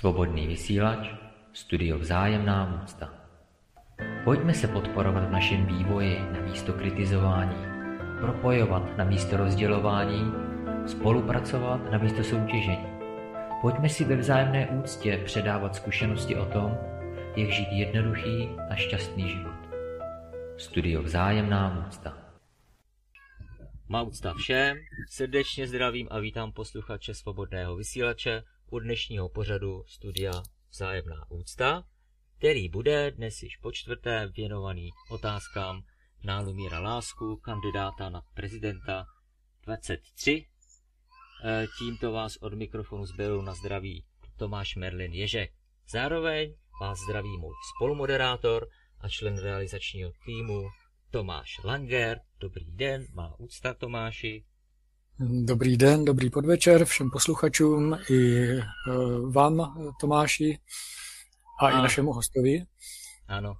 Svobodný vysílač, studio Vzájemná úcta. Pojďme se podporovat v našem vývoji na místo kritizování, propojovat na místo rozdělování, spolupracovat na místo soutěžení. Pojďme si ve vzájemné úctě předávat zkušenosti o tom, jak žít jednoduchý a šťastný život. Studio Vzájemná úcta. Má úcta všem, srdečně zdravím a vítám posluchače Svobodného vysílače u dnešního pořadu studia Vzájemná úcta, který bude dnes již po čtvrté věnovaný otázkám na Lumíra Lásku, kandidáta na prezidenta 23. E, tímto vás od mikrofonu zběru na zdraví Tomáš Merlin Ježek. Zároveň vás zdraví můj spolumoderátor a člen realizačního týmu Tomáš Langer. Dobrý den, má úcta Tomáši. Dobrý den, dobrý podvečer všem posluchačům i e, vám, Tomáši, a, a i našemu hostovi. Ano,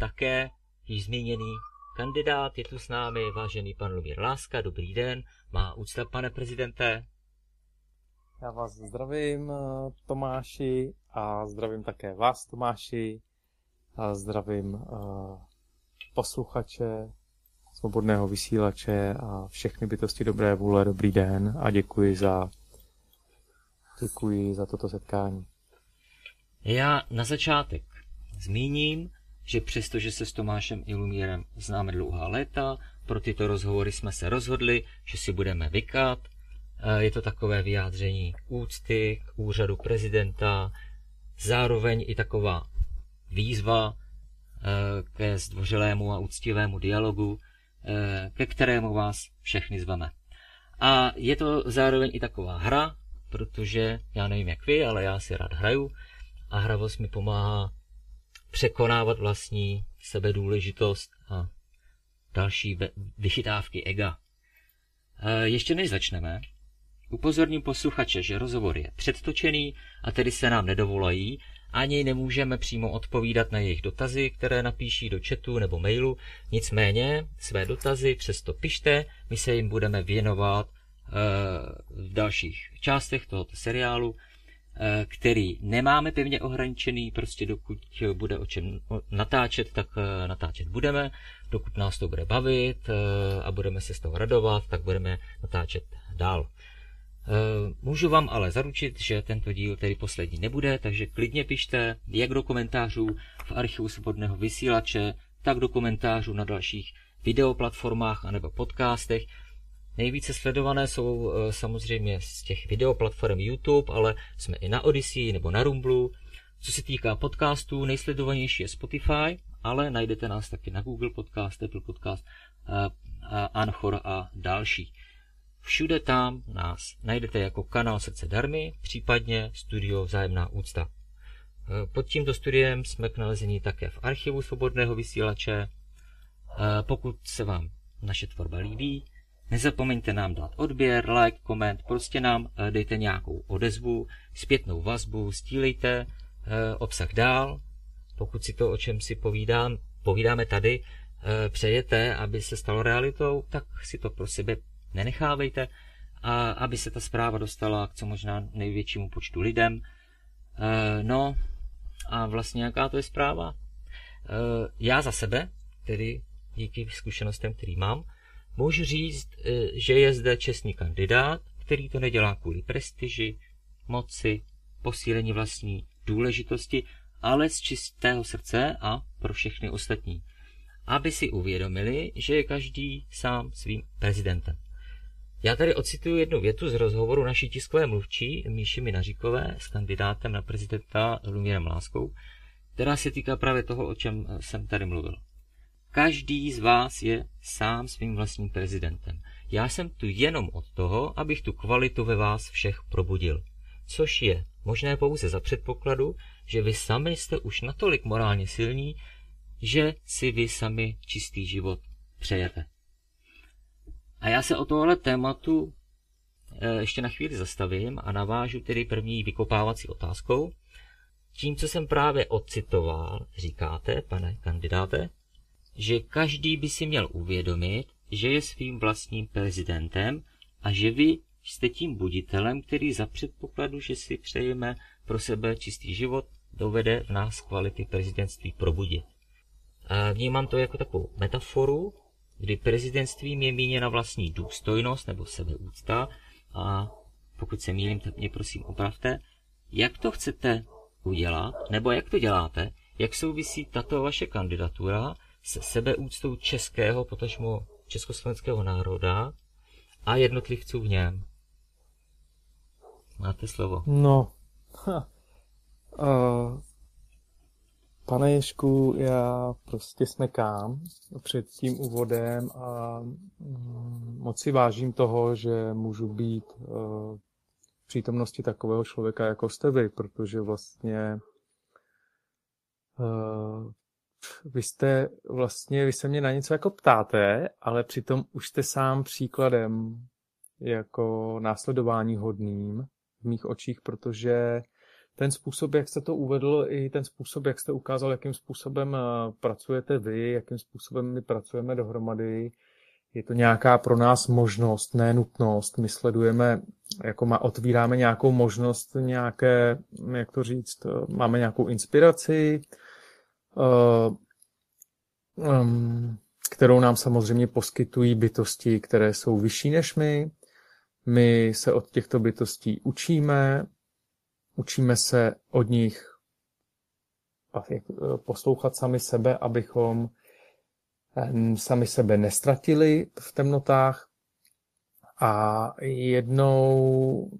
také již zmíněný kandidát je tu s námi, vážený pan Lumír Láska. Dobrý den, má úcta, pane prezidente. Já vás zdravím, e, Tomáši, a zdravím také vás, Tomáši, a zdravím uh, posluchače svobodného vysílače a všechny bytosti dobré vůle, dobrý den a děkuji za, děkuji za toto setkání. Já na začátek zmíním, že přestože se s Tomášem Ilumírem známe dlouhá léta, pro tyto rozhovory jsme se rozhodli, že si budeme vykat. Je to takové vyjádření úcty k úřadu prezidenta, zároveň i taková výzva eh, ke zdvořilému a úctivému dialogu, Eh, ke kterému vás všechny zveme. A je to zároveň i taková hra, protože já nevím jak vy, ale já si rád hraju a hravost mi pomáhá překonávat vlastní sebedůležitost a další vychytávky ega. Eh, ještě než začneme, upozorním posluchače, že rozhovor je předtočený a tedy se nám nedovolají ani nemůžeme přímo odpovídat na jejich dotazy, které napíší do chatu nebo mailu. Nicméně své dotazy přesto pište, my se jim budeme věnovat eh, v dalších částech tohoto seriálu, eh, který nemáme pevně ohraničený, prostě dokud bude o čem natáčet, tak eh, natáčet budeme. Dokud nás to bude bavit a budeme se z toho radovat, tak budeme natáčet dál. Eh, můžu vám ale zaručit, že tento díl tedy poslední nebude, takže klidně pište jak do komentářů v archivu svobodného vysílače, tak do komentářů na dalších videoplatformách anebo podcastech. Nejvíce sledované jsou eh, samozřejmě z těch videoplatform YouTube, ale jsme i na Odyssey nebo na Rumblu. Co se týká podcastů, nejsledovanější je Spotify, ale najdete nás taky na Google Podcast, Apple Podcast, eh, Anchor a další. Všude tam nás najdete jako kanál Srdce Darmy, případně studio Vzájemná úcta. E, pod tímto studiem jsme k nalezení také v archivu svobodného vysílače. E, pokud se vám naše tvorba líbí, nezapomeňte nám dát odběr, like, koment, prostě nám e, dejte nějakou odezvu, zpětnou vazbu, stílejte obsah dál. Pokud si to, o čem si povídám, povídáme tady, přejete, aby se stalo realitou, tak si to pro sebe nenechávejte, a aby se ta zpráva dostala k co možná největšímu počtu lidem. E, no a vlastně jaká to je zpráva? E, já za sebe, tedy díky zkušenostem, který mám, můžu říct, e, že je zde čestný kandidát, který to nedělá kvůli prestiži, moci, posílení vlastní důležitosti, ale z čistého srdce a pro všechny ostatní. Aby si uvědomili, že je každý sám svým prezidentem. Já tady ocituju jednu větu z rozhovoru naší tiskové mluvčí Míši Minaříkové s kandidátem na prezidenta Lumírem Láskou, která se týká právě toho, o čem eh, jsem tady mluvil. Každý z vás je sám svým vlastním prezidentem. Já jsem tu jenom od toho, abych tu kvalitu ve vás všech probudil. Což je možné pouze za předpokladu, že vy sami jste už natolik morálně silní, že si vy sami čistý život přejete. A já se o tohle tématu eh, ještě na chvíli zastavím a navážu tedy první vykopávací otázkou. Tím, co jsem právě ocitoval, říkáte, pane kandidáte, že každý by si měl uvědomit, že je svým vlastním prezidentem a že vy jste tím buditelem, který za předpokladu, že si přejeme pro sebe čistý život, dovede v nás kvality prezidentství probudit. Vnímám to jako takovou metaforu, kdy prezidentstvím je míněna vlastní důstojnost nebo sebeúcta a pokud se mýlím, tak mě prosím opravte, jak to chcete udělat, nebo jak to děláte, jak souvisí tato vaše kandidatura se sebeúctou českého, potažmo československého národa a jednotlivců v něm. Máte slovo. No, ha. Uh, pane Ješku, já prostě smekám před tím úvodem a mm, moc si vážím toho, že můžu být uh, v přítomnosti takového člověka, jako jste vy, protože vlastně uh, vy jste vlastně, vy se mě na něco jako ptáte, ale přitom už jste sám příkladem jako následování hodným v mých očích, protože ten způsob, jak jste to uvedl, i ten způsob, jak jste ukázal, jakým způsobem eh, pracujete vy, jakým způsobem my pracujeme dohromady, je to nějaká pro nás možnost, ne nutnost. My sledujeme, jako má, otvíráme nějakou možnost, nějaké, jak to říct, eh, máme nějakou inspiraci, um, kterou nám samozřejmě poskytují bytosti, které jsou vyšší než my. My se od těchto bytostí učíme, učíme se od nich eh, poslouchat sami sebe, abychom eh, sami sebe nestratili v temnotách a jednou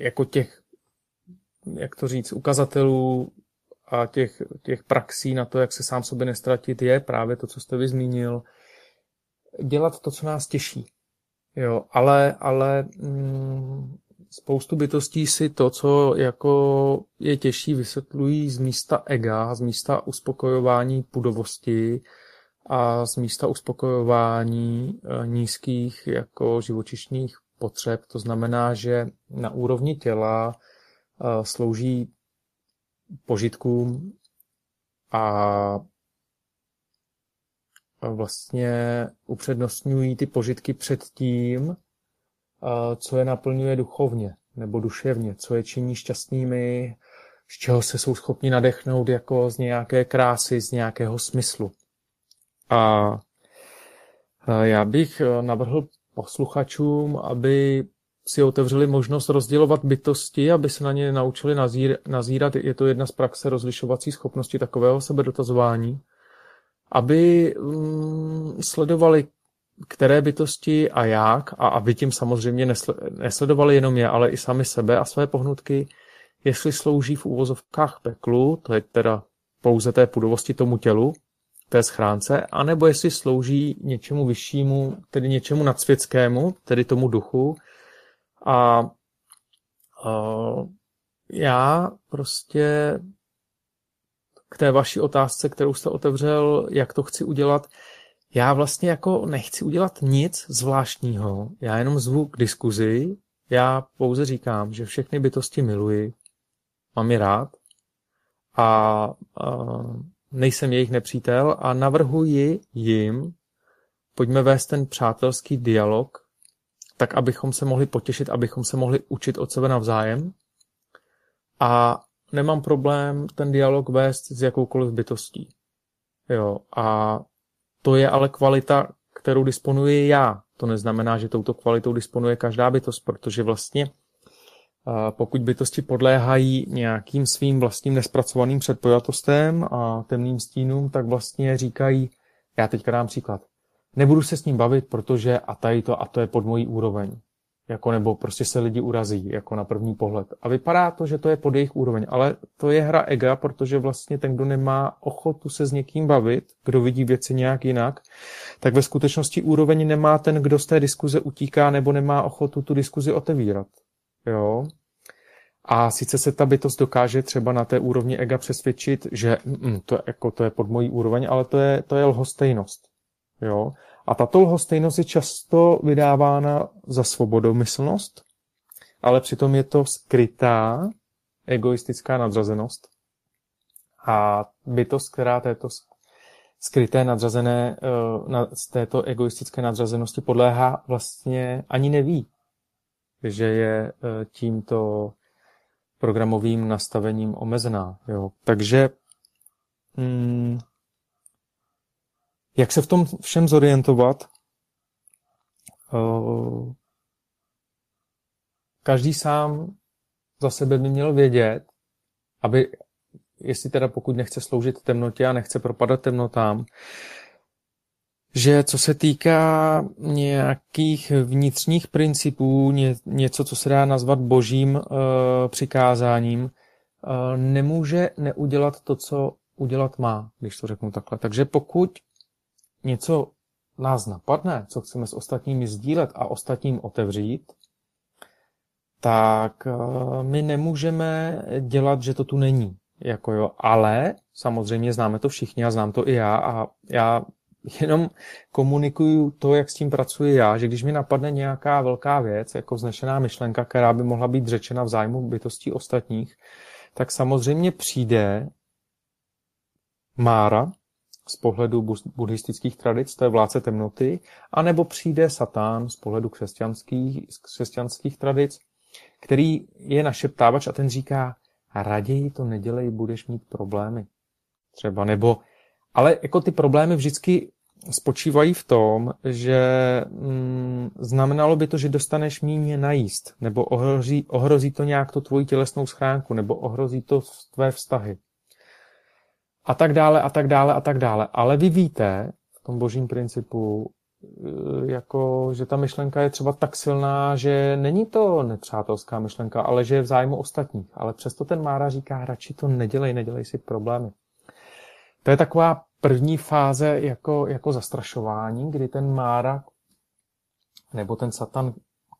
jako těch, jak to říct, ukazatelů a těch, těch praxí na to, jak se sám sobě nestratit, je právě to, co jste vy zmínil, dělat to, co nás těší. Jo, ale, ale mm, spoustu bytostí si to, co jako je těžší, vysvětlují z místa ega, z místa uspokojování pudovosti a z místa uspokojování e, nízkých jako živočišných potřeb. To znamená, že na úrovni těla e, slouží požitkům a vlastně upřednostňují ty požitky před tím, co je naplňuje duchovně nebo duševně, co je činí šťastnými, z čeho se jsou schopni nadechnout jako z nějaké krásy, z nějakého smyslu. A já bych navrhl posluchačům, aby si otevřeli možnost rozdělovat bytosti, aby se na ně naučili nazír, nazírat. Je to jedna z praxe rozlišovací schopnosti takového sebedotazování. Aby mm, sledovali, které bytosti a jak, a aby tím samozřejmě nesledovali jenom je, ale i sami sebe a své pohnutky, jestli slouží v úvozovkách peklu, to je teda pouze té pudovosti tomu tělu, té schránce, anebo jestli slouží něčemu vyššímu, tedy něčemu nadsvětskému, tedy tomu duchu, a uh, já prostě k té vaší otázce, kterou jste otevřel, jak to chci udělat, já vlastně jako nechci udělat nic zvláštního, já jenom zvu k diskuzi, já pouze říkám, že všechny bytosti miluji, mám je rád a uh, nejsem jejich nepřítel a navrhuji jim, pojďme vést ten přátelský dialog, tak abychom se mohli potěšit, abychom se mohli učit od sebe navzájem. A nemám problém ten dialog vést s jakoukoliv bytostí. Jo, a to je ale kvalita, kterou disponuji já. To neznamená, že touto kvalitou disponuje každá bytost, protože vlastně pokud bytosti podléhají nějakým svým vlastním nespracovaným předpojatostem a temným stínům, tak vlastně říkají, já teďka dám příklad, nebudu se s ním bavit, protože a tady to a to je pod mojí úroveň. Jako nebo prostě se lidi urazí, jako na první pohled. A vypadá to, že to je pod jejich úroveň, ale to je hra ega, protože vlastně ten, kdo nemá ochotu se s někým bavit, kdo vidí věci nějak jinak, tak ve skutečnosti úroveň nemá ten, kdo z té diskuze utíká nebo nemá ochotu tu diskuzi otevírat. Jo? A sice se ta bytost dokáže třeba na té úrovni ega přesvědčit, že mm, to, je, jako, to je pod mojí úroveň, ale to je, to je lhostejnost. Jo? A tato lhostejnost je často vydávána za svobodomyslnost, ale přitom je to skrytá egoistická nadřazenost. A bytost, která této skryté nadřazené, eh, z této egoistické nadřazenosti podléhá, vlastně ani neví. že je eh, tímto programovým nastavením omezená. Jo. Takže hmm, jak se v tom všem zorientovat? Uh, každý sám za sebe by měl vědět, aby, jestli teda pokud nechce sloužit temnotě a nechce propadat temnotám, že co se týká nějakých vnitřních principů, ně, něco, co se dá nazvat božím e, přikázáním, e, nemůže neudělat to, co udělat má, když to řeknu takhle. Takže pokud něco nás napadne, co chceme s ostatními sdílet a ostatním otevřít, tak eh, my nemůžeme dělat, že to tu není. Jako jo. Ale samozřejmě známe to všichni a znám to i já a já jenom komunikuju to, jak s tím pracuji já, že když mi napadne nějaká velká věc, jako vznešená myšlenka, která by mohla být řečena v zájmu bytostí ostatních, tak samozřejmě přijde Mára z pohledu buddhistických tradic, to je vládce temnoty, anebo přijde Satán z pohledu křesťanských, křesťanských tradic, který je našeptávač a ten říká, raději to nedělej, budeš mít problémy. Třeba, nebo, ale jako ty problémy vždycky spočívají v tom, že mm, znamenalo by to, že dostaneš méně najíst, nebo ohrozí, ohrozí to nějak to tvoji tělesnou schránku, nebo ohrozí to tvé vztahy. A tak dále, a tak dále, a tak dále. Ale vy víte v tom božím principu, Eh, jako, že ta myšlenka je třeba tak silná, že není to nepřátelská myšlenka, ale že je v zájmu ostatních. Ale přesto ten Mára říká, radši to nedělej, nedělej si problémy. To je taková první fáze jako, jako zastrašování, kdy ten Mára nebo ten Satan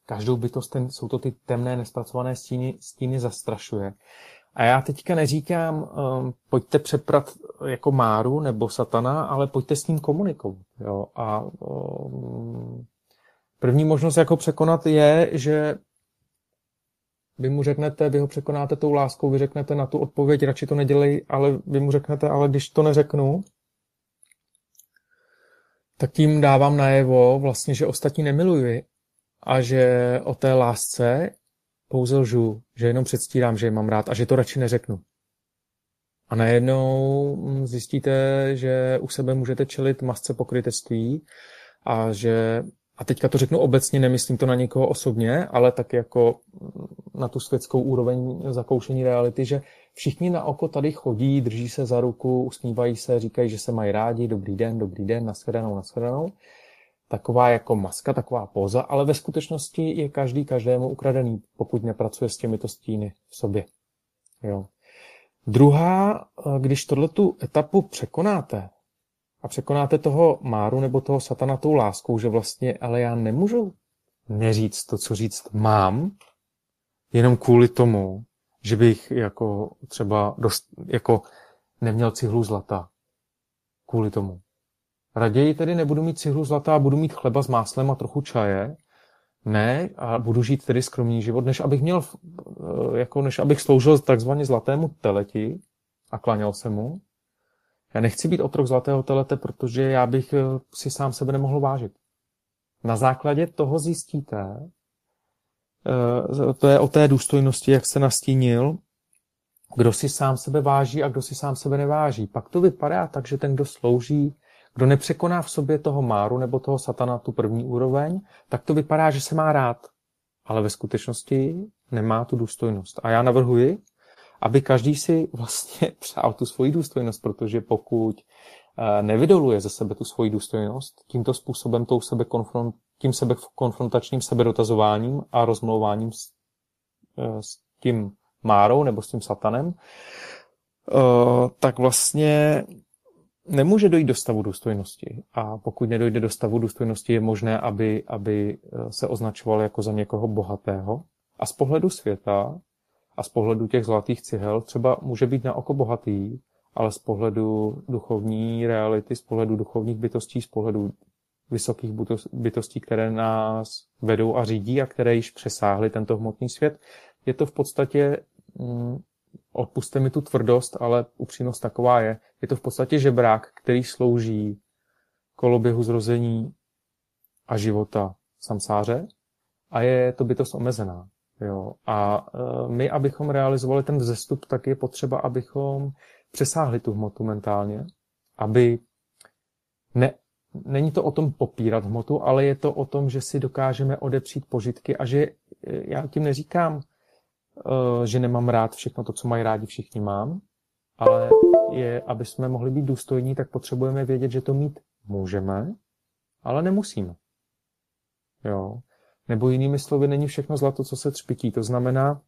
každou bytost, ten, jsou to ty temné, nespracované stíny, stíny zastrašuje. A já teďka neříkám, um, pojďte přeprat jako Máru nebo Satana, ale pojďte s ním komunikovat. Jo? A um, první možnost, jak ho překonat, je, že vy mu řeknete, vy ho překonáte tou láskou, vy řeknete na tu odpověď, radši to nedělej, ale vy mu řeknete, ale když to neřeknu, tak tím dávám najevo vlastně, že ostatní nemiluji a že o té lásce pouze lžu, že jenom předstírám, že je mám rád a že to radši neřeknu. A najednou mm, zjistíte, že u sebe můžete čelit masce pokrytectví a že, a teďka to řeknu obecně, nemyslím to na někoho osobně, ale tak jako mm, na tu světskou úroveň zakoušení reality, že všichni na oko tady chodí, drží se za ruku, usmívají se, říkají, že se mají rádi, dobrý den, dobrý den, nashledanou, nashledanou taková jako maska, taková poza, ale ve skutečnosti je každý každému ukradený, pokud nepracuje s těmito stíny v sobě. Jo. Druhá, eh, když tohle tu etapu překonáte a překonáte toho máru nebo toho satana tou láskou, že vlastně, ale já nemůžu neříct to, co říct mám, jenom kvůli tomu, že bych jako třeba dost, jako neměl cihlu zlata. Kvůli tomu. Raději tedy nebudu mít cihlu zlata a budu mít chleba s máslem a trochu čaje, ne, a budu žít tedy skromný život, než abych měl, eh, jako než abych sloužil takzvaně zlatému teleti a klaněl se mu. Já nechci být otrok zlatého telete, protože já bych eh, si sám sebe nemohl vážit. Na základě toho zjistíte, eh, to je o té důstojnosti, jak se nastínil, kdo si sám sebe váží a kdo si sám sebe neváží. Pak to vypadá tak, že ten, kdo slouží kdo nepřekoná v sobě toho máru nebo toho satana tu první úroveň, tak to vypadá, že se má rád. Ale ve skutečnosti nemá tu důstojnost. A já navrhuji, aby každý si vlastně přál tu svoji důstojnost, protože pokud eh, nevydoluje ze sebe tu svoji důstojnost, tímto způsobem tou sebe konfront, tím sebe konfrontačním sebedotazováním a rozmlouváním s, eh, s tím márou nebo s tím satanem, eh, tak vlastně nemůže dojít do stavu důstojnosti. A pokud nedojde do stavu důstojnosti, je možné, aby, aby eh, se označoval jako za někoho bohatého. A z pohledu světa a z pohledu těch zlatých cihel třeba může být na oko bohatý, ale z pohledu duchovní reality, z pohledu duchovních bytostí, z pohledu vysokých bytostí, které nás vedou a řídí a které již přesáhly tento hmotný svět, je to v podstatě mm, odpuste mi tu tvrdost, ale upřímnost taková je. Je to v podstatě žebrák, který slouží koloběhu zrození a života samsáře a je to bytost omezená. Jo. A e, my, abychom realizovali ten vzestup, tak je potřeba, abychom přesáhli tu hmotu mentálně, aby ne, není to o tom popírat hmotu, ale je to o tom, že si dokážeme odepřít požitky a že e, já tím neříkám, že nemám rád všechno to, co mají rádi všichni mám, ale je, aby jsme mohli být důstojní, tak potřebujeme vědět, že to mít můžeme, ale nemusíme. Jo. Nebo jinými slovy, není všechno zlato, co se třpití. To znamená,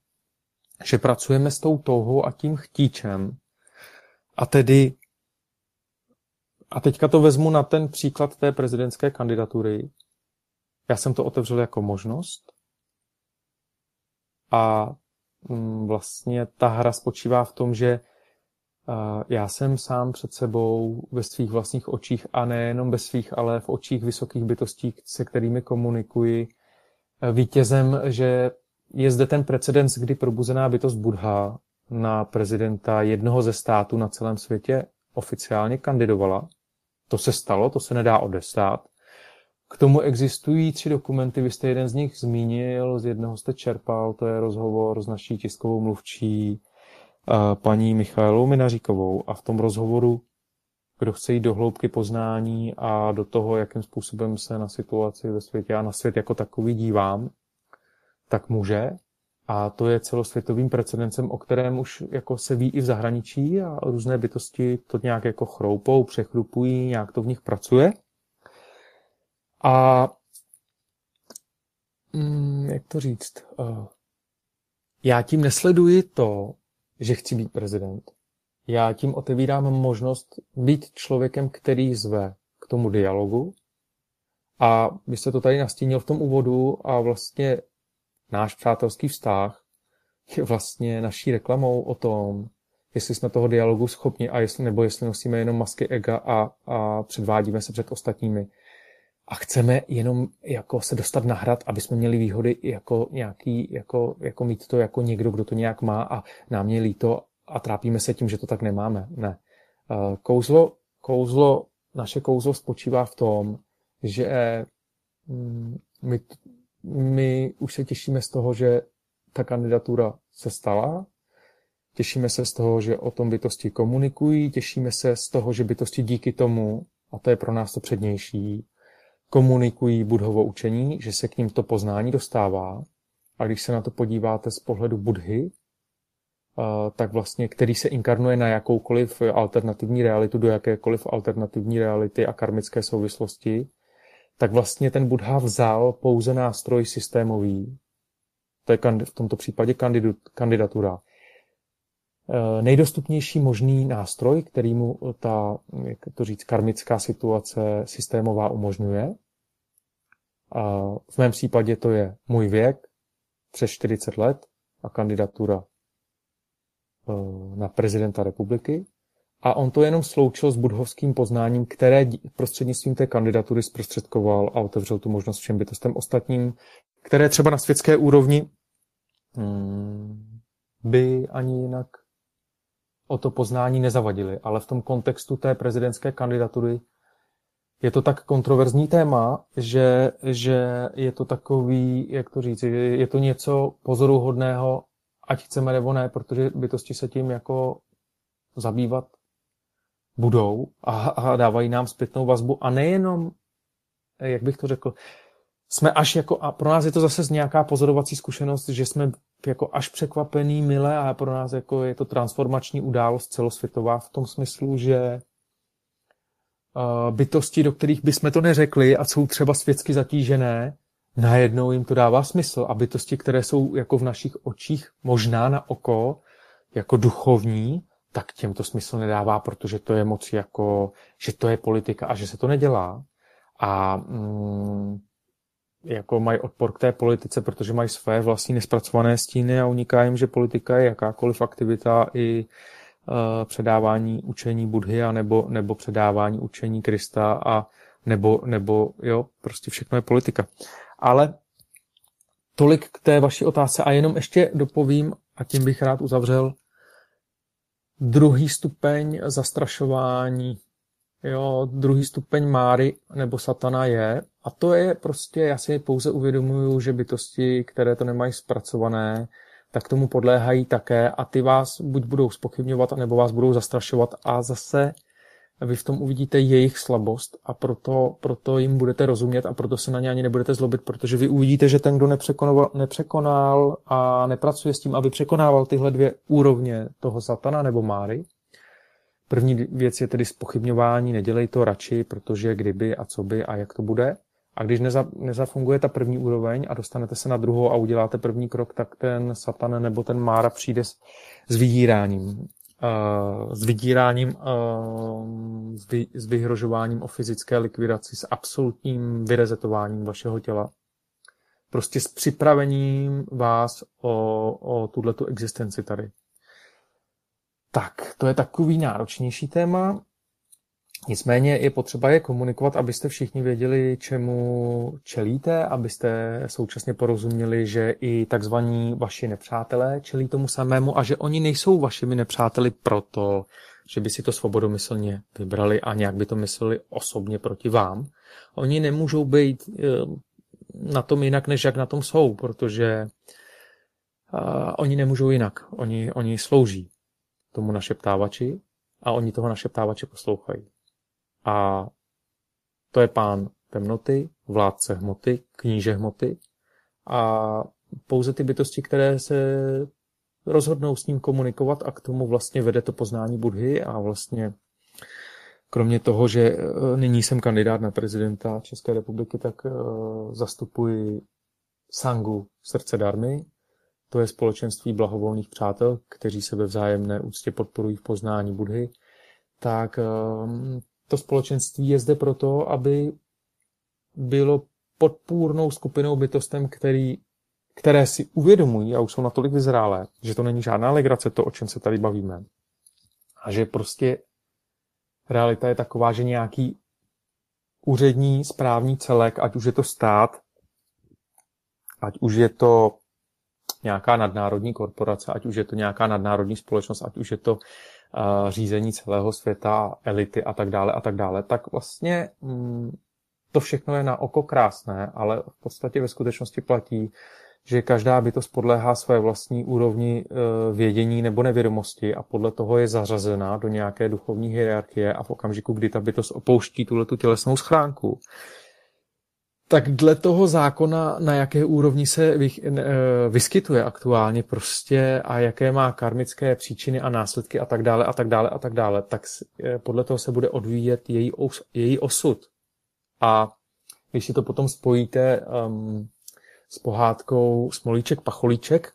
že pracujeme s tou touhou a tím chtíčem. A tedy, a teďka to vezmu na ten příklad té prezidentské kandidatury. Já jsem to otevřel jako možnost. A vlastně ta hra spočívá v tom, že já jsem sám před sebou ve svých vlastních očích a nejenom ve svých, ale v očích vysokých bytostí, se kterými komunikuji, vítězem, že je zde ten precedens, kdy probuzená bytost Budha na prezidenta jednoho ze států na celém světě oficiálně kandidovala. To se stalo, to se nedá odestát. K tomu existují tři dokumenty, vy jste jeden z nich zmínil, z jednoho jste čerpal, to je rozhovor s naší tiskovou mluvčí paní Michailou Minaříkovou a v tom rozhovoru, kdo chce jít do hloubky poznání a do toho, jakým způsobem se na situaci ve světě a na svět jako takový dívám, tak může. A to je celosvětovým precedencem, o kterém už jako se ví i v zahraničí a různé bytosti to nějak jako chroupou, přechrupují, nějak to v nich pracuje. A mm, jak to říct? Uh, já tím nesleduji to, že chci být prezident. Já tím otevírám možnost být člověkem, který zve k tomu dialogu. A vy jste to tady nastínil v tom úvodu a vlastně náš přátelský vztah je vlastně naší reklamou o tom, jestli jsme toho dialogu schopni a jestli, nebo jestli nosíme jenom masky ega a, a předvádíme se před ostatními. A chceme jenom jako se dostat na hrad, aby jsme měli výhody jako nějaký, jako, jako mít to jako někdo, kdo to nějak má a nám je líto a trápíme se tím, že to tak nemáme. Ne. Eh, kouzlo, kouzlo, naše kouzlo spočívá v tom, že mm, my, my už se těšíme z toho, že ta kandidatura se stala, těšíme se z toho, že o tom bytosti komunikují, těšíme se z toho, že bytosti díky tomu, a to je pro nás to přednější, komunikují budhovo učení, že se k ním to poznání dostává. A když se na to podíváte z pohledu budhy, tak vlastně, který se inkarnuje na jakoukoliv alternativní realitu, do jakékoliv alternativní reality a karmické souvislosti, tak vlastně ten Buddha vzal pouze nástroj systémový, to je v tomto případě kandidatura, nejdostupnější možný nástroj, který mu ta, jak to říct, karmická situace systémová umožňuje. A v mém případě to je můj věk, přes 40 let a kandidatura Eh, na prezidenta republiky a on to jenom sloučil s budhovským poznáním, které prostřednictvím té kandidatury zprostředkoval a otevřel tu možnost všem bytostem ostatním, které třeba na světské úrovni hmm, by ani jinak o to poznání nezavadili. Ale v tom kontextu té prezidentské kandidatury je to tak kontroverzní téma, že, že je to takový, jak to říct, je to něco pozoruhodného ať chceme nebo ne, protože bytosti se tím jako zabývat budou a, a dávají nám zpětnou vazbu a nejenom, jak bych to řekl, jsme až jako, a pro nás je to zase nějaká pozorovací zkušenost, že jsme jako až překvapený, milé a pro nás jako je to transformační událost celosvětová v tom smyslu, že bytosti, do kterých bychom to neřekli a jsou třeba světsky zatížené, najednou jim to dává smysl. A bytosti, které jsou jako v našich očích možná na oko, jako duchovní, tak těm to smysl nedává, protože to je moc jako, že to je politika a že se to nedělá. A mm, jako mají odpor k té politice, protože mají své vlastní nespracované stíny a uniká jim, že politika je jakákoliv aktivita i uh, předávání učení Budhy a nebo, nebo předávání učení Krista a nebo, nebo jo, prostě všechno je politika. Ale tolik k té vaší otázce a jenom ještě dopovím, a tím bych rád uzavřel, druhý stupeň zastrašování jo, druhý stupeň Máry nebo Satana je. A to je prostě, já si pouze uvědomuju, že bytosti, které to nemají zpracované, tak tomu podléhají také a ty vás buď budou spochybňovat, nebo vás budou zastrašovat a zase vy v tom uvidíte jejich slabost a proto, proto jim budete rozumět a proto se na ně ani nebudete zlobit, protože vy uvidíte, že ten, kdo nepřekonal, nepřekonal a nepracuje s tím, aby překonával tyhle dvě úrovně toho satana nebo máry, První věc je tedy spochybňování, nedělej to radši, protože kdyby a co by a jak to bude. A když neza, nezafunguje ta první úroveň a dostanete se na druhou a uděláte první krok, tak ten satan nebo ten mára přijde s, s vydíráním. Uh, s vydíráním, uh, s, vy, s vyhrožováním o fyzické likvidaci, s absolutním vyrezetováním vašeho těla. Prostě s připravením vás o, o tuhletu existenci tady. Tak, to je takový náročnější téma. Nicméně je potřeba je komunikovat, abyste všichni věděli, čemu čelíte, abyste současně porozuměli, že i takzvaní vaši nepřátelé čelí tomu samému a že oni nejsou vašimi nepřáteli proto, že by si to svobodomyslně vybrali a nějak by to mysleli osobně proti vám. Oni nemůžou být eh, na tom jinak, než jak na tom jsou, protože uh, oni nemůžou jinak. Oni, oni slouží tomu našeptávači a oni toho našeptávače poslouchají. A to je pán temnoty, vládce hmoty, kníže hmoty a pouze ty bytosti, které se rozhodnou s ním komunikovat a k tomu vlastně vede to poznání Budhy a vlastně kromě toho, že e, nyní jsem kandidát na prezidenta České republiky, tak e, zastupuji Sangu srdce darmy, to je společenství blahovolných přátel, kteří se ve vzájemné úctě podporují v poznání Budhy, tak ehm, to společenství je zde proto, aby bylo podpůrnou skupinou bytostem, který, které si uvědomují a už jsou natolik vyzrálé, že to není žádná legrace, to, o čem se tady bavíme. A že prostě realita je taková, že nějaký úřední správní celek, ať už je to stát, ať už je to nějaká nadnárodní korporace, ať už je to nějaká nadnárodní společnost, ať už je to uh, řízení celého světa, elity a tak dále a tak dále, tak vlastně mm, to všechno je na oko krásné, ale v podstatě ve skutečnosti platí, že každá bytost podléhá své vlastní úrovni uh, vědění nebo nevědomosti a podle toho je zařazena do nějaké duchovní hierarchie a v okamžiku, kdy ta bytost opouští tuhle tu tělesnou schránku, tak dle toho zákona, na jaké úrovni se eh, vyskytuje aktuálně prostě a jaké má karmické příčiny a následky a tak dále a tak dále a tak dále, tak eh, podle toho se bude odvíjet její, os, její osud. A když si to potom spojíte um, s pohádkou Smolíček Pacholíček,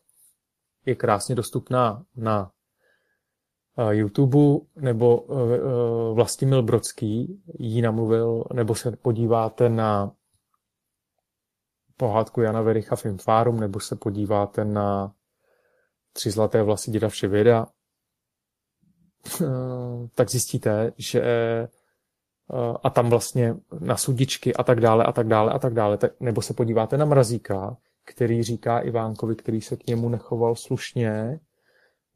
je krásně dostupná na uh, YouTube, nebo uh, Vlastimil Brodský jí namluvil, nebo se podíváte na pohádku Jana Vericha Filmfárum, nebo se podíváte na Tři zlaté vlasy děda Vševěda, tak zjistíte, že a tam vlastně na sudičky a tak dále a tak dále a tak dále, nebo se podíváte na Mrazíka, který říká Ivánkovi, který se k němu nechoval slušně,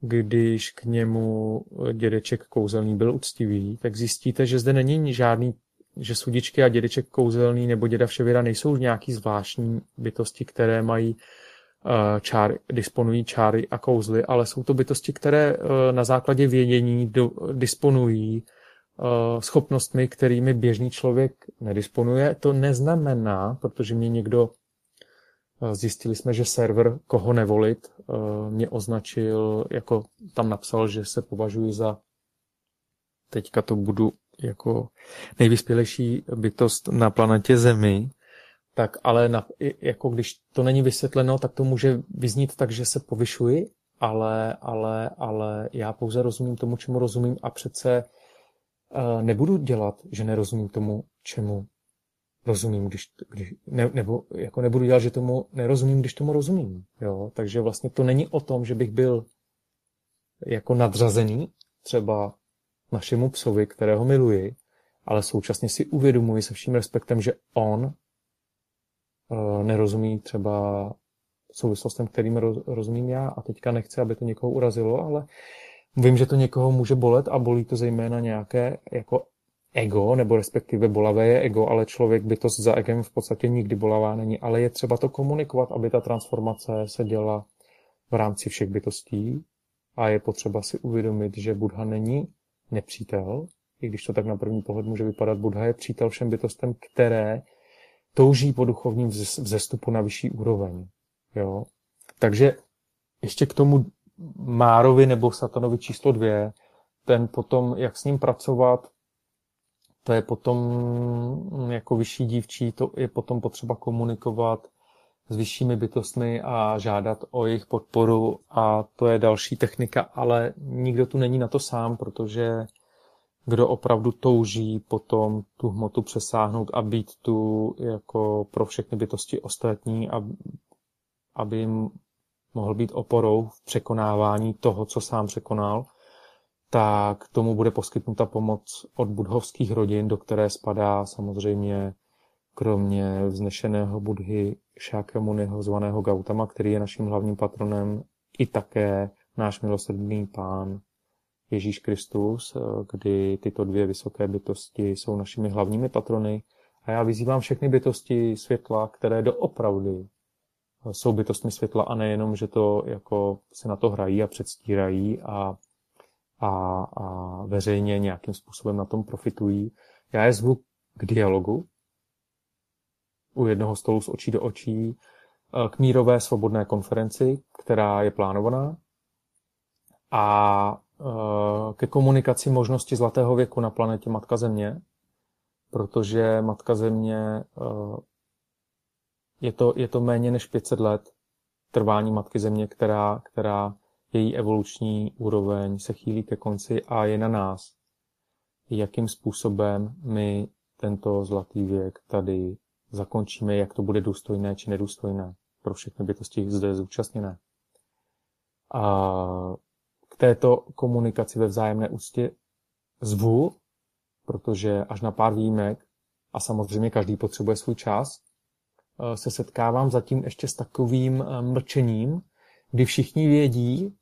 když k němu dědeček kouzelný byl úctivý, tak zjistíte, že zde není žádný že sudičky a dědeček kouzelný nebo děda Vševěda nejsou nějaký zvláštní bytosti, které mají uh, čáry, disponují čáry a kouzly, ale jsou to bytosti, které uh, na základě vědění do, disponují uh, schopnostmi, kterými běžný člověk nedisponuje. To neznamená, protože mě někdo Zjistili jsme, že server koho nevolit mě označil, jako tam napsal, že se považuji za teďka to budu jako nejvyspělejší bytost na planetě Zemi, tak ale na, jako když to není vysvětleno, tak to může vyznít tak, že se povyšuji, ale, ale, ale já pouze rozumím tomu, čemu rozumím a přece uh, nebudu dělat, že nerozumím tomu, čemu rozumím, když, když ne, nebo jako nebudu dělat, že tomu nerozumím, když tomu rozumím. Jo? Takže vlastně to není o tom, že bych byl jako nadřazený třeba našemu psovi, kterého miluji, ale současně si uvědomuji se vším respektem, že on uh, nerozumí třeba souvislostem, kterým rozumím já a teďka nechci, aby to někoho urazilo, ale vím, že to někoho může bolet a bolí to zejména nějaké jako ego, nebo respektive bolavé je ego, ale člověk by to za egem v podstatě nikdy bolavá není, ale je třeba to komunikovat, aby ta transformace se děla v rámci všech bytostí a je potřeba si uvědomit, že Buddha není nepřítel, i když to tak na první pohled může vypadat, Buddha je přítel všem bytostem, které touží po duchovním vzestupu na vyšší úroveň. Jo? Takže ještě k tomu Márovi nebo Satanovi číslo dvě, ten potom, jak s ním pracovat, to je potom jako vyšší dívčí, to je potom potřeba komunikovat s vyššími bytostmi a žádat o jejich podporu. A to je další technika, ale nikdo tu není na to sám, protože kdo opravdu touží potom tu hmotu přesáhnout a být tu jako pro všechny bytosti ostatní, aby jim mohl být oporou v překonávání toho, co sám překonal, tak tomu bude poskytnuta pomoc od budhovských rodin, do které spadá samozřejmě kromě vznešeného budhy Šákramuniho zvaného Gautama, který je naším hlavním patronem, i také náš milosrdný pán Ježíš Kristus, kdy tyto dvě vysoké bytosti jsou našimi hlavními patrony. A já vyzývám všechny bytosti světla, které doopravdy jsou bytostmi světla a nejenom, že to jako se na to hrají a předstírají a, a, a veřejně nějakým způsobem na tom profitují. Já je zvu k dialogu u jednoho stolu z očí do očí eh, k mírové svobodné konferenci, která je plánovaná a eh, ke komunikaci možnosti zlatého věku na planetě Matka Země, protože Matka Země eh, je to, je to méně než 500 let trvání Matky Země, která, která její evoluční úroveň se chýlí ke konci a je na nás, jakým způsobem my tento zlatý věk tady zakončíme, jak to bude důstojné či nedůstojné pro všechny bytosti zde zúčastněné. A k této komunikaci ve vzájemné úctě zvu, protože až na pár výjimek, a samozřejmě každý potřebuje svůj čas, Eh, se setkávám zatím ještě s takovým eh, mlčením, kdy všichni vědí,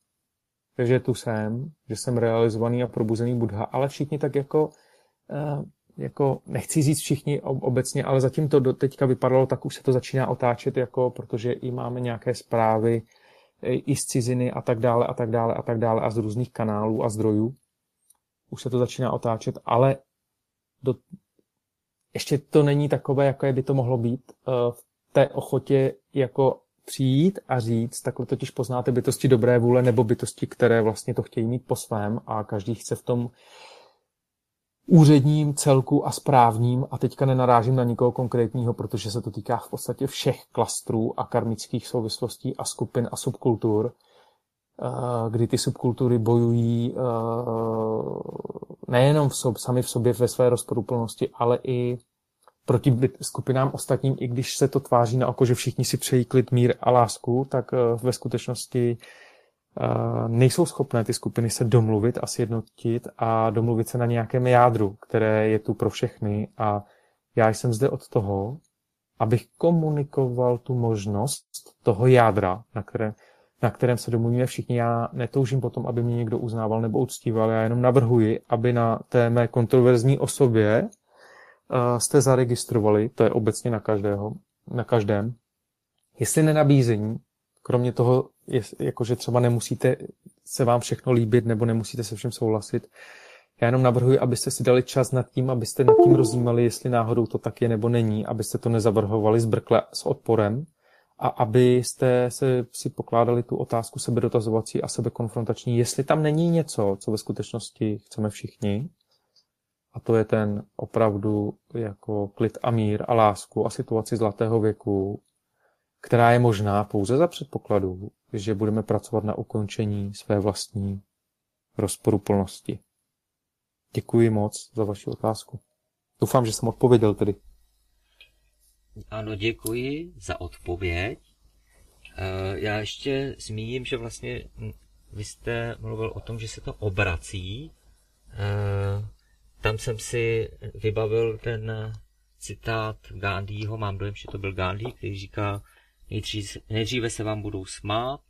že tu jsem, že jsem realizovaný a probuzený Buddha, ale všichni tak jako, eh, jako nechci říct všichni obecně, ale zatím to do teďka vypadalo, tak už se to začíná otáčet, jako, protože i máme nějaké zprávy i z ciziny a tak dále a tak dále a tak dále a z různých kanálů a zdrojů. Už se to začíná otáčet, ale do, ještě to není takové, jako by to mohlo být v té ochotě jako přijít a říct, takhle totiž poznáte bytosti dobré vůle nebo bytosti, které vlastně to chtějí mít po svém a každý chce v tom úředním celku a správním a teďka nenarážím na nikoho konkrétního, protože se to týká v podstatě všech klastrů a karmických souvislostí a skupin a subkultur, eh, kdy ty subkultury bojují eh, nejenom v sob, sami v sobě ve své rozporuplnosti, ale i proti skupinám ostatním, i když se to tváří na oko, že všichni si přejí klid, mír a lásku, tak eh, ve skutečnosti nejsou schopné ty skupiny se domluvit a sjednotit a domluvit se na nějakém jádru, které je tu pro všechny a já jsem zde od toho, abych komunikoval tu možnost toho jádra, na, které, na kterém se domluvíme všichni. Já netoužím potom, aby mě někdo uznával nebo uctíval, já jenom navrhuji, aby na té mé kontroverzní osobě jste zaregistrovali, to je obecně na každého, na každém, jestli nenabízení, kromě toho, jakože třeba nemusíte se vám všechno líbit nebo nemusíte se všem souhlasit, já jenom navrhuji, abyste si dali čas nad tím, abyste nad tím rozjímali, jestli náhodou to tak je nebo není, abyste to nezavrhovali zbrkle s odporem. A abyste se si pokládali tu otázku sebedotazovací a sebekonfrontační, jestli tam není něco, co ve skutečnosti chceme všichni, a to je ten opravdu jako klid a mír a lásku a situaci zlatého věku, která je možná pouze za předpokladu, že budeme pracovat na ukončení své vlastní rozporuplnosti. Děkuji moc za vaši otázku. Doufám, že jsem odpověděl tedy. Ano, děkuji za odpověď. Eh, já ještě zmíním, že vlastně vy jste mluvil o tom, že se to obrací eh, tam jsem si vybavil ten citát Gandhiho, mám dojem, že to byl Gandhi, který říká, nejdřív, nejdříve se vám budou smát,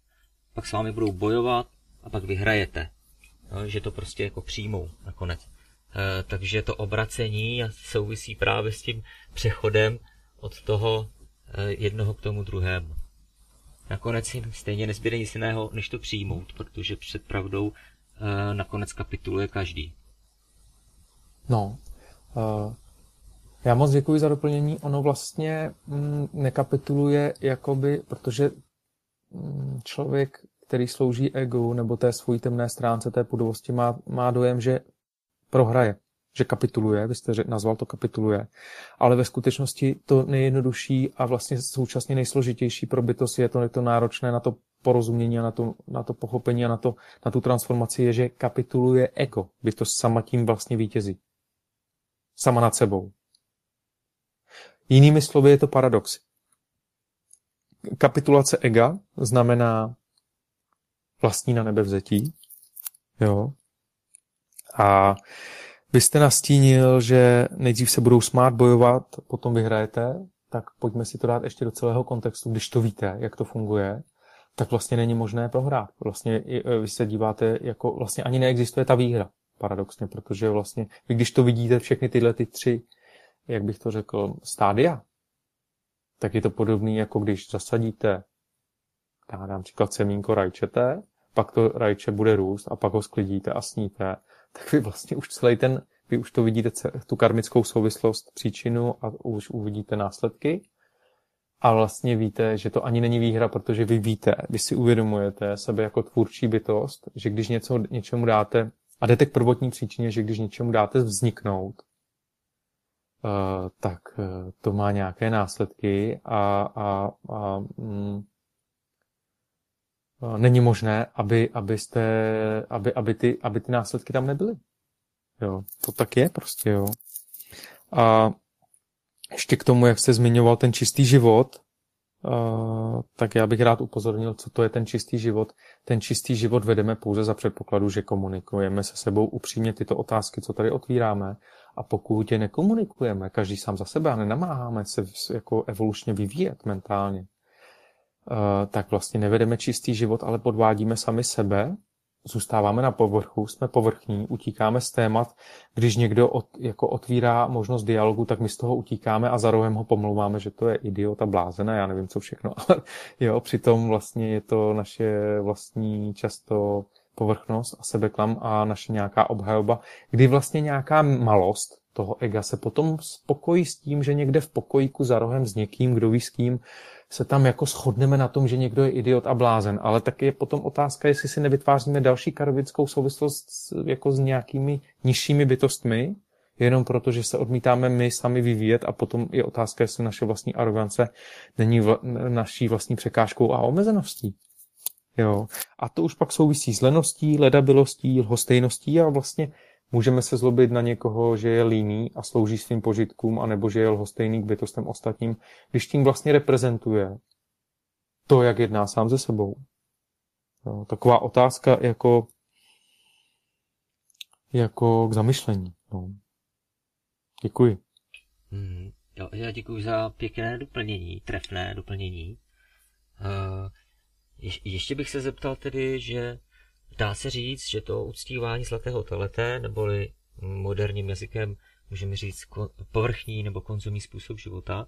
pak s vámi budou bojovat a pak vyhrajete. No, že to prostě jako přijmou nakonec. Eh, takže to obracení souvisí právě s tím přechodem od toho eh, jednoho k tomu druhému. Nakonec jim stejně nezbyde nic jiného, než to přijmout, protože před pravdou eh, nakonec kapituluje každý. No, já moc děkuji za doplnění. Ono vlastně mm, nekapituluje, jakoby, protože mm, člověk, který slouží egu nebo té svojí temné stránce, té pudovosti, má, má dojem, že prohraje, že kapituluje, vy jste nazval to kapituluje, ale ve skutečnosti to nejjednodušší a vlastně současně nejsložitější pro bytost je to, je to náročné na to porozumění a na to, na to pochopení a na, to, na tu transformaci je, že kapituluje ego. Bytost sama tím vlastně vítězí. Sama nad sebou. Jinými slovy je to paradox. Kapitulace ega znamená vlastní na nebevzetí. Jo. A vy jste nastínil, že nejdřív se budou smát bojovat, potom vyhrajete, tak pojďme si to dát ještě do celého kontextu. Když to víte, jak to funguje, tak vlastně není možné prohrát. Vlastně e, vy se díváte, jako vlastně ani neexistuje ta výhra, paradoxně, protože vlastně vy když to vidíte všechny tyhle ty tři, jak bych to řekl, stádia, tak je to podobný, jako když zasadíte, já dám příklad semínko rajčete, pak to rajče bude růst a pak ho sklidíte a sníte, tak vy vlastně už celý ten, vy už to vidíte, tu karmickou souvislost, příčinu a už uvidíte následky. A vlastně víte, že to ani není výhra, protože vy víte, vy si uvědomujete sebe jako tvůrčí bytost, že když něco, něčemu dáte, a jdete k prvotní příčině, že když něčemu dáte vzniknout, tak uh, to má nějaké následky a, a, a mm, není možné, aby, abyste, aby, aby, ty, aby ty následky tam nebyly. Jo, to tak je prostě, jo. A ještě k tomu, jak jste zmiňoval ten čistý život, uh, tak já bych rád upozornil, co to je ten čistý život. Ten čistý život vedeme pouze za předpokladu, že komunikujeme se sebou upřímně tyto otázky, co tady otvíráme. A pokud je nekomunikujeme, každý sám za sebe a nenamáháme se jako evolučně vyvíjet mentálně, Eh, tak vlastně nevedeme čistý život, ale podvádíme sami sebe, zůstáváme na povrchu, jsme povrchní, utíkáme z témat. Když někdo od, jako otvírá možnost dialogu, tak my z toho utíkáme a za rohem ho pomlouváme, že to je idiot a blázená, já nevím co všechno. Ale jo, přitom vlastně je to naše vlastní často povrchnost a sebeklam a naše nějaká obhajoba, kdy vlastně nějaká malost toho ega se potom spokojí s tím, že někde v pokojíku za rohem s někým, kdo ví s kým, se tam jako shodneme na tom, že někdo je idiot a blázen, ale tak je potom otázka, jestli si nevytváříme další karvickou souvislost jako s nějakými nižšími bytostmi, jenom proto, že se odmítáme my sami vyvíjet a potom je otázka, jestli naše vlastní arogance není vla, naší vlastní překážkou a omezeností. Jo. A to už pak souvisí s leností, ledabilostí, lhostejností a vlastně Můžeme se zlobit na někoho, že je líný a slouží svým požitkům, anebo že je lhostejný k bytostem ostatním, když tím vlastně reprezentuje to, jak jedná sám ze sebou. No, taková otázka jako, jako k zamyšlení. No. Děkuji. Hmm, jo, já děkuji za pěkné doplnění, trefné doplnění. Uh, je, ještě bych se zeptal tedy, že Dá se říct, že to uctívání zlatého teleté, neboli moderním jazykem můžeme říct povrchní nebo konzumní způsob života,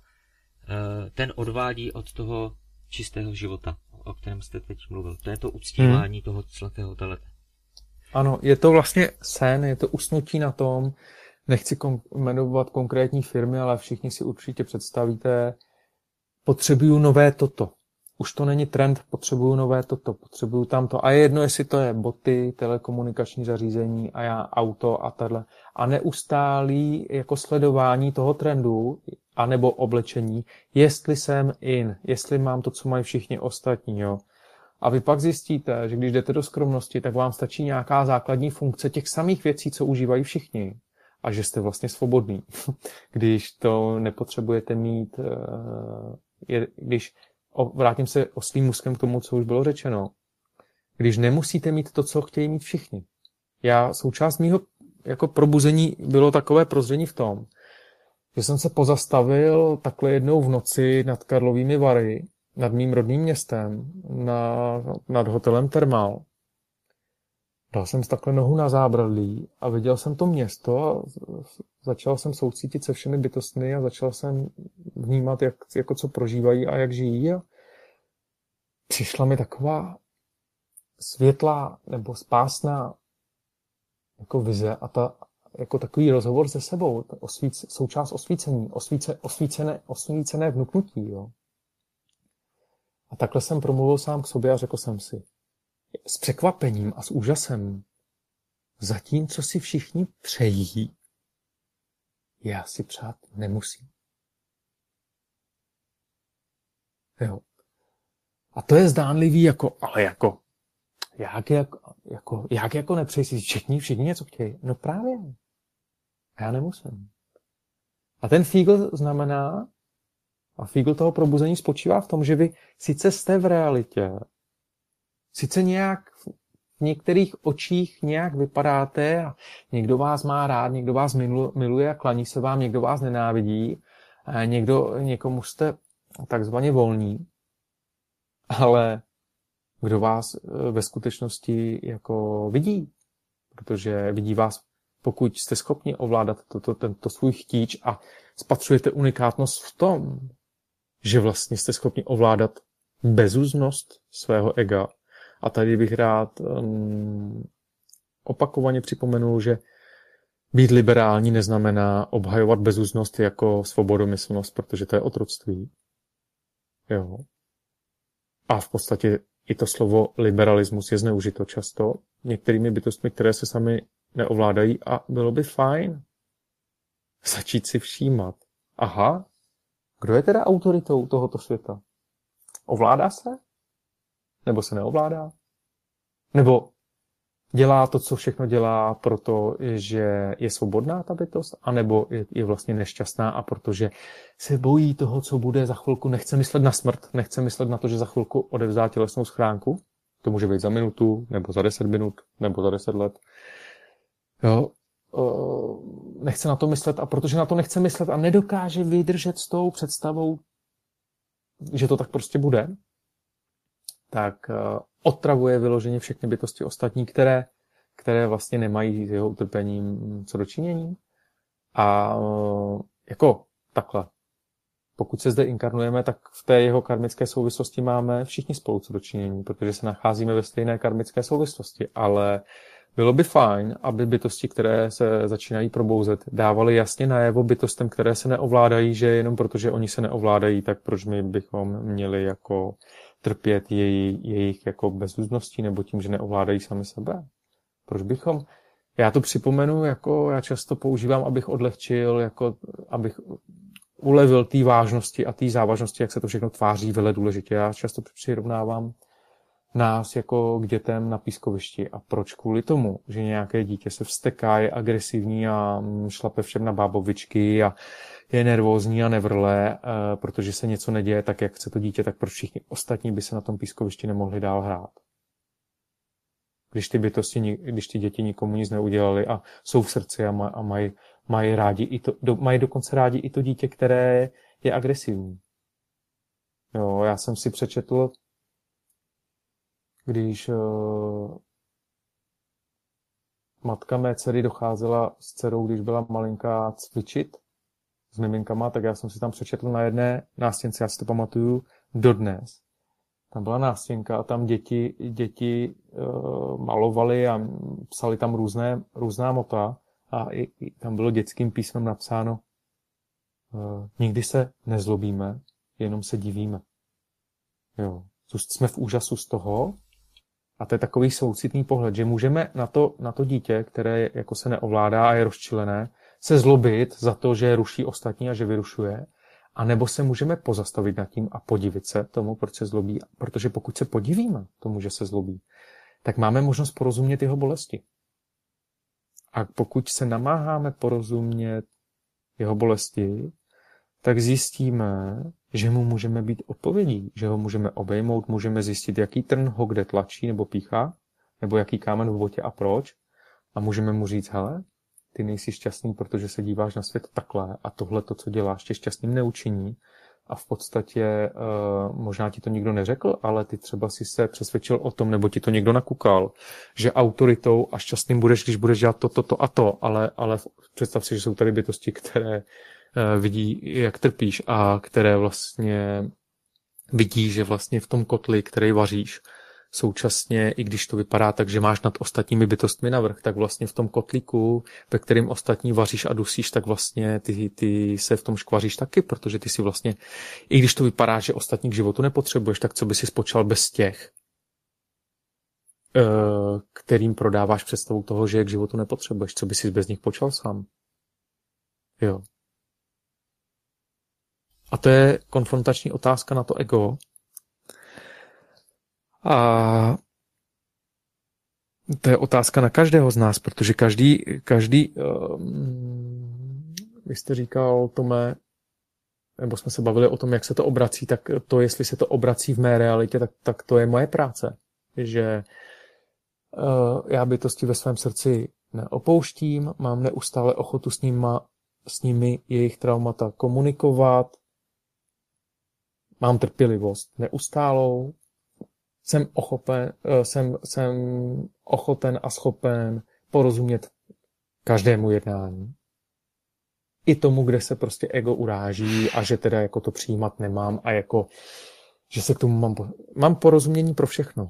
eh, ten odvádí od toho čistého života, o kterém jste teď mluvil. To je to uctívání hmm. toho zlatého telete. Ano, je to vlastně sen, je to usnutí na tom, nechci kon- jmenovat konkrétní firmy, ale všichni si určitě představíte, potřebuju nové toto už to není trend, potřebuju nové toto, potřebuju tamto. A je jedno, jestli to je boty, telekomunikační zařízení a já auto a takhle. A neustálý jako sledování toho trendu, anebo oblečení, jestli jsem in, jestli mám to, co mají všichni ostatní, jo. A vy pak zjistíte, že když jdete do skromnosti, tak vám stačí nějaká základní funkce těch samých věcí, co užívají všichni. A že jste vlastně svobodný. když to nepotřebujete mít, eh, vrátím se oslým muskem k tomu, co už bylo řečeno. Když nemusíte mít to, co chtějí mít všichni. Já součást mýho jako probuzení bylo takové prozření v tom, že jsem se pozastavil takhle jednou v noci nad Karlovými Vary, nad mým rodným městem, na, nad hotelem Termal. Dal jsem takhle nohu na zábradlí a viděl jsem to město a začal jsem soucítit se všemi bytostmi a začal jsem vnímat, jak, jako co prožívají a jak žijí a přišla mi taková světlá nebo spásná jako vize a ta, jako takový rozhovor se sebou, osvíc, součást osvícení, osvíce, osvícené, osvícené vnuknutí. Jo. A takhle jsem promluvil sám k sobě a řekl jsem si, s překvapením a s úžasem, zatímco si všichni přejí, já si přát nemusím. Jo. A to je zdánlivý jako, ale jako, jak jako, jako, jak jako nepřeji si, všichni, všichni něco chtějí. No právě. A já nemusím. A ten fígl znamená, a fígl toho probuzení spočívá v tom, že vy sice jste v realitě, sice nějak v některých očích nějak vypadáte a někdo vás má rád, někdo vás miluje a klaní se vám, někdo vás nenávidí, někdo, někomu jste takzvaně volní, ale kdo vás eh, ve skutečnosti jako vidí, protože vidí vás, pokud jste schopni ovládat toto, tento svůj chtíč a spatřujete unikátnost v tom, že vlastně jste schopni ovládat bezúznost svého ega. A tady bych rád um, opakovaně připomenul, že být liberální neznamená obhajovat bezúznost jako svobodomyslnost, protože to je otroctví. Jo. A v podstatě i to slovo liberalismus je zneužito často některými bytostmi, které se sami neovládají a bylo by fajn začít si všímat. Aha, kdo je teda autoritou tohoto světa? Ovládá se? Nebo se neovládá? Nebo dělá to, co všechno dělá, protože je svobodná ta bytost, anebo je, je vlastně nešťastná a protože se bojí toho, co bude za chvilku, nechce myslet na smrt, nechce myslet na to, že za chvilku odevzdá tělesnou schránku, to může být za minutu, nebo za deset minut, nebo za deset let. Jo, nechce na to myslet a protože na to nechce myslet a nedokáže vydržet s tou představou, že to tak prostě bude, tak otravuje vyloženě všechny bytosti ostatní, které, které vlastně nemají s jeho utrpením co dočinění. A jako takhle. Pokud se zde inkarnujeme, tak v té jeho karmické souvislosti máme všichni spolu co dočinění, protože se nacházíme ve stejné karmické souvislosti, ale bylo by fajn, aby bytosti, které se začínají probouzet, dávaly jasně najevo bytostem, které se neovládají, že jenom protože oni se neovládají, tak proč my bychom měli jako trpět její, jejich jako bezúzností nebo tím, že neovládají sami sebe. Proč bychom? Já to připomenu, jako já často používám, abych odlehčil, jako abych ulevil té vážnosti a té závažnosti, jak se to všechno tváří vele důležitě. Já často přirovnávám nás jako k dětem na pískovišti. A proč kvůli tomu, že nějaké dítě se vsteká, je agresivní a šlape všem na bábovičky a je nervózní a nevrlé, eh, protože se něco neděje tak, jak chce to dítě, tak proč všichni ostatní by se na tom pískovišti nemohli dál hrát? Když ty bytosti, když ty děti nikomu nic neudělali a jsou v srdci a, maj, a mají, mají, rádi i to, do, mají dokonce rádi i to dítě, které je agresivní. Jo, já jsem si přečetl, když uh, matka mé dcery docházela s dcerou, když byla malinká, cvičit, s miminkama, tak já jsem si tam přečetl na jedné nástěnce, já si to pamatuju dodnes. Tam byla nástěnka a tam děti, děti uh, malovali a psali tam různé, různá mota a i, i tam bylo dětským písmem napsáno uh, nikdy se nezlobíme, jenom se divíme. Jo. Jsme v úžasu z toho, a to je takový soucitný pohled, že můžeme na to, na to dítě, které jako se neovládá a je rozčilené, se zlobit za to, že ruší ostatní a že vyrušuje, a nebo se můžeme pozastavit nad tím a podivit se tomu, proč se zlobí. Protože pokud se podivíme tomu, že se zlobí, tak máme možnost porozumět jeho bolesti. A pokud se namáháme porozumět jeho bolesti, tak zjistíme, že mu můžeme být odpovědí, že ho můžeme obejmout, můžeme zjistit, jaký trn ho kde tlačí nebo píchá, nebo jaký kámen v botě a proč. A můžeme mu říct, hele, ty nejsi šťastný, protože se díváš na svět takhle a tohle to, co děláš, tě šťastným neučiní. a v podstatě uh, možná ti to nikdo neřekl, ale ty třeba si se přesvědčil o tom, nebo ti to někdo nakukal, že autoritou a šťastným budeš, když budeš dělat to, to, to a to, ale, ale představ si, že jsou tady bytosti, které vidí, jak trpíš a které vlastně vidí, že vlastně v tom kotli, který vaříš, současně, i když to vypadá tak, že máš nad ostatními bytostmi navrh, tak vlastně v tom kotlíku, ve kterým ostatní vaříš a dusíš, tak vlastně ty, ty se v tom škvaříš taky, protože ty si vlastně, i když to vypadá, že ostatní k životu nepotřebuješ, tak co by si spočal bez těch, eh, kterým prodáváš představu toho, že je k životu nepotřebuješ, co by si bez nich počal sám. Jo. A to je konfrontační otázka na to ego, a to je otázka na každého z nás, protože každý, každý um, vy jste říkal, Tome, nebo jsme se bavili o tom, jak se to obrací, tak to, jestli se to obrací v mé realitě, tak, tak to je moje práce. Že uh, já bytosti ve svém srdci neopouštím, mám neustále ochotu s, nima, s nimi jejich traumata komunikovat, mám trpělivost neustálou, jsem, ochopen, eh, jsem, jsem ochoten a schopen porozumět každému jednání. I tomu, kde se prostě ego uráží a že teda jako to přijímat nemám a jako, že se k tomu mám, mám porozumění pro všechno.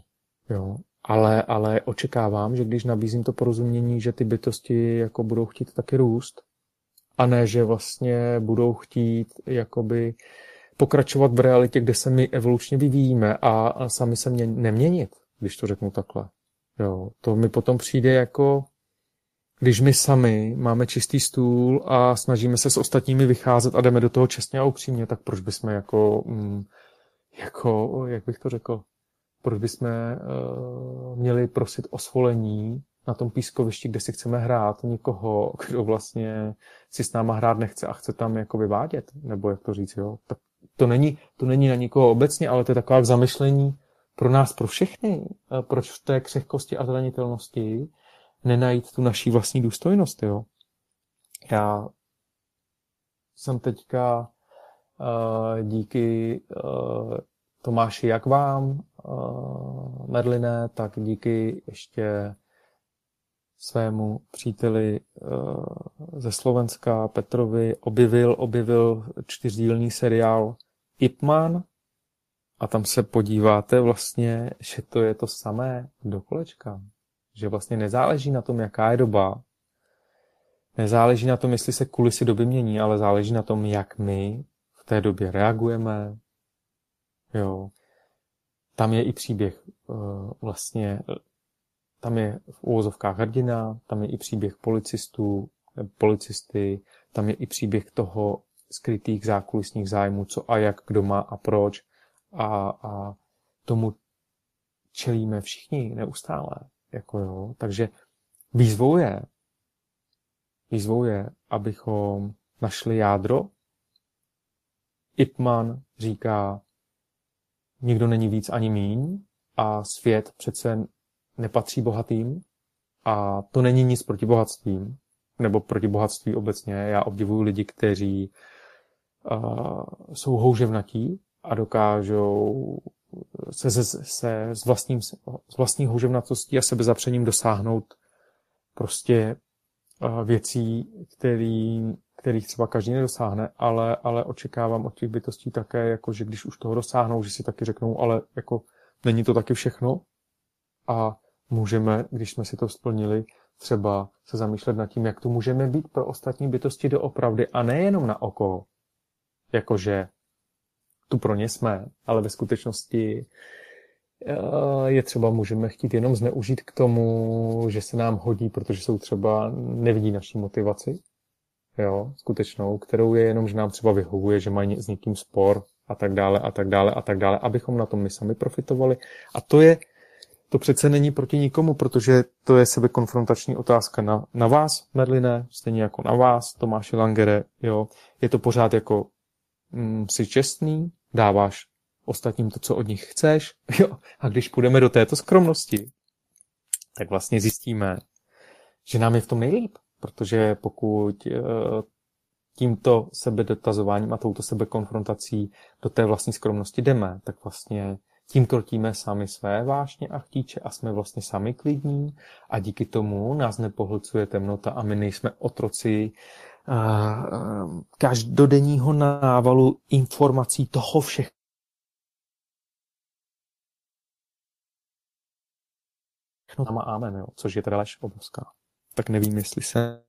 Jo. Ale, ale očekávám, že když nabízím to porozumění, že ty bytosti jako budou chtít taky růst a ne, že vlastně budou chtít jakoby pokračovat v realitě, kde se my evolučně vyvíjíme a, sami se mě neměnit, když to řeknu takhle. Jo, to mi potom přijde jako, když my sami máme čistý stůl a snažíme se s ostatními vycházet a jdeme do toho čestně a upřímně, tak proč bychom jako, mm, jako jak bych to řekl, proč bychom uh, měli prosit o svolení na tom pískovišti, kde si chceme hrát, někoho, kdo vlastně si s náma hrát nechce a chce tam jako vyvádět, nebo jak to říct, jo, tak to není, to není na nikoho obecně, ale to je taková k zamyšlení pro nás, pro všechny. Proč v té křehkosti a zranitelnosti nenajít tu naší vlastní důstojnost, jo? Já jsem teďka uh, díky uh, Tomáši, jak vám, uh, Merliné, tak díky ještě svému příteli ze Slovenska Petrovi objevil, objevil čtyřdílný seriál Ipman a tam se podíváte vlastně, že to je to samé do kolečka. Že vlastně nezáleží na tom, jaká je doba, nezáleží na tom, jestli se kulisy doby mění, ale záleží na tom, jak my v té době reagujeme. Jo. Tam je i příběh uh, vlastně, tam je v úvozovkách hrdina, tam je i příběh policistů, policisty, tam je i příběh toho, skrytých zákulisních zájmů, co a jak, kdo má a proč. A, a tomu čelíme všichni neustále. Jako jo. Takže výzvou je, výzvou je, abychom našli jádro. Ipman říká, nikdo není víc ani míň a svět přece nepatří bohatým a to není nic proti bohatstvím, nebo proti bohatství obecně. Já obdivuju lidi, kteří jsou houževnatí a dokážou se, se, se s, vlastním, s vlastní houževnatostí a sebezapřením dosáhnout prostě věcí, který, kterých třeba každý nedosáhne, ale, ale očekávám od těch bytostí také, jako že když už toho dosáhnou, že si taky řeknou, ale jako není to taky všechno. A můžeme, když jsme si to splnili, třeba se zamýšlet nad tím, jak to můžeme být pro ostatní bytosti doopravdy a nejenom na oko, jakože tu pro ně jsme, ale ve skutečnosti eh, je třeba můžeme chtít jenom zneužít k tomu, že se nám hodí, protože jsou třeba, nevidí naší motivaci, jo, skutečnou, kterou je jenom, že nám třeba vyhovuje, že mají s někým spor a tak dále a tak dále a tak dále, abychom na tom my sami profitovali. A to je, to přece není proti nikomu, protože to je sebekonfrontační otázka na, na vás, Merline, stejně jako na vás, Tomáši Langere, jo. Je to pořád jako jsi čestný, dáváš ostatním to, co od nich chceš. Jo. A když půjdeme do této skromnosti, tak vlastně zjistíme, že nám je v tom nejlíp. Protože pokud uh, tímto sebedotazováním a touto sebekonfrontací do té vlastní skromnosti jdeme, tak vlastně tím krotíme sami své vášně a chtíče a jsme vlastně sami klidní a díky tomu nás nepohlcuje temnota a my nejsme otroci každodenního návalu informací toho všech. No, amen, jo, což je teda lež obrovská. Tak nevím, jestli jsem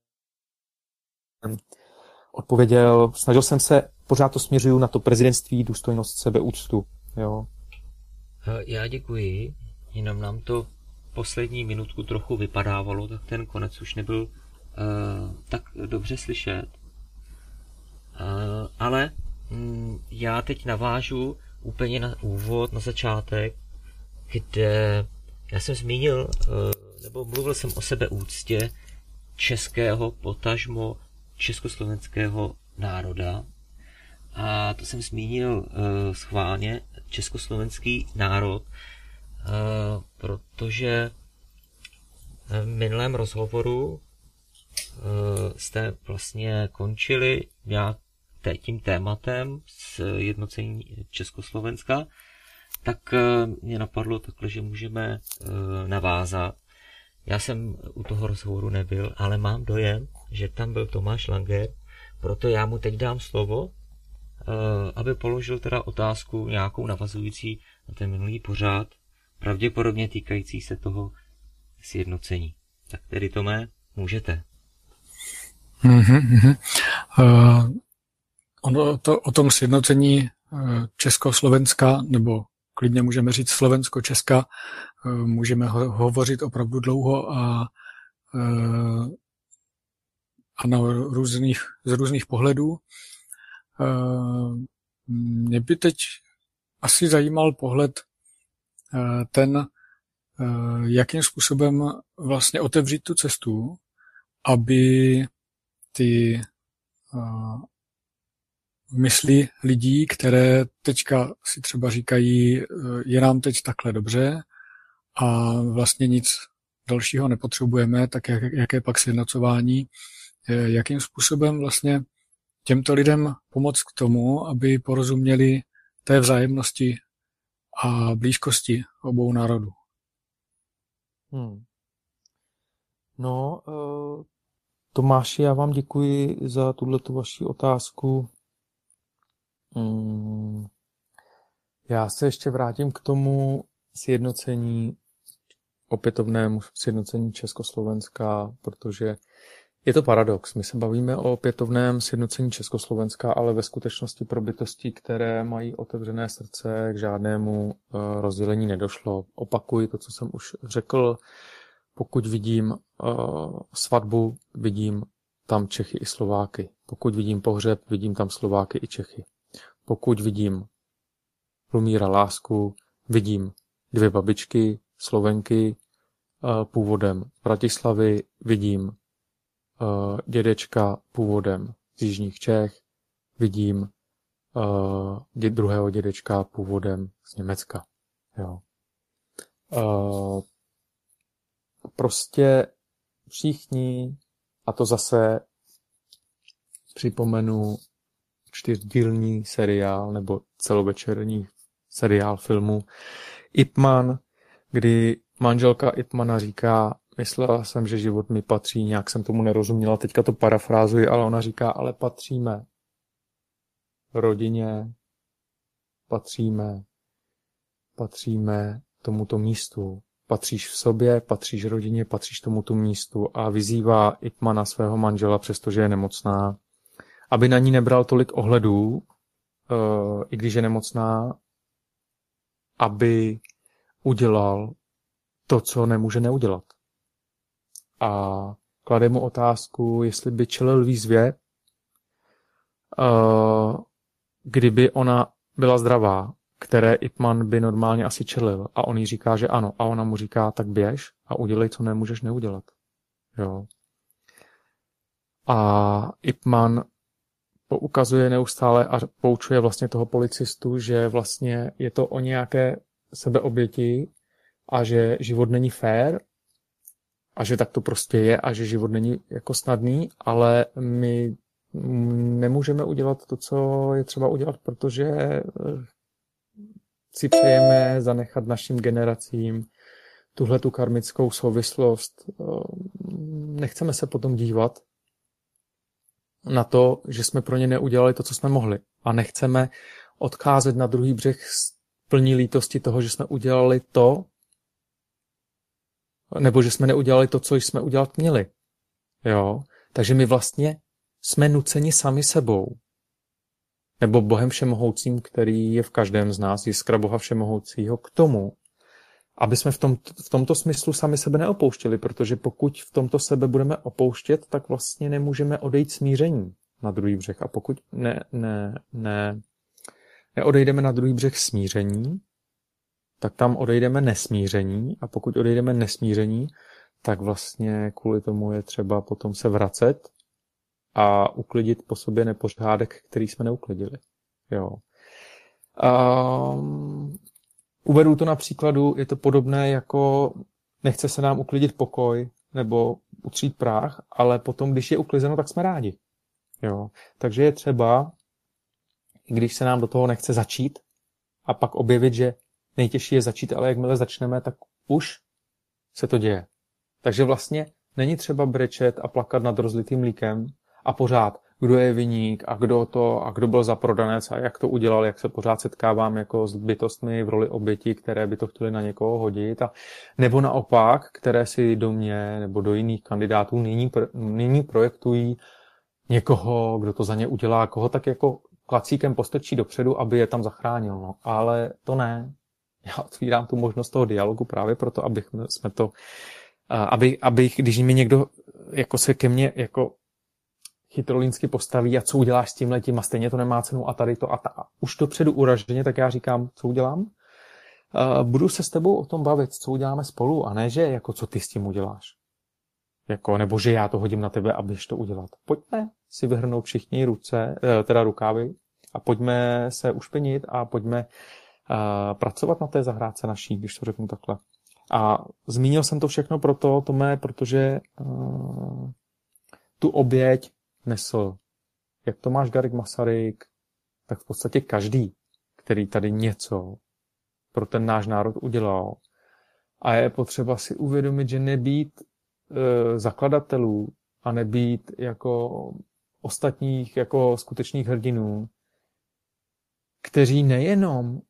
odpověděl. Snažil jsem se, pořád to směřuju na to prezidentství, důstojnost, sebeúctu. Jo. Já děkuji, jenom nám to poslední minutku trochu vypadávalo, tak ten konec už nebyl tak dobře slyšet. Uh, ale um, já teď navážu úplně na úvod, na začátek, kde já jsem zmínil, uh, nebo mluvil jsem o sebeúctě českého, potažmo československého národa. A to jsem zmínil schválně, československý národ, protože v minulém rozhovoru jste vlastně končili nějak tím tématem s jednocení Československa, tak mě napadlo takhle, že můžeme navázat. Já jsem u toho rozhovoru nebyl, ale mám dojem, že tam byl Tomáš Langer, proto já mu teď dám slovo, eh, aby položil teda otázku nějakou navazující na ten minulý pořád, pravděpodobně týkající se toho sjednocení. Tak tedy Tomé, můžete. Mm-hmm. Uh, ono to, o tom sjednocení uh, Československa, nebo klidně můžeme říct Slovensko-Česka, uh, můžeme ho, hovořit opravdu dlouho a a na různých, z různých pohledů. Eh, mě by teď asi zajímal pohled eh, ten, eh, jakým způsobem vlastně otevřít tu cestu, aby ty mysli lidí, které teďka si třeba říkají, je nám teď takhle dobře a vlastně nic dalšího nepotřebujeme, tak jak, jaké pak sjednocování, jakým způsobem vlastně těmto lidem pomoct k tomu, aby porozuměli té vzájemnosti a blízkosti obou národů. Hmm. No, uh, Tomáši, já vám děkuji za tuto vaši otázku. Hmm. Já se ještě vrátím k tomu sjednocení, opětovnému sjednocení Československa, protože je to paradox. My se bavíme o opětovném sjednocení Československa, ale ve skutečnosti pro bytosti, které mají otevřené srdce, k žádnému eh, rozdělení nedošlo. Opakuji to, co jsem už řekl. Pokud vidím uh, svatbu, vidím tam Čechy i Slováky. Pokud vidím pohřeb, vidím tam Slováky i Čechy. Pokud vidím Lumíra lásku, vidím dvě babičky, Slovenky, uh, původem Bratislavy, vidím uh, dědečka původem z Jižních Čech, vidím uh, dě, druhého dědečka původem z Německa. Jo. Uh, prostě všichni, a to zase připomenu čtyřdílní seriál nebo celovečerní seriál filmu Ipman, kdy manželka Ipmana říká, Myslela jsem, že život mi patří, nějak jsem tomu nerozuměla, teďka to parafrázuji, ale ona říká, ale patříme rodině, patříme, patříme tomuto místu. Patříš v sobě, patříš rodině, patříš tomuto místu a vyzývá Ipmana svého manžela, přestože je nemocná, aby na ní nebral tolik ohledů, eh, i když je nemocná, aby udělal to, co nemůže neudělat. A klade mu otázku, jestli by čelil výzvě, uh, kdyby ona byla zdravá, které Ipman by normálně asi čelil. A on jí říká, že ano. A ona mu říká, tak běž a udělej, co nemůžeš neudělat. Jo. A Ipman poukazuje neustále a poučuje vlastně toho policistu, že vlastně je to o nějaké sebeoběti a že život není fér a že tak to prostě je a že život není jako snadný, ale my nemůžeme udělat to, co je třeba udělat, protože eh, si přejeme zanechat našim generacím tuhle tu karmickou souvislost. Eh, nechceme se potom dívat na to, že jsme pro ně neudělali to, co jsme mohli. A nechceme odcházet na druhý břeh s plní lítosti toho, že jsme udělali to, nebo že jsme neudělali to, co jsme udělat měli. Jo? Takže my vlastně jsme nuceni sami sebou. Nebo Bohem Všemohoucím, který je v každém z nás, jiskra Boha Všemohoucího, k tomu, aby jsme v, tom, v tomto smyslu sami sebe neopouštěli, protože pokud v tomto sebe budeme opouštět, tak vlastně nemůžeme odejít smíření na druhý břeh. A pokud ne, ne, ne, neodejdeme na druhý břeh smíření, tak tam odejdeme nesmíření a pokud odejdeme nesmíření, tak vlastně kvůli tomu je třeba potom se vracet a uklidit po sobě nepořádek, který jsme neuklidili. Jo. Um, uvedu to na příkladu, je to podobné jako nechce se nám uklidit pokoj nebo utřít práh, ale potom, když je uklizeno, tak jsme rádi. Jo. Takže je třeba, když se nám do toho nechce začít a pak objevit, že nejtěžší je začít, ale jakmile začneme, tak už se to děje. Takže vlastně není třeba brečet a plakat nad rozlitým mlíkem a pořád, kdo je viník a kdo to a kdo byl za prodanec a jak to udělal, jak se pořád setkávám jako s bytostmi v roli oběti, které by to chtěli na někoho hodit a nebo naopak, které si do mě nebo do jiných kandidátů nyní, nyní projektují někoho, kdo to za ně udělá, koho tak jako klacíkem postrčí dopředu, aby je tam zachránil. No. Ale to ne. Já otvírám tu možnost toho dialogu právě proto, abych jsme to aby, aby, když mi někdo jako se ke mně jako chytrolínsky postaví a co uděláš s tím letím a stejně to nemá cenu a tady to a, ta, už dopředu uraženě, tak já říkám, co udělám? Uh, budu se s tebou o tom bavit, co uděláme spolu a ne, že jako co ty s tím uděláš. Jako, nebo že já to hodím na tebe, abys to udělat. Pojďme si vyhrnout všichni ruce, eh, teda rukávy a pojďme se ušpenit a pojďme uh, pracovat na té zahrádce naší, když to řeknu takhle. A zmínil jsem to všechno proto, Tomé, protože uh, tu oběť nesl jak Tomáš Garik Masaryk, tak v podstatě každý, který tady něco pro ten náš národ udělal. A je potřeba si uvědomit, že nebýt e, zakladatelů a nebýt jako ostatních jako skutečných hrdinů, kteří nejenom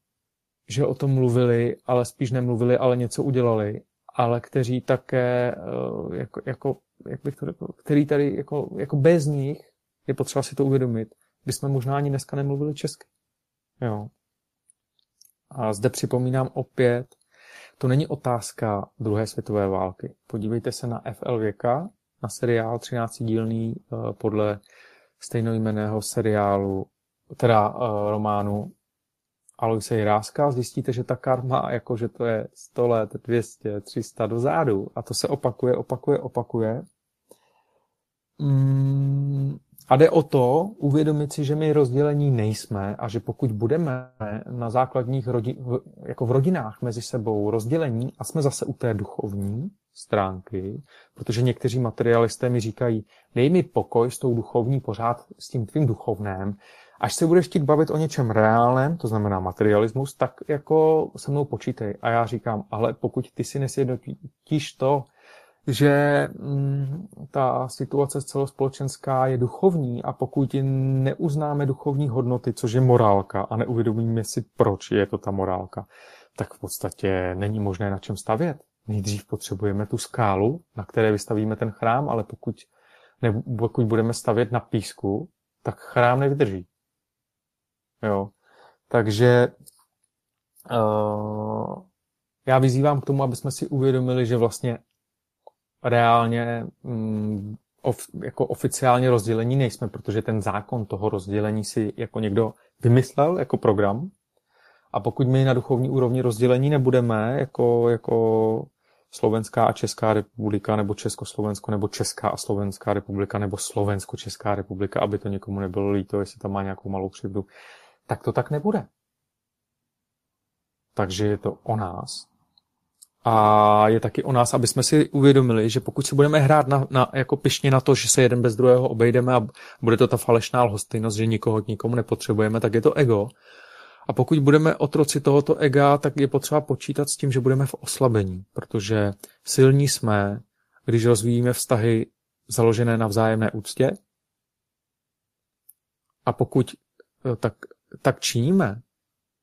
že o tom mluvili, ale spíš nemluvili, ale něco udělali, ale kteří také, eh, jako, jako jak bych to řekl, který tady jako, jako bez nich, je potřeba si to uvědomit, jsme možná ani dneska nemluvili česky. Jo. A zde připomínám opět, to není otázka druhé světové války. Podívejte se na FL věka, na seriál 13 dílný eh, podle stejnojmeného seriálu, teda uh, románu Aloise Jiráska, zjistíte, že ta karma, jako že to je 100 let, 200, 300 dozadu a to se opakuje, opakuje, opakuje. Mm, a jde o to uvědomit si, že my rozdělení nejsme a že pokud budeme na základních rodin, jako v rodinách mezi sebou rozdělení a jsme zase u té duchovní stránky, protože někteří materialisté mi říkají, dej mi pokoj s tou duchovní pořád, s tím tvým duchovném, Až se budeš chtít bavit o něčem reálném, to znamená materialismus, tak jako se mnou počítej. A já říkám, ale pokud ty si nesjednotíš to, že mm, ta situace celospolečenská je duchovní a pokud neuznáme duchovní hodnoty, což je morálka a neuvědomíme si, proč je to ta morálka, tak v podstatě není možné na čem stavět. Nejdřív potřebujeme tu skálu, na které vystavíme ten chrám, ale pokud, ne, pokud budeme stavět na písku, tak chrám nevydrží. Jo. Takže uh, já vyzývám k tomu, aby jsme si uvědomili, že vlastně reálně um, of, jako oficiálně rozdělení nejsme, protože ten zákon toho rozdělení si jako někdo vymyslel jako program. A pokud my na duchovní úrovni rozdělení nebudeme, jako, jako Slovenská a Česká republika, nebo Československo, nebo Česká a Slovenská republika, nebo Slovensko-Česká republika, aby to někomu nebylo líto, jestli tam má nějakou malou křivdu, tak to tak nebude. Takže je to o nás, A je taky o nás, aby jsme si uvědomili, že pokud si budeme hrát na, na, jako pišně na to, že se jeden bez druhého obejdeme a bude to ta falešná lhostejnost, že nikoho k nikomu nepotřebujeme, tak je to ego. A pokud budeme otroci tohoto ega, tak je potřeba počítat s tím, že budeme v oslabení, protože silní jsme, když rozvíjíme vztahy založené na vzájemné úctě. A pokud eh, tak, tak činíme,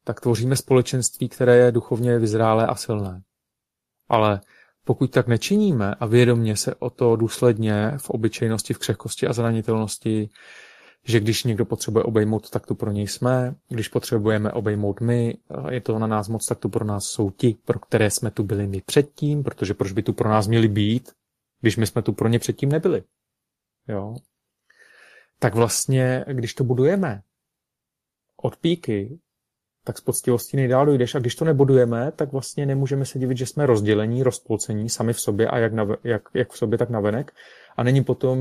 tak tvoříme společenství, které je duchovně vyzrálé a silné. Ale pokud tak nečiníme a vědomně se o to důsledně v obyčejnosti, v křehkosti a zranitelnosti, že když někdo potřebuje obejmout, tak tu pro něj jsme, když potřebujeme obejmout my, je to na nás moc, tak tu pro nás jsou ti, pro které jsme tu byli my předtím, protože proč by tu pro nás měli být, když my jsme tu pro ně předtím nebyli. Jo? Tak vlastně, když to budujeme od píky, tak s poctivostí nejdál dojdeš. A když to nebudujeme, tak vlastně nemůžeme se divit, že jsme rozdělení, rozpolcení sami v sobě a jak, na, jak, jak v sobě, tak navenek. A není potom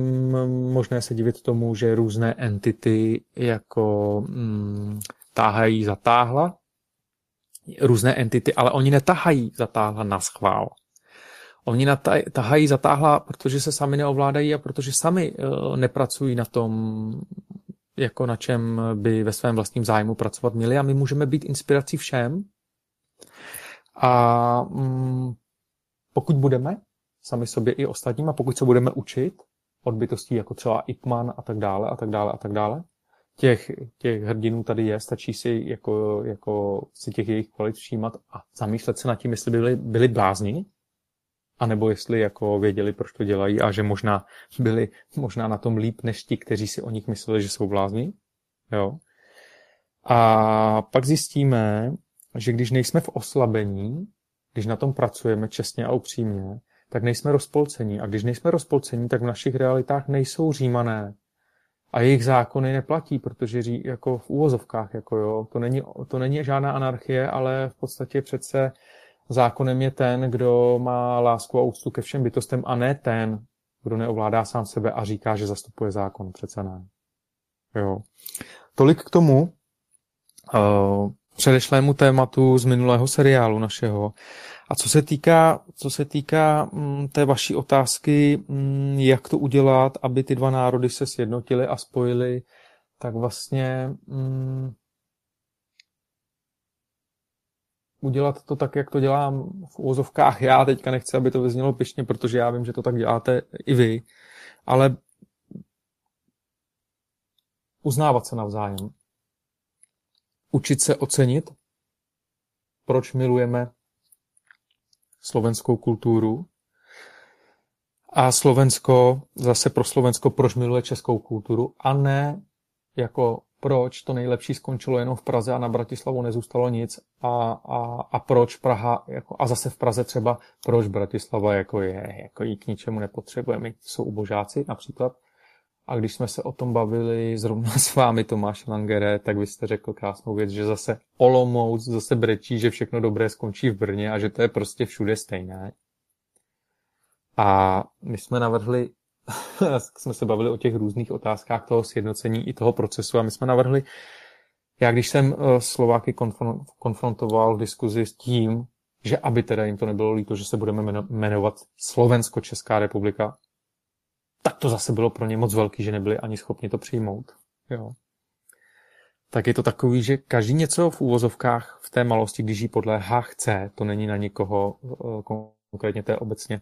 možné se divit tomu, že různé entity jako mm, táhají zatáhla, různé entity, ale oni netahají zatáhla na schvál. Oni tahají zatáhla, protože se sami neovládají a protože sami uh, nepracují na tom, jako na čem by ve svém vlastním zájmu pracovat měli a my můžeme být inspirací všem. A mm, pokud budeme sami sobě i ostatním a pokud se budeme učit od bytostí jako třeba Ipman a tak dále a tak dále a tak dále, těch, těch hrdinů tady je, stačí si jako, jako si těch jejich kvalit všímat a zamýšlet se nad tím, jestli byli, byli blázni, anebo jestli jako věděli, proč to dělají a že možná byli možná na tom líp než ti, kteří si o nich mysleli, že jsou blázni. Jo. A pak zjistíme, že když nejsme v oslabení, když na tom pracujeme čestně a upřímně, tak nejsme rozpolcení. A když nejsme rozpolcení, tak v našich realitách nejsou římané. A jejich zákony neplatí, protože ří, jako v úvozovkách, jako jo, to není, to není žádná anarchie, ale v podstatě přece zákonem je ten, kdo má lásku a úctu ke všem bytostem a ne ten, kdo neovládá sám sebe a říká, že zastupuje zákon. Přece ne. Jo. Tolik k tomu uh, předešlému tématu z minulého seriálu našeho. A co se týká, co se týká mm, té vaší otázky, mm, jak to udělat, aby ty dva národy se sjednotily a spojily, tak vlastně mm, udělat to tak, jak to dělám v úvozovkách já. Teďka nechci, aby to vyznělo pišně, protože já vím, že to tak děláte i vy. Ale uznávat se navzájem. Učit se ocenit, proč milujeme slovenskou kulturu. A Slovensko, zase pro Slovensko, proč miluje českou kulturu a ne jako proč to nejlepší skončilo jenom v Praze a na Bratislavu nezůstalo nic a, a, a proč Praha, jako, a zase v Praze třeba, proč Bratislava jako je, jako jí k ničemu nepotřebujeme, jsou ubožáci například. A když jsme se o tom bavili zrovna s vámi, Tomáš Langere, tak vy jste řekl krásnou věc, že zase Olomouc zase brečí, že všechno dobré skončí v Brně a že to je prostě všude stejné. A my jsme navrhli jsme se bavili o těch různých otázkách toho sjednocení i toho procesu a my jsme navrhli, já když jsem eh, Slováky konfrontoval v diskuzi s tím, že aby teda jim to nebylo líto, že se budeme jmenovat Slovensko-Česká republika, tak to zase bylo pro ně moc velký, že nebyli ani schopni to přijmout. Jo. Tak je to takový, že každý něco v úvozovkách v té malosti, když ji podléhá, chce, to není na nikoho eh, konkrétně je obecně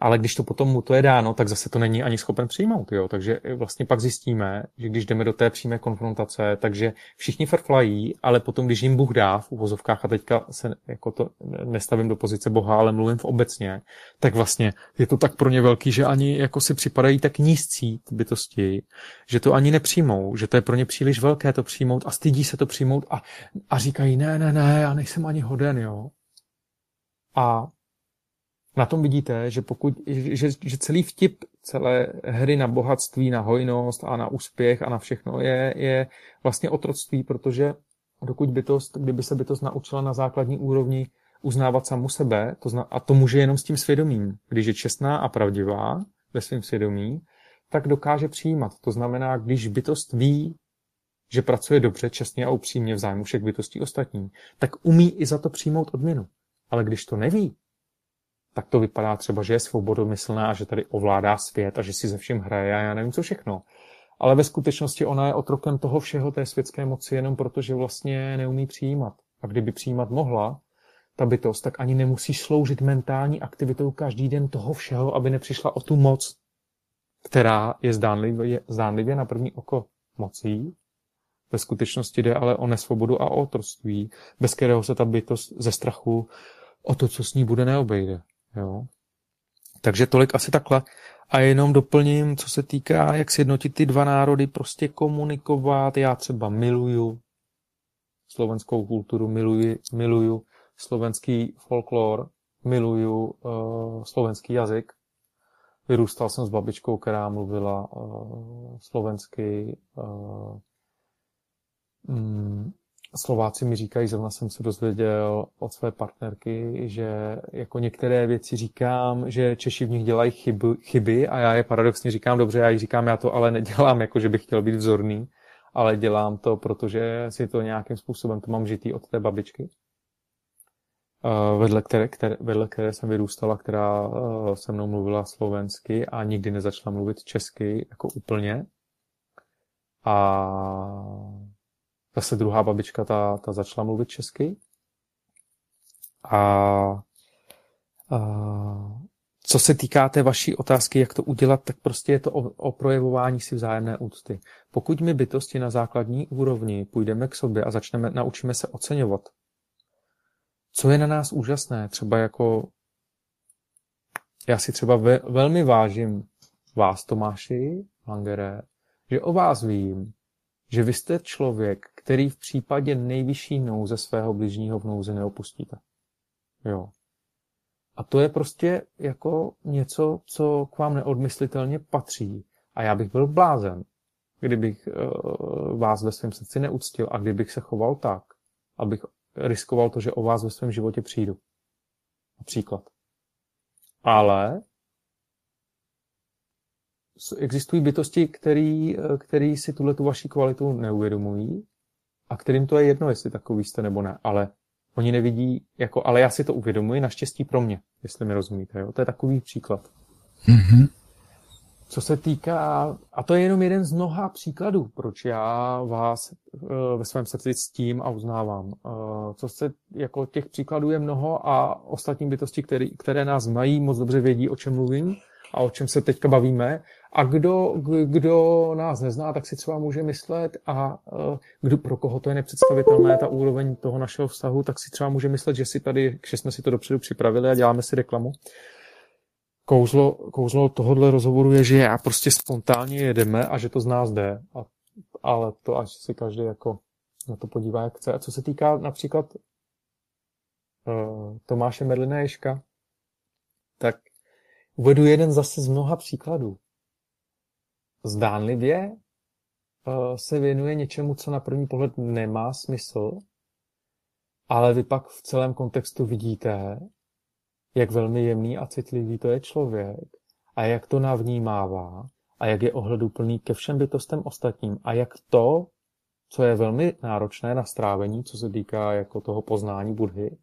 ale když to potom mu to je dáno, tak zase to není ani schopen přijmout. Jo? Takže vlastně pak zjistíme, že když jdeme do té přímé konfrontace, takže všichni frflají, ale potom, když jim Bůh dá v uvozovkách, a teďka se jako to nestavím do pozice Boha, ale mluvím v obecně, tak vlastně je to tak pro ně velký, že ani jako si připadají tak nízcí bytosti, že to ani nepřijmou, že to je pro ně příliš velké to přijmout a stydí se to přijmout a, a říkají, ne, ne, ne, já nejsem ani hoden, jo. A na tom vidíte, že, pokud, že, že celý vtip celé hry na bohatství, na hojnost a na úspěch a na všechno je, je vlastně otroctví, protože dokud bytost, kdyby se bytost naučila na základní úrovni uznávat samu sebe, to zna, a to může jenom s tím svědomím, když je čestná a pravdivá ve svém svědomí, tak dokáže přijímat. To znamená, když bytost ví, že pracuje dobře, čestně a upřímně v zájmu všech bytostí ostatní, tak umí i za to přijmout odměnu. Ale když to neví, tak to vypadá třeba, že je svobodomyslná a že tady ovládá svět a že si ze vším hraje a já nevím co všechno. Ale ve skutečnosti ona je otrokem toho všeho té světské moci jenom proto, že vlastně neumí přijímat. A kdyby přijímat mohla, ta bytost, tak ani nemusí sloužit mentální aktivitou každý den toho všeho, aby nepřišla o tu moc, která je zdánlivě, zdánlivě na první oko mocí. Ve skutečnosti jde ale o nesvobodu a o otroství, bez kterého se ta bytost ze strachu o to, co s ní bude, neobejde. Jo? Takže tolik asi takhle. A jenom doplním, co se týká, jak sjednotit ty dva národy, prostě komunikovat. Já třeba miluju slovenskou kulturu, miluji, miluju slovenský folklor, miluju uh, slovenský jazyk. Vyrůstal jsem s babičkou, která mluvila uh, slovensky. Uh, mm, Slováci mi říkají, zrovna jsem se dozvěděl od své partnerky, že jako některé věci říkám, že Češi v nich dělají chyby, chyby a já je paradoxně říkám, dobře, já jich říkám, já to ale nedělám, jako že bych chtěl být vzorný, ale dělám to, protože si to nějakým způsobem to mám žitý od té babičky, eh, vedle které, které, vedle které jsem vyrůstala, která eh, se mnou mluvila slovensky a nikdy nezačala mluvit česky jako úplně. A Zase druhá babička, ta, ta začala mluvit česky. A, a co se týká té vaší otázky, jak to udělat, tak prostě je to o, o projevování si vzájemné úcty. Pokud my bytosti na základní úrovni půjdeme k sobě a začneme, naučíme se oceňovat, co je na nás úžasné, třeba jako já si třeba ve, velmi vážím vás, Tomáši Langere, že o vás vím, že vy jste člověk, který v případě nejvyšší nouze svého bližního v nouzi neopustíte. Jo. A to je prostě jako něco, co k vám neodmyslitelně patří. A já bych byl blázen, kdybych uh, vás ve svém srdci neuctil a kdybych se choval tak, abych riskoval to, že o vás ve svém životě přijdu. Například. Ale existují bytosti, který, eh, který si tuhle tu vaši kvalitu neuvědomují a kterým to je jedno, jestli takový jste nebo ne, ale oni nevidí, jako, ale já si to uvědomuji, naštěstí pro mě, jestli mi rozumíte, jo? to je takový příklad. Mm-hmm. Co se týká, a to je jenom jeden z mnoha příkladů, proč já vás uh, ve svém srdci ctím a uznávám. Uh, co se, jako těch příkladů je mnoho a ostatní bytosti, které, které nás mají, moc dobře vědí, o čem mluvím a o čem se teďka bavíme. A kdo, kdo nás nezná, tak si třeba může myslet a e, kdo, pro koho to je nepředstavitelné, ta úroveň toho našeho vztahu, tak si třeba může myslet, že, si tady, že jsme si to dopředu připravili a děláme si reklamu. Kouzlo, kouzlo tohohle rozhovoru je, že já prostě spontánně jedeme a že to z nás jde. A, ale to až si každý jako na to podívá, jak chce. A co se týká například uh, Tomáše Merlina Ješka, tak Uvedu jeden zase z mnoha příkladů. Zdánlivě uh, se věnuje něčemu, co na první pohled nemá smysl, ale vy pak v celém kontextu vidíte, jak velmi jemný a citlivý to je člověk a jak to navnímává a jak je ohleduplný ke všem bytostem ostatním a jak to, co je velmi náročné na strávení, co se týká jako toho poznání Budhy,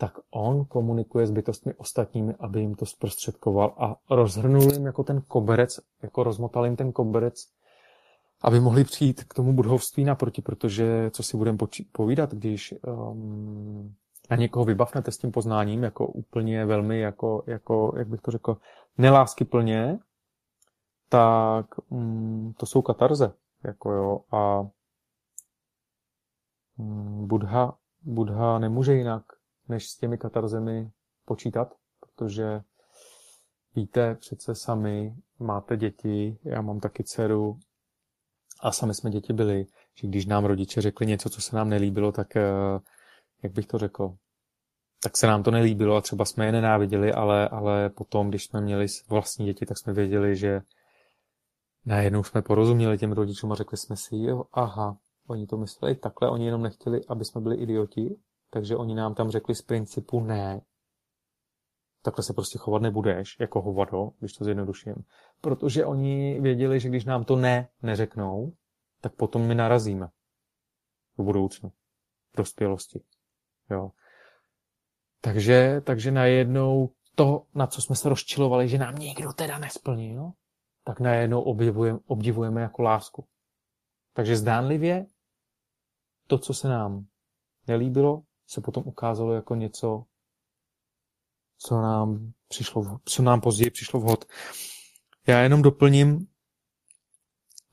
tak on komunikuje s bytostmi ostatními, aby jim to zprostředkoval a rozhrnul jim jako ten koberec, jako rozmotal jim ten koberec, aby mohli přijít k tomu budhovství naproti, protože co si budeme povídat, když um, na někoho vybavnete s tím poznáním, jako úplně velmi, jako, jako jak bych to řekl, nelásky plně, tak um, to jsou katarze, jako jo, a um, Budha, Budha nemůže jinak, než s těmi katarzemi počítat, protože víte přece sami, máte děti, já mám taky dceru a sami jsme děti byli, že když nám rodiče řekli něco, co se nám nelíbilo, tak eh, jak bych to řekl, tak se nám to nelíbilo a třeba jsme je nenáviděli, ale, ale potom, když jsme měli vlastní děti, tak jsme věděli, že najednou jsme porozuměli těm rodičům a řekli jsme si, jo, aha, oni to mysleli takhle, oni jenom nechtěli, aby jsme byli idioti takže oni nám tam řekli z principu ne. Takhle se prostě chovat nebudeš, jako hovado, když to zjednoduším. Protože oni věděli, že když nám to ne neřeknou, tak potom my narazíme v budoucnu, v dospělosti. Jo. Takže, takže najednou to, na co jsme se rozčilovali, že nám někdo teda nesplnil, tak najednou obdivujeme, obdivujeme jako lásku. Takže zdánlivě to, co se nám nelíbilo, se potom ukázalo jako něco, co nám, přišlo, co nám později přišlo vhod. Já jenom doplním,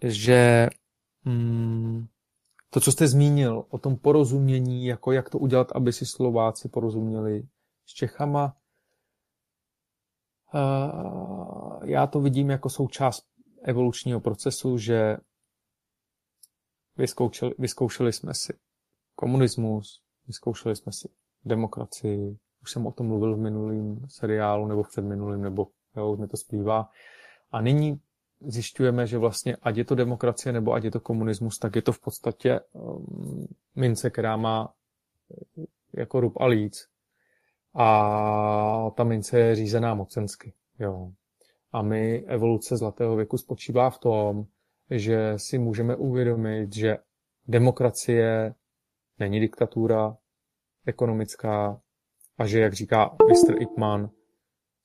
že mm, to, co jste zmínil o tom porozumění, jako jak to udělat, aby si Slováci porozuměli s Čechama, uh, já to vidím jako součást evolučního procesu, že vyzkoušeli, vyzkoušeli jsme si komunismus, vyzkoušeli jsme si demokracii, už jsem o tom mluvil v minulém seriálu nebo v předminulým, nebo jo, mi to splývá. A nyní zjišťujeme, že vlastně ať je to demokracie nebo ať je to komunismus, tak je to v podstatě um, mince, která má eh, jako rub a líc. A ta mince je řízená mocensky. Jo. A my, evoluce zlatého věku spočívá v tom, že si můžeme uvědomit, že demokracie není diktatura ekonomická a že, jak říká Mr. Ipman,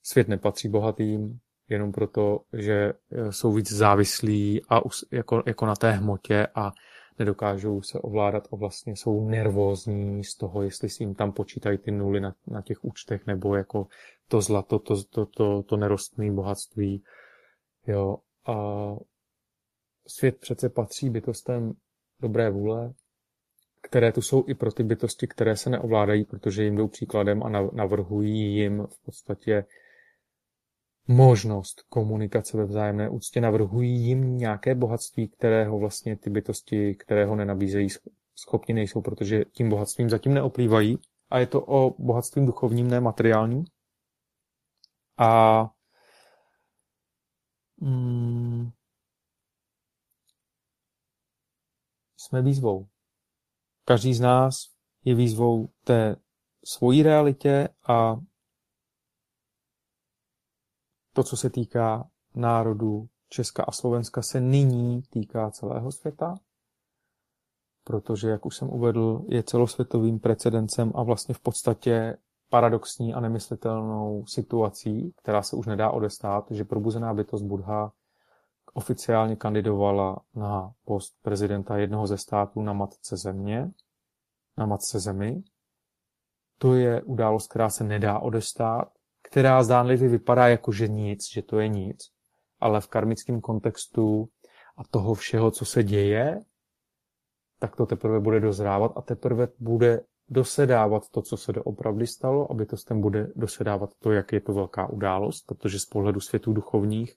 svět nepatří bohatým, jenom proto, že eh, jsou víc závislí a jako, jako na té hmotě a nedokážou se ovládat a vlastně jsou nervózní z toho, jestli si jim tam počítají ty nuly na, na těch účtech nebo jako to zlato, to, to, to, to nerostné bohatství. Jo. A svět přece patří bytostem dobré vůle, které tu jsou i pro ty bytosti, které se neovládají, protože jim jdou příkladem a navrhují jim v podstatě možnost komunikace ve vzájemné úctě, navrhují jim nějaké bohatství, kterého vlastně ty bytosti, kterého nenabízejí, schopni nejsou, protože tím bohatstvím zatím neoplývají. A je to o bohatstvím duchovním, ne materiálním. A mm, jsme výzvou. Každý z nás je výzvou té svojí realitě a to, co se týká národů Česka a Slovenska, se nyní týká celého světa, protože, jak už jsem uvedl, je celosvětovým precedencem a vlastně v podstatě paradoxní a nemyslitelnou situací, která se už nedá odestát, že probuzená bytost Budha oficiálně kandidovala na post prezidenta jednoho ze států na matce země, na matce zemi. To je událost, která se nedá odestát, která zdánlivě vypadá jako, že nic, že to je nic, ale v karmickém kontextu a toho všeho, co se děje, tak to teprve bude dozrávat a teprve bude dosedávat to, co se doopravdy stalo, aby to s bude dosedávat to, jak je to velká událost, protože z pohledu světů duchovních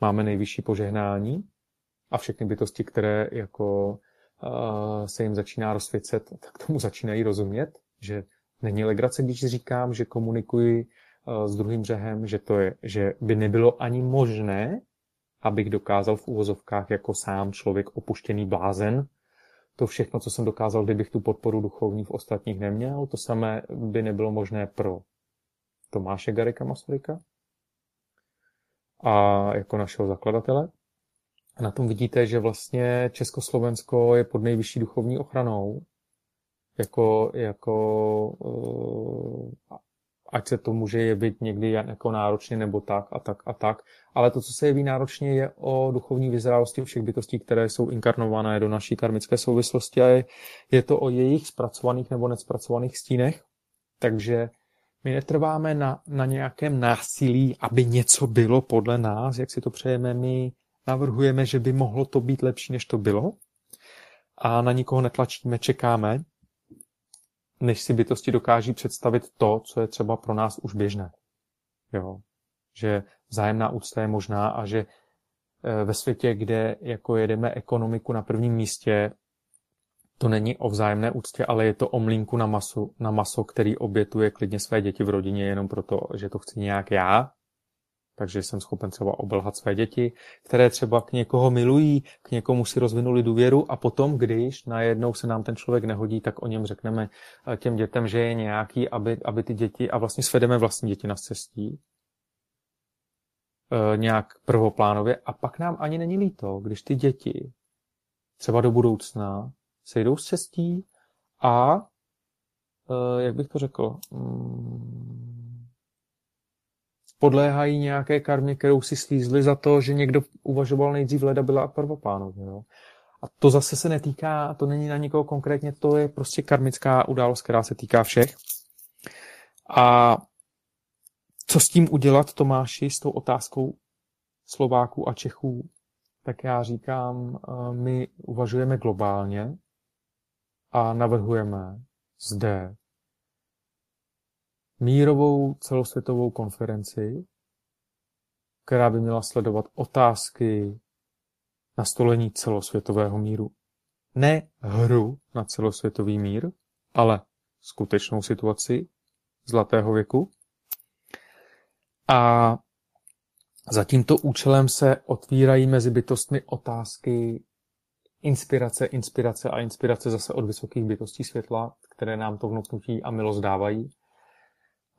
máme nejvyšší požehnání a všechny bytosti, které jako se jim začíná rozsvěcet, tak tomu začínají rozumět, že není legrace, když říkám, že komunikuji s druhým břehem, že to je, že by nebylo ani možné, abych dokázal v úvozovkách jako sám člověk opuštěný blázen, to všechno, co jsem dokázal, kdybych tu podporu duchovní v ostatních neměl, to samé by nebylo možné pro Tomáše Garika Masaryka, a jako našeho zakladatele. A na tom vidíte, že vlastně Československo je pod nejvyšší duchovní ochranou, jako, jako uh, ať se to může jevit někdy jako náročně nebo tak a tak a tak, ale to, co se jeví náročně, je o duchovní vyzrálosti všech bytostí, které jsou inkarnované do naší karmické souvislosti a je, je to o jejich zpracovaných nebo nespracovaných stínech, takže my netrváme na, na nějakém násilí, aby něco bylo podle nás, jak si to přejeme. My navrhujeme, že by mohlo to být lepší, než to bylo. A na nikoho netlačíme, čekáme, než si bytosti dokáží představit to, co je třeba pro nás už běžné. Jo. Že vzájemná úcta je možná a že eh, ve světě, kde jako jedeme ekonomiku na prvním místě, to není o vzájemné úctě, ale je to o mlínku na, masu, na maso, který obětuje klidně své děti v rodině jenom proto, že to chci nějak já. Takže jsem schopen třeba obelhat své děti, které třeba k někoho milují, k někomu si rozvinuli důvěru a potom, když najednou se nám ten člověk nehodí, tak o něm řekneme eh, těm dětem, že je nějaký, aby, aby ty děti, a vlastně svedeme vlastní děti na cestí, e, nějak prvoplánově a pak nám ani není líto, když ty děti třeba do budoucna sejdou z cestí a, uh, jak bych to řekl, um, podléhají nějaké karmě, kterou si slízli za to, že někdo uvažoval nejdřív leda byla a prvopánově. Jo. A to zase se netýká, to není na nikoho konkrétně, to je prostě karmická událost, která se týká všech. A co s tím udělat, Tomáši, s tou otázkou Slováků a Čechů, tak já říkám, eh, my uvažujeme globálně a navrhujeme zde mírovou celosvětovou konferenci, která by měla sledovat otázky nastolení celosvětového míru. Ne hru na celosvětový mír, ale skutečnou situaci zlatého věku. A za tímto účelem se otvírají mezi bytostmi otázky inspirace, inspirace a inspirace zase od vysokých bytostí světla, které nám to vnuknutí a milost dávají.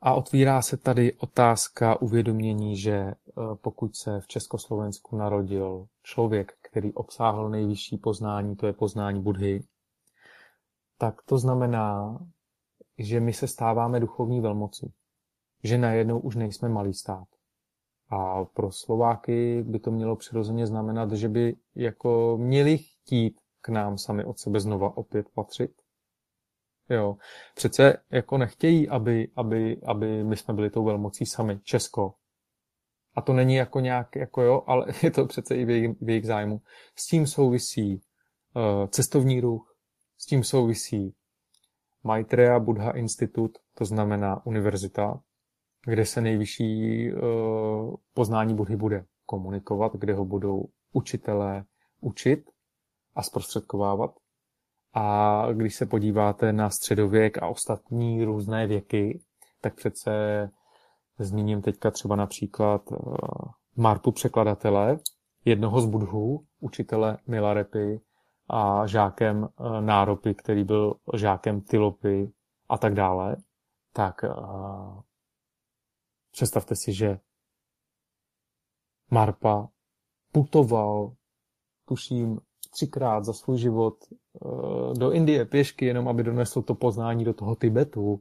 A otvírá se tady otázka uvědomění, že eh, pokud se v Československu narodil člověk, který obsáhl nejvyšší poznání, to je poznání Budhy, tak to znamená, že my se stáváme duchovní velmocí. Že najednou už nejsme malý stát. A pro Slováky by to mělo přirozeně znamenat, že by jako měli chtít k nám sami od sebe znova opět patřit. Jo. Přece jako nechtějí, aby, aby, aby my jsme byli tou velmocí sami, Česko. A to není jako nějak, jako jo, ale je to přece i v jejich, v jejich zájmu. S tím souvisí uh, cestovní ruch, s tím souvisí Maitreya Buddha Institut, to znamená univerzita, kde se nejvyšší uh, poznání Budhy bude komunikovat, kde ho budou učitelé učit a zprostředkovávat. A když se podíváte na středověk a ostatní různé věky, tak přece zmíním teďka třeba například uh, Marpu překladatele, jednoho z budhů, učitele Milarepy a žákem uh, Náropy, který byl žákem Tylopy a tak dále, tak uh, představte si, že Marpa putoval, tuším, třikrát za svůj život eh, do Indie pěšky, jenom aby donesl to poznání do toho Tibetu.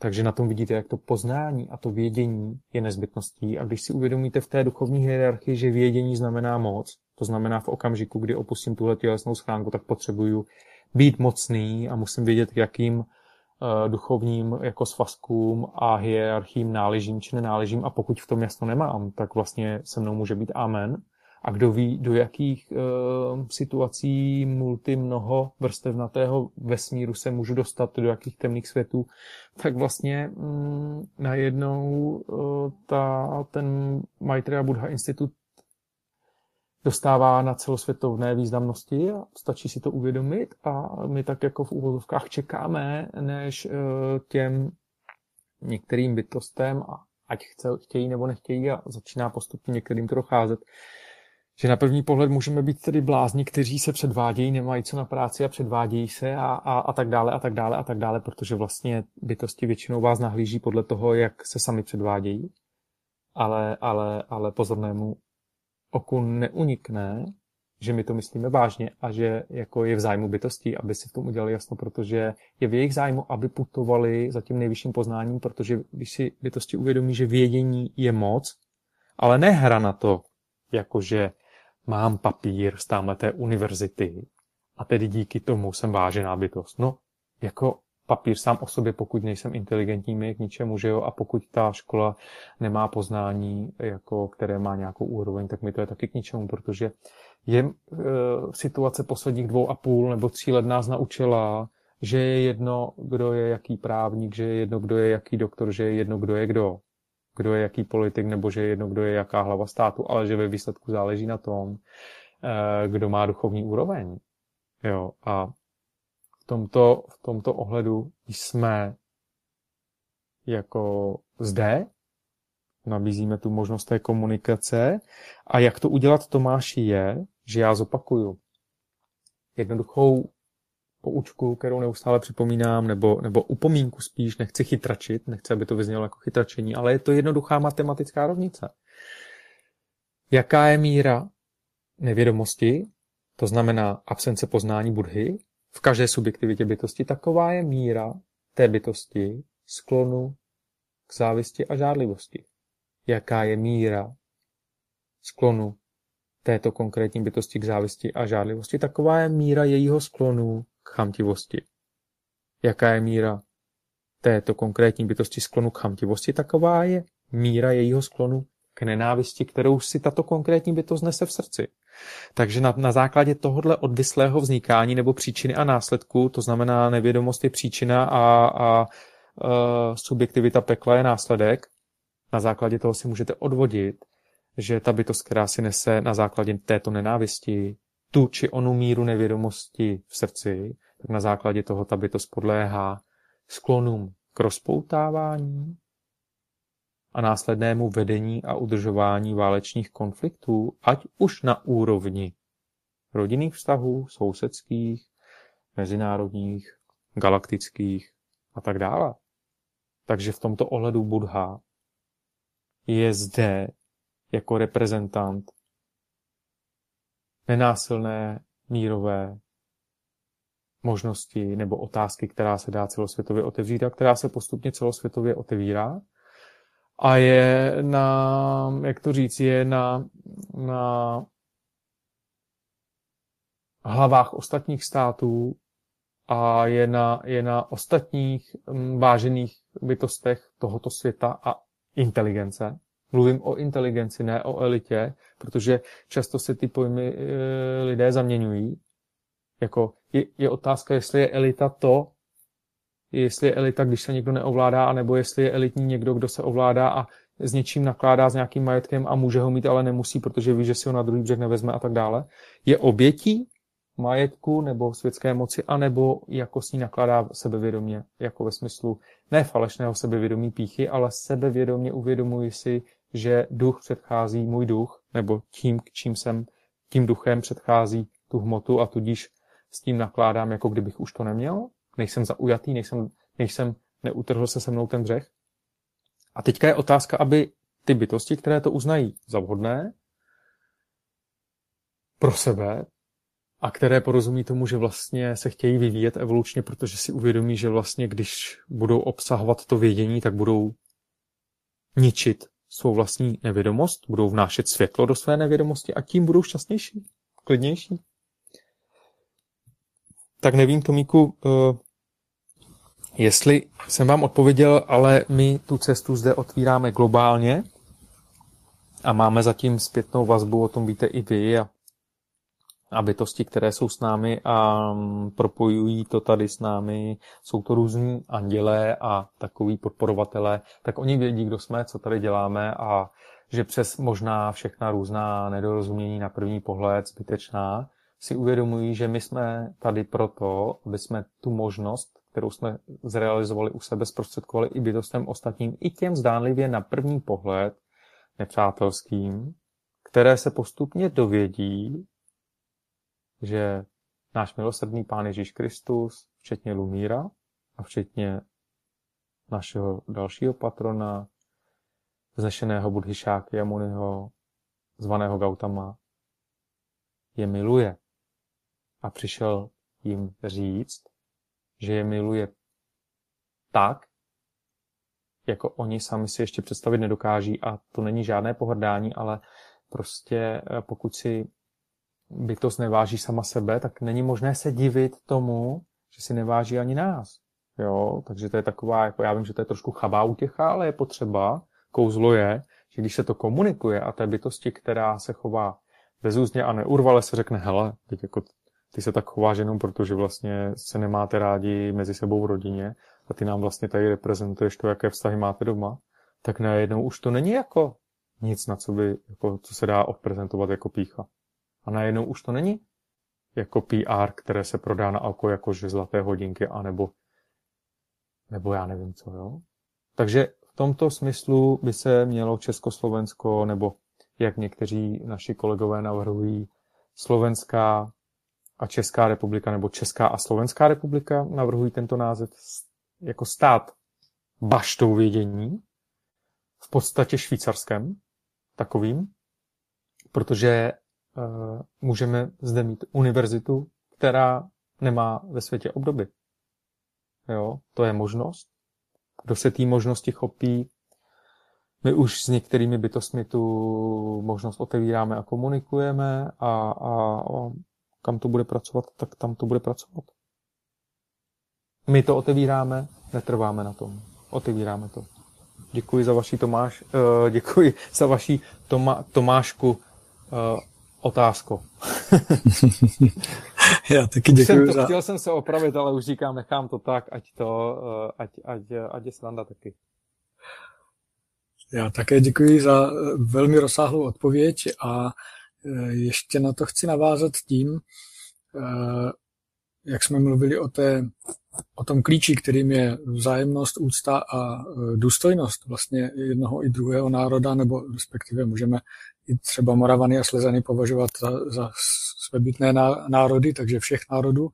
Takže na tom vidíte, jak to poznání a to vědění je nezbytností. A když si uvědomíte v té duchovní hierarchii, že vědění znamená moc, to znamená v okamžiku, kdy opustím tuhle tělesnou schránku, tak potřebuju být mocný a musím vědět, jakým uh, duchovním jako svazkům a hierarchím náležím či nenáležím a pokud v tom jasno nemám, tak vlastně se mnou může být amen a kdo ví, do jakých e, situací multi mnoho vrstevnatého vesmíru se můžu dostat, do jakých temných světů, tak vlastně mm, najednou e, ta, ten Maitreya Buddha Institut dostává na celosvětovné významnosti a stačí si to uvědomit a my tak jako v úvozovkách čekáme, než e, těm některým bytostem a ať chce, chtějí nebo nechtějí a začíná postupně některým to docházet, že na první pohled můžeme být tedy blázni, kteří se předvádějí, nemají co na práci a předvádějí se a, a, a tak dále a tak dále a tak dále, protože vlastně bytosti většinou vás nahlíží podle toho, jak se sami předvádějí, ale, ale, ale pozornému oku neunikne, že my to myslíme vážně a že jako je v zájmu bytostí, aby si v tom udělali jasno, protože je v jejich zájmu, aby putovali za tím nejvyšším poznáním, protože když si bytosti uvědomí, že vědění je moc, ale ne hra na to, jakože mám papír z tamhleté univerzity a tedy díky tomu jsem vážená bytost. No, jako papír sám o sobě, pokud nejsem inteligentní, mi je k ničemu, že jo, a pokud ta škola nemá poznání, jako, které má nějakou úroveň, tak mi to je taky k ničemu, protože je e, situace posledních dvou a půl nebo tří let nás naučila, že je jedno, kdo je jaký právník, že je jedno, kdo je jaký doktor, že je jedno, kdo je kdo kdo je jaký politik, nebo že je jedno, kdo je jaká hlava státu, ale že ve výsledku záleží na tom, eh, kdo má duchovní úroveň. Jo, a v tomto, v tomto ohledu jsme jako zde, nabízíme tu možnost té komunikace a jak to udělat Tomáši je, že já zopakuju jednoduchou poučku, kterou neustále připomínám, nebo, nebo upomínku spíš, nechci chytračit, nechci, aby to vyznělo jako chytračení, ale je to jednoduchá matematická rovnice. Jaká je míra nevědomosti, to znamená absence poznání budhy, v každé subjektivitě bytosti, taková je míra té bytosti sklonu k závisti a žádlivosti. Jaká je míra sklonu této konkrétní bytosti k závisti a žádlivosti, taková je míra jejího sklonu k chamtivosti. Jaká je míra této konkrétní bytosti sklonu k chamtivosti, taková je míra jejího sklonu k nenávisti, kterou si tato konkrétní bytost nese v srdci. Takže na, na základě tohohle odvislého vznikání nebo příčiny a následku, to znamená nevědomost je příčina a, a uh, subjektivita pekla je následek, na základě toho si můžete odvodit, že ta bytost, která si nese na základě této nenávisti tu či onu míru nevědomosti v srdci, tak na základě toho ta bytost podléhá sklonům k rozpoutávání a následnému vedení a udržování válečných konfliktů, ať už na úrovni rodinných vztahů, sousedských, mezinárodních, galaktických a tak dále. Takže v tomto ohledu Buddha je zde jako reprezentant nenásilné mírové možnosti nebo otázky, která se dá celosvětově otevřít a která se postupně celosvětově otevírá. A je na, jak to říct, je na, na hlavách ostatních států a je na, je na ostatních mm, vážených bytostech tohoto světa a inteligence. Mluvím o inteligenci, ne o elitě, protože často se ty pojmy e, lidé zaměňují. Jako je, je otázka, jestli je elita to, jestli je elita, když se někdo neovládá, anebo jestli je elitní někdo, kdo se ovládá a s něčím nakládá s nějakým majetkem a může ho mít, ale nemusí, protože ví, že si ho na druhý břeh nevezme a tak dále. Je obětí majetku nebo světské moci, anebo jako s ní nakládá sebevědomě, jako ve smyslu ne falešného sebevědomí píchy, ale sebevědomě uvědomuji si, že duch předchází můj duch, nebo tím, čím jsem, tím duchem předchází tu hmotu a tudíž s tím nakládám, jako kdybych už to neměl. Nejsem zaujatý, nejsem, nejsem neutrhl se se mnou ten břeh. A teďka je otázka, aby ty bytosti, které to uznají za vhodné pro sebe a které porozumí tomu, že vlastně se chtějí vyvíjet evolučně, protože si uvědomí, že vlastně když budou obsahovat to vědění, tak budou ničit svou vlastní nevědomost, budou vnášet světlo do své nevědomosti a tím budou šťastnější, klidnější. Tak nevím, Tomíku, eh, jestli jsem vám odpověděl, ale my tu cestu zde otvíráme globálně a máme zatím zpětnou vazbu, o tom víte i vy a a bytosti, které jsou s námi a mm, propojují to tady s námi, jsou to různí andělé a takový podporovatelé, tak oni vědí, kdo jsme, co tady děláme a že přes možná všechna různá nedorozumění na první pohled zbytečná, si uvědomují, že my jsme tady proto, aby jsme tu možnost, kterou jsme zrealizovali u sebe, zprostředkovali i bytostem ostatním, i těm zdánlivě na první pohled nepřátelským, které se postupně dovědí, že náš milosrdný Pán Ježíš Kristus, včetně Lumíra a včetně našeho dalšího patrona, vznešeného Budhišáky Jamuniho, zvaného Gautama, je miluje. A přišel jim říct, že je miluje tak, jako oni sami si ještě představit nedokáží a to není žádné pohrdání, ale prostě eh, pokud si bytost neváží sama sebe, tak není možné se divit tomu, že si neváží ani nás. Jo, takže to je taková, jako já vím, že to je trošku chabá útěcha, ale je potřeba. Kouzlo je, že když se to komunikuje a té bytosti, která se chová bezúzně a neurvale se řekne, hele, teď jako ty se tak chováš jenom proto, že vlastně se nemáte rádi mezi sebou v rodině a ty nám vlastně tady reprezentuješ to, jaké vztahy máte doma, tak najednou už to není jako nic, na co by, jako, co se dá odprezentovat jako pícha. A najednou už to není jako PR, které se prodá na oko jako že zlaté hodinky, anebo nebo já nevím co, jo. Takže v tomto smyslu by se mělo Československo, nebo jak někteří naši kolegové navrhují, Slovenská a Česká republika, nebo Česká a Slovenská republika navrhují tento název jako stát baštou vědění, v podstatě švýcarském, takovým, protože můžeme zde mít univerzitu, která nemá ve světě obdoby. Jo, to je možnost. Kdo se té možnosti chopí, my už s některými bytostmi tu možnost otevíráme a komunikujeme a, a, a kam to bude pracovat, tak tam to bude pracovat. My to otevíráme, netrváme na tom. Otevíráme to. Děkuji za vaši Tomáš, uh, děkuji za vaši Toma, Tomášku uh, otázku. Já taky děkuji jsem to, za... Chtěl jsem se opravit, ale už říkám, nechám to tak, ať to, uh, ať, ať, ať je sranda taky. Já také děkuji za velmi rozsáhlou odpověď a ještě na to chci navázat tím, jak jsme mluvili o, té, o tom klíči, kterým je vzájemnost, úcta a důstojnost vlastně jednoho i druhého národa, nebo respektive můžeme i třeba Moravany a Slezany považovat za, za svébytné národy, takže všech národů, e,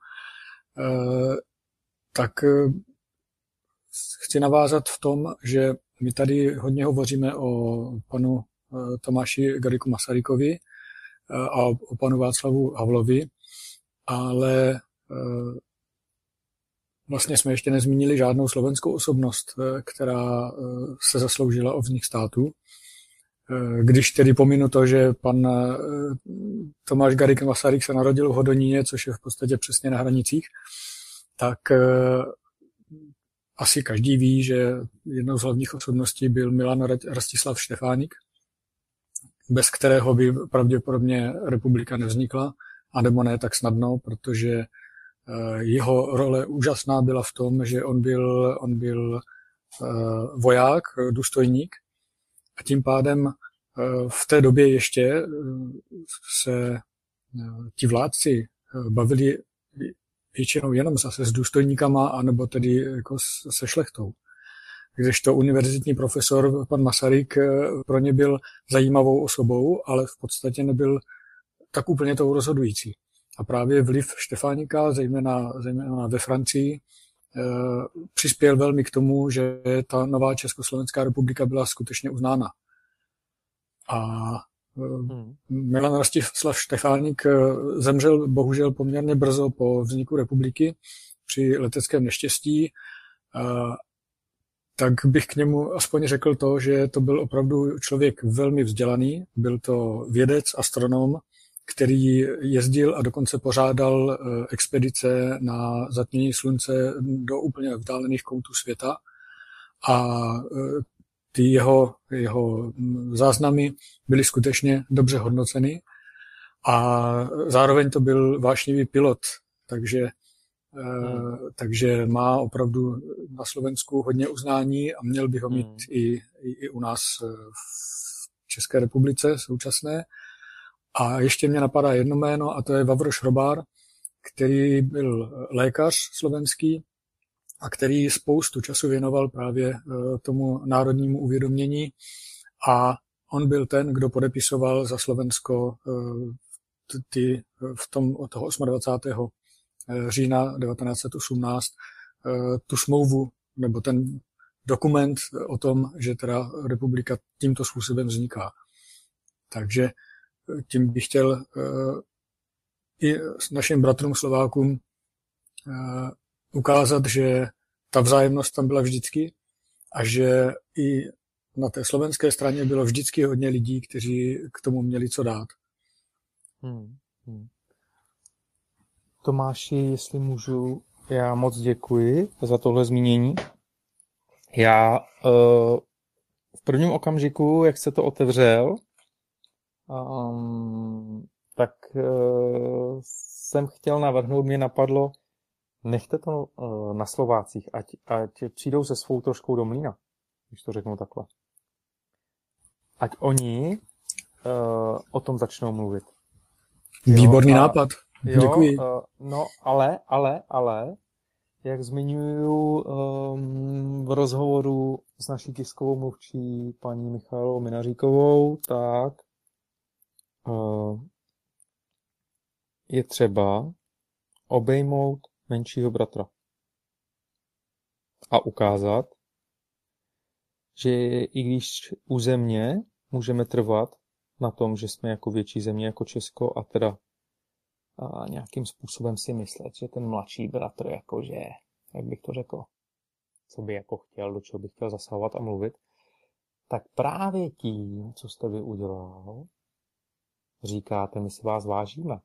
tak e, chci navázat v tom, že my tady hodně hovoříme o panu Tomáši Gariku Masarykovi a o panu Václavu Havlovi, ale Eh, vlastně jsme ještě nezmínili žádnou slovenskou osobnost, eh, která eh, se zasloužila o vznik státu. Když tedy pominu to, že pan Tomáš Garik Masaryk se narodil v Hodoníně, což je v podstatě přesně na hranicích, tak asi každý ví, že jednou z hlavních osobností byl Milan Rastislav Štefánik, bez kterého by pravděpodobně republika nevznikla, anebo ne tak snadno, protože Eh, jeho role úžasná byla v tom, že on byl, on byl eh, voják, důstojník a tím pádem eh, v té době ještě se ti vládci bavili většinou jenom zase s důstojníkama, anebo tedy jako se šlechtou. Když to univerzitní profesor, pan Masaryk, pro ně byl zajímavou osobou, ale v podstatě nebyl tak úplně tou rozhodující. A právě vliv Štefánika, zejména, zejména ve Francii, eh, přispěl velmi k tomu, že ta nová Československá republika byla skutečně uznána. A eh, hmm. Milan Rastislav Štefánik eh, zemřel bohužel poměrně brzo po vzniku republiky při leteckém neštěstí. Tak bych k němu aspoň řekl to, že to byl opravdu člověk velmi vzdělaný, byl to vědec, astronom, který jezdil a dokonce pořádal eh, expedice na zatmění slunce do úplně vzdálených koutů světa. A eh, ty jeho, jeho záznamy byly skutečně dobře hodnoceny. A zároveň to byl vášnivý pilot, takže, eh, hmm. takže má opravdu na Slovensku hodně uznání a měl by ho mít hmm. i, i, i u nás v České republice současné. A ještě mě napadá jedno jméno a to je Vavro Šrobár, který byl lékař slovenský a který spoustu času věnoval právě eh, tomu národnímu uvědomění a on byl ten, kdo podepisoval za Slovensko eh, ty, v tom od toho 28. Eh, října 1918 tu smlouvu nebo ten dokument o tom, že teda republika tímto způsobem vzniká. Takže tím bych chtěl eh, i našim bratrům Slovákům eh, ukázat, že ta vzájemnost tam byla vždycky a že i na té slovenské straně bylo vždycky hodně lidí, kteří k tomu měli co dát. Hmm, hmm. Tomáši, jestli můžu, já moc děkuji za tohle zmínění. Já uh, v prvním okamžiku, jak se to otevřel, Um, tak uh, jsem chtěl navrhnout, mě napadlo, nechte to uh, na Slovácích, ať, ať přijdou se svou troškou do mlína, když to řeknu takhle. Ať oni uh, o tom začnou mluvit. Výborný jo, a, nápad. Jo, Děkuji. Uh, no, ale, ale, ale, jak zmiňuju um, v rozhovoru s naší tiskovou mluvčí paní Michailou Minaříkovou, tak je třeba obejmout menšího bratra a ukázat, že i když u země můžeme trvat na tom, že jsme jako větší země, jako Česko, a teda a nějakým způsobem si myslet, že ten mladší bratr, jakože, jak bych to řekl, co by jako chtěl, do čeho by chtěl zasahovat a mluvit, tak právě tím, co jste vy udělal, říkáte, my si vás vážíme.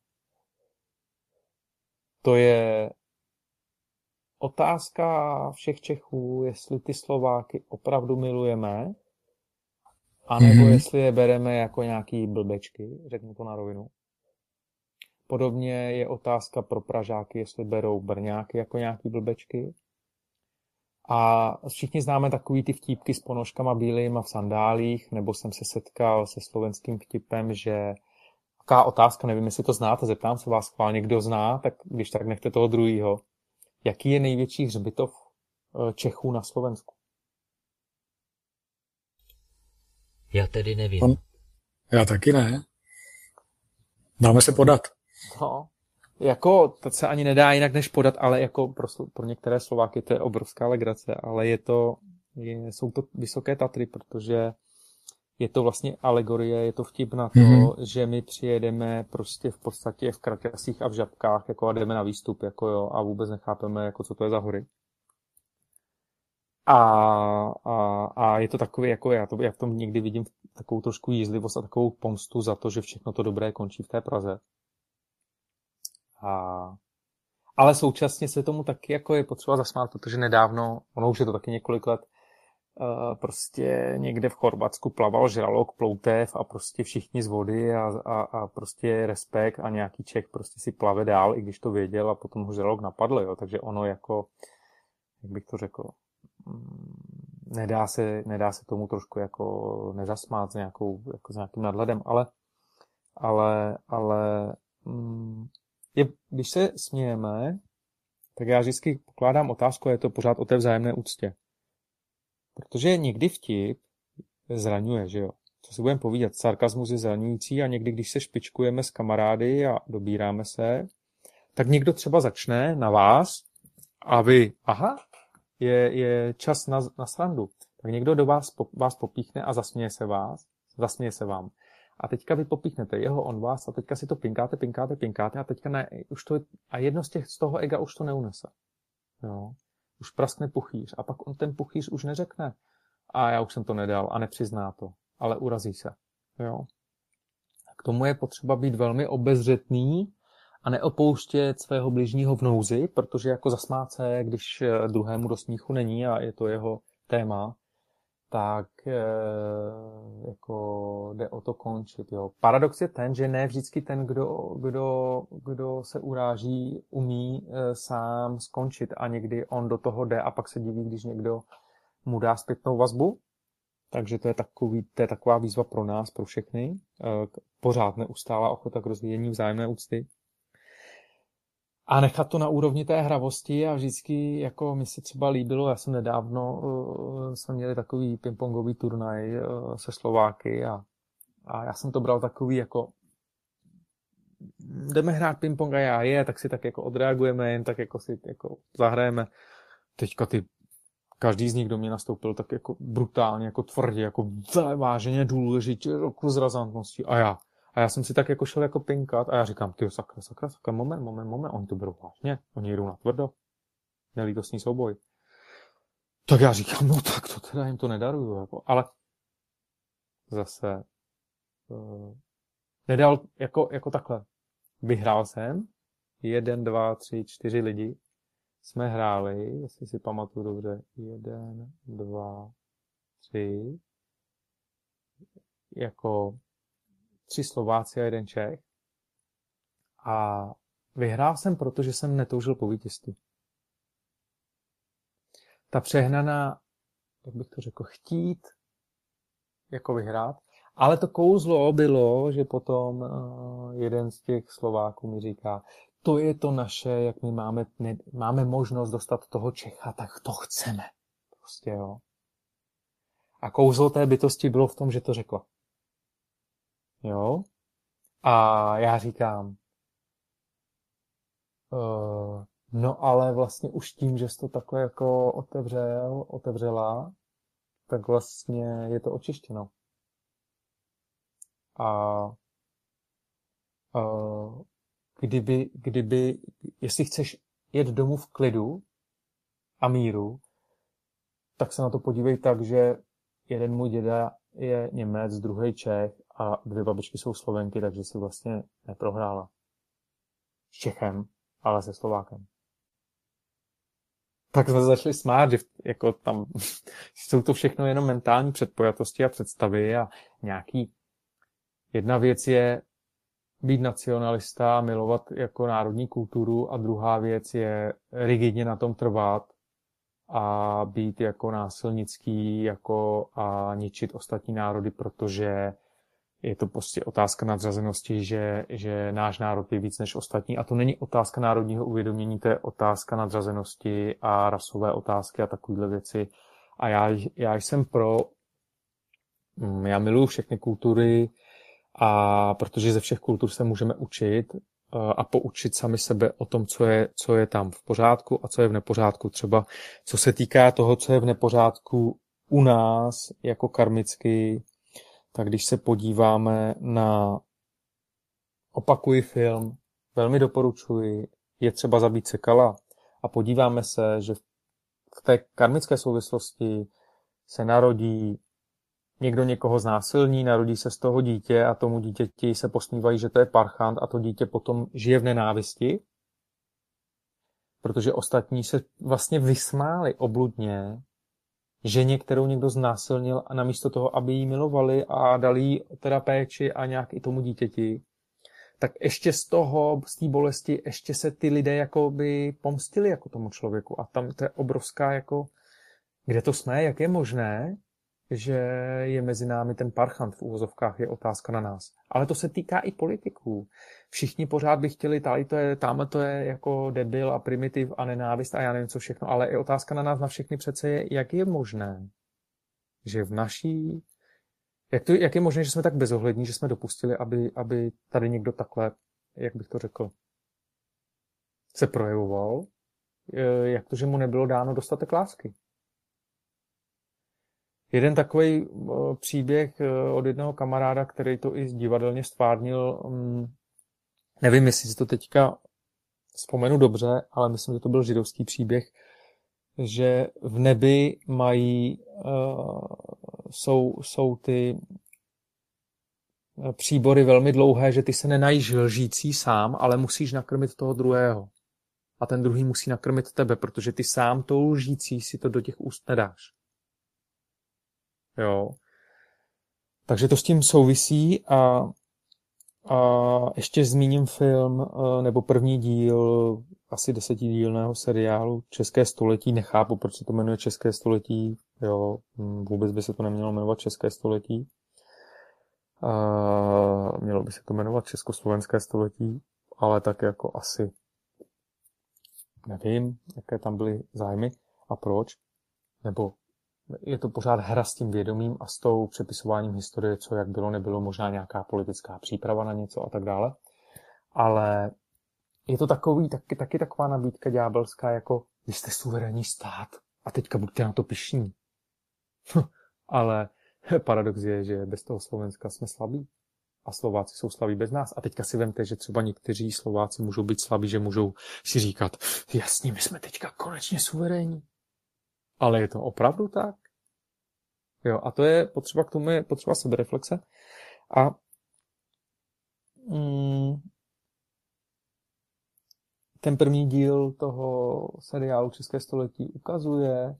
To je otázka všech Čechů, jestli ty Slováky opravdu milujeme, anebo mm-hmm. jestli je bereme jako nějaký blbečky, řeknu to na rovinu. Podobně je otázka pro Pražáky, jestli berou Brňáky jako nějaký blbečky. A všichni známe takový ty vtípky s ponožkama bílýma v sandálích, nebo jsem se setkal se slovenským vtipem, že taková otázka, nevím, jestli to znáte, zeptám se vás chválně, kdo zná, tak když tak nechte toho druhýho. Jaký je největší hřbitov eh, Čechů na Slovensku? Já tedy nevím. On, já taky ne. Dáme se podat. No, jako, to se ani nedá jinak než podat, ale jako pro, pro některé Slováky to je obrovská legrace, ale je to, je, jsou to vysoké Tatry, protože je to vlastně alegorie, je to vtip na to, mm-hmm. že my přijedeme prostě v podstatě v kraťasích a v žabkách jako a jdeme na výstup jako jo, a vůbec nechápeme, jako co to je za hory. A, a, a je to takový, jako já, to, já v tom někdy vidím takovou trošku jízlivost a takovou pomstu za to, že všechno to dobré končí v té Praze. A, ale současně se tomu taky jako je potřeba zasmát, protože nedávno, ono už je to taky několik let, prostě někde v Chorvatsku plaval žralok, ploutev a prostě všichni z vody a, a, a prostě respekt a nějaký Čech prostě si plave dál, i když to věděl a potom ho žralok napadl, jo. Takže ono jako, jak bych to řekl, mm, nedá se, nedá se tomu trošku jako nezasmát s, nějakou, jako s nějakým nadhledem, ale, ale, ale mm, je, když se smějeme, tak já vždycky pokládám otázku je to pořád o té vzájemné úctě. Protože někdy vtip zraňuje, že jo. Co si budeme povídat, sarkazmus je zraňující a někdy, když se špičkujeme s kamarády a dobíráme se, tak někdo třeba začne na vás a vy, aha, je, je čas na, na srandu. Tak někdo do vás, vás popíchne a zasměje se vás, zasměje se vám. A teďka vy popíchnete jeho, on vás a teďka si to pinkáte, pinkáte, pinkáte a teďka ne, už to a jedno z těch, z toho ega už to neunese. Jo. Už praskne puchýř a pak on ten puchýř už neřekne a já už jsem to nedal a nepřizná to, ale urazí se. Jo. K tomu je potřeba být velmi obezřetný a neopouštět svého bližního v nouzi, protože jako zasmát se, když eh, druhému do smíchu není a je to jeho téma, tak e, jako jde o to končit. Jo. Paradox je ten, že ne vždycky ten, kdo, kdo, kdo se uráží, umí e, sám skončit a někdy on do toho jde a pak se diví, když někdo mu dá zpětnou vazbu. Takže to je, takový, to je taková výzva pro nás, pro všechny. E, pořád neustává ochota k rozvíjení vzájemné úcty a nechat to na úrovni té hravosti a vždycky, jako mi se třeba líbilo, já jsem nedávno, uh, jsme měli takový pingpongový turnaj uh, se Slováky a, a já jsem to bral takový jako jdeme hrát pingpong a já je, tak si tak jako odreagujeme, jen tak jako si jako zahrajeme. Teďka ty každý z nich do mě nastoupil tak jako brutálně, jako tvrdě, jako váženě důležitě, jako s razantností. A já, a já jsem si tak jako šel jako pinkat a já říkám, ty sakra, sakra, sakra, moment, moment, moment, oni to berou vážně, oni jdou na tvrdo. Nelítostný souboj. Tak já říkám, no tak to teda jim to nedaruju, jako, ale zase uh, nedal jako, jako takhle. Vyhrál jsem, jeden, dva, tři, čtyři lidi jsme hráli, jestli si pamatuju dobře, jeden, dva, tři, jako tři Slováci a jeden Čech. A vyhrál jsem, protože jsem netoužil po vítězství. Ta přehnaná, jak bych to řekl, chtít jako vyhrát. Ale to kouzlo bylo, že potom uh, jeden z těch Slováků mi říká, to je to naše, jak my máme, ne, máme možnost dostat toho Čecha, tak to chceme. Prostě jo. A kouzlo té bytosti bylo v tom, že to řekla. Jo? A já říkám, uh, no ale vlastně už tím, že jsi to takhle jako otevřel, otevřela, tak vlastně je to očištěno. A uh, kdyby, kdyby, jestli chceš jet domů v klidu a míru, tak se na to podívej tak, že jeden můj děda je Němec, druhý Čech a dvě babičky jsou Slovenky, takže si vlastně neprohrála. S Čechem, ale se Slovákem. Tak jsme začali smát, že jako tam jsou to všechno jenom mentální předpojatosti a představy a nějaký jedna věc je být nacionalista a milovat jako národní kulturu a druhá věc je rigidně na tom trvat a být jako násilnický jako a ničit ostatní národy, protože je to prostě otázka nadřazenosti, že, že náš národ je víc než ostatní. A to není otázka národního uvědomění, to je otázka nadřazenosti a rasové otázky a takovéhle věci. A já, já jsem pro, mm, já miluji všechny kultury, a protože ze všech kultur se můžeme učit eh, a poučit sami sebe o tom, co je, co je tam v pořádku a co je v nepořádku. Třeba co se týká toho, co je v nepořádku u nás jako karmicky, tak když se podíváme na opakuji film, velmi doporučuji, je třeba zabít sekala. A podíváme se, že v té karmické souvislosti se narodí někdo někoho znásilní, narodí se z toho dítě a tomu dítěti se posmívají, že to je parchant a to dítě potom žije v nenávisti, protože ostatní se vlastně vysmáli obludně ženě, kterou někdo znásilnil a namísto toho, aby jí milovali a dali jí teda péči a nějak i tomu dítěti, tak ještě z toho, z té bolesti, ještě se ty lidé jako by pomstili jako tomu člověku. A tam to je obrovská jako, kde to jsme, jak je možné, že je mezi námi ten parchant v úvozovkách, je otázka na nás. Ale to se týká i politiků. Všichni pořád by chtěli, tady to je, tamhle to je jako debil a primitiv a nenávist a já nevím co všechno, ale i otázka na nás, na všechny přece je, jak je možné, že v naší, jak, to, jak je možné, že jsme tak bezohlední, že jsme dopustili, aby, aby tady někdo takhle, jak bych to řekl, se projevoval, jak to, že mu nebylo dáno dostatek lásky. Jeden takový eh, příběh eh, od jednoho kamaráda, který to i divadelně stvárnil, mm, nevím, jestli si to teďka vzpomenu dobře, ale myslím, že to byl židovský příběh, že v nebi mají, uh, jsou, jsou ty příbory velmi dlouhé, že ty se nenajíš lžící sám, ale musíš nakrmit toho druhého. A ten druhý musí nakrmit tebe, protože ty sám tou lžící si to do těch úst nedáš. Jo. Takže to s tím souvisí a, a ještě zmíním film e, nebo první díl asi desetidílného seriálu České století. Nechápu, proč se to jmenuje České století. Jo, hm, vůbec by se to nemělo jmenovat České století. A mělo by se to jmenovat Československé století, ale tak jako asi nevím, jaké tam byly zájmy a proč. Nebo je to pořád hra s tím vědomím a s tou přepisováním historie, co jak bylo, nebylo, možná nějaká politická příprava na něco a tak dále. Ale je to takový, taky, taky taková nabídka ďábelská, jako vy jste suverénní stát a teďka buďte na to pišní. Ale paradox je, že bez toho Slovenska jsme slabí a Slováci jsou slabí bez nás. A teďka si vemte, že třeba někteří Slováci můžou být slabí, že můžou si říkat, jasně, my jsme teďka konečně suverénní. Ale je to opravdu tak? Jo, a to je potřeba k tomu je potřeba sebereflexe. A mm, ten první díl toho seriálu České století ukazuje,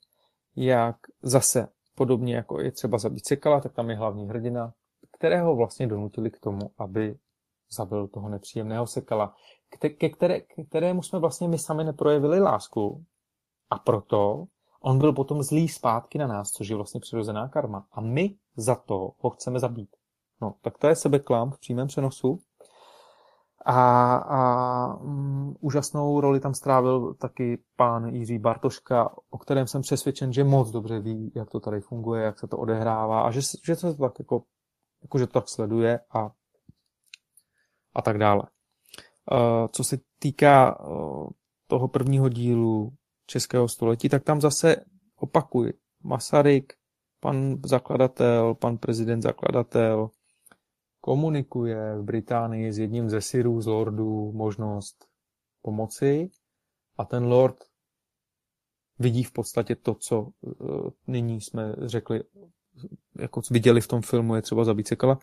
jak zase podobně jako je třeba zabít Sekala, tak tam je hlavní hrdina, kterého vlastně donutili k tomu, aby zabil toho nepříjemného Sekala, ke, které, ke kterému jsme vlastně my sami neprojevili lásku. A proto On byl potom zlý zpátky na nás, což je vlastně přirozená karma. A my za to ho chceme zabít. No, tak to je sebeklam v přímém přenosu. A, a um, úžasnou roli tam strávil taky pán Jiří Bartoška, o kterém jsem přesvědčen, že moc dobře ví, jak to tady funguje, jak se to odehrává a že, že to tak jako, jako že to tak sleduje a, a tak dále. Uh, co se týká uh, toho prvního dílu českého století, tak tam zase opakuji. Masaryk, pan zakladatel, pan prezident zakladatel, komunikuje v Británii s jedním ze syrů, z lordů, možnost pomoci a ten lord vidí v podstatě to, co uh, nyní jsme řekli jako viděli v tom filmu, je třeba zabít Sekala.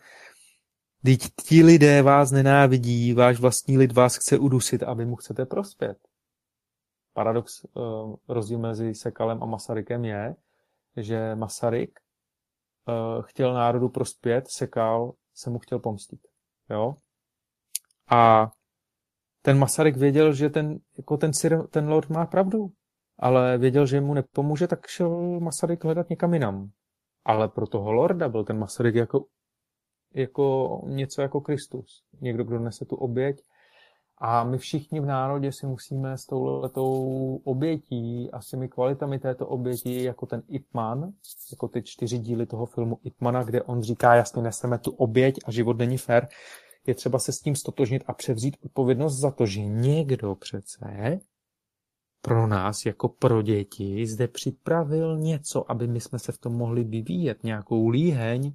Teď ti lidé vás nenávidí, váš vlastní lid vás chce udusit aby mu chcete prospět. Paradox, eh, rozdíl mezi Sekalem a Masarykem je, že Masaryk eh, chtěl národu prospět, Sekal se mu chtěl pomstit. Jo? A ten Masaryk věděl, že ten, jako ten, ten lord má pravdu, ale věděl, že mu nepomůže, tak šel Masaryk hledat někam jinam. Ale pro toho lorda byl ten Masaryk jako, jako něco jako Kristus. Někdo, kdo nese tu oběť. A my všichni v národě si musíme s touhletou obětí a s těmi kvalitami této oběti, jako ten Ipman, jako ty čtyři díly toho filmu Ipmana, kde on říká, jasně neseme tu oběť a život není fér, je třeba se s tím stotožnit a převzít odpovědnost za to, že někdo přece pro nás jako pro děti zde připravil něco, aby my jsme se v tom mohli vyvíjet, nějakou líheň,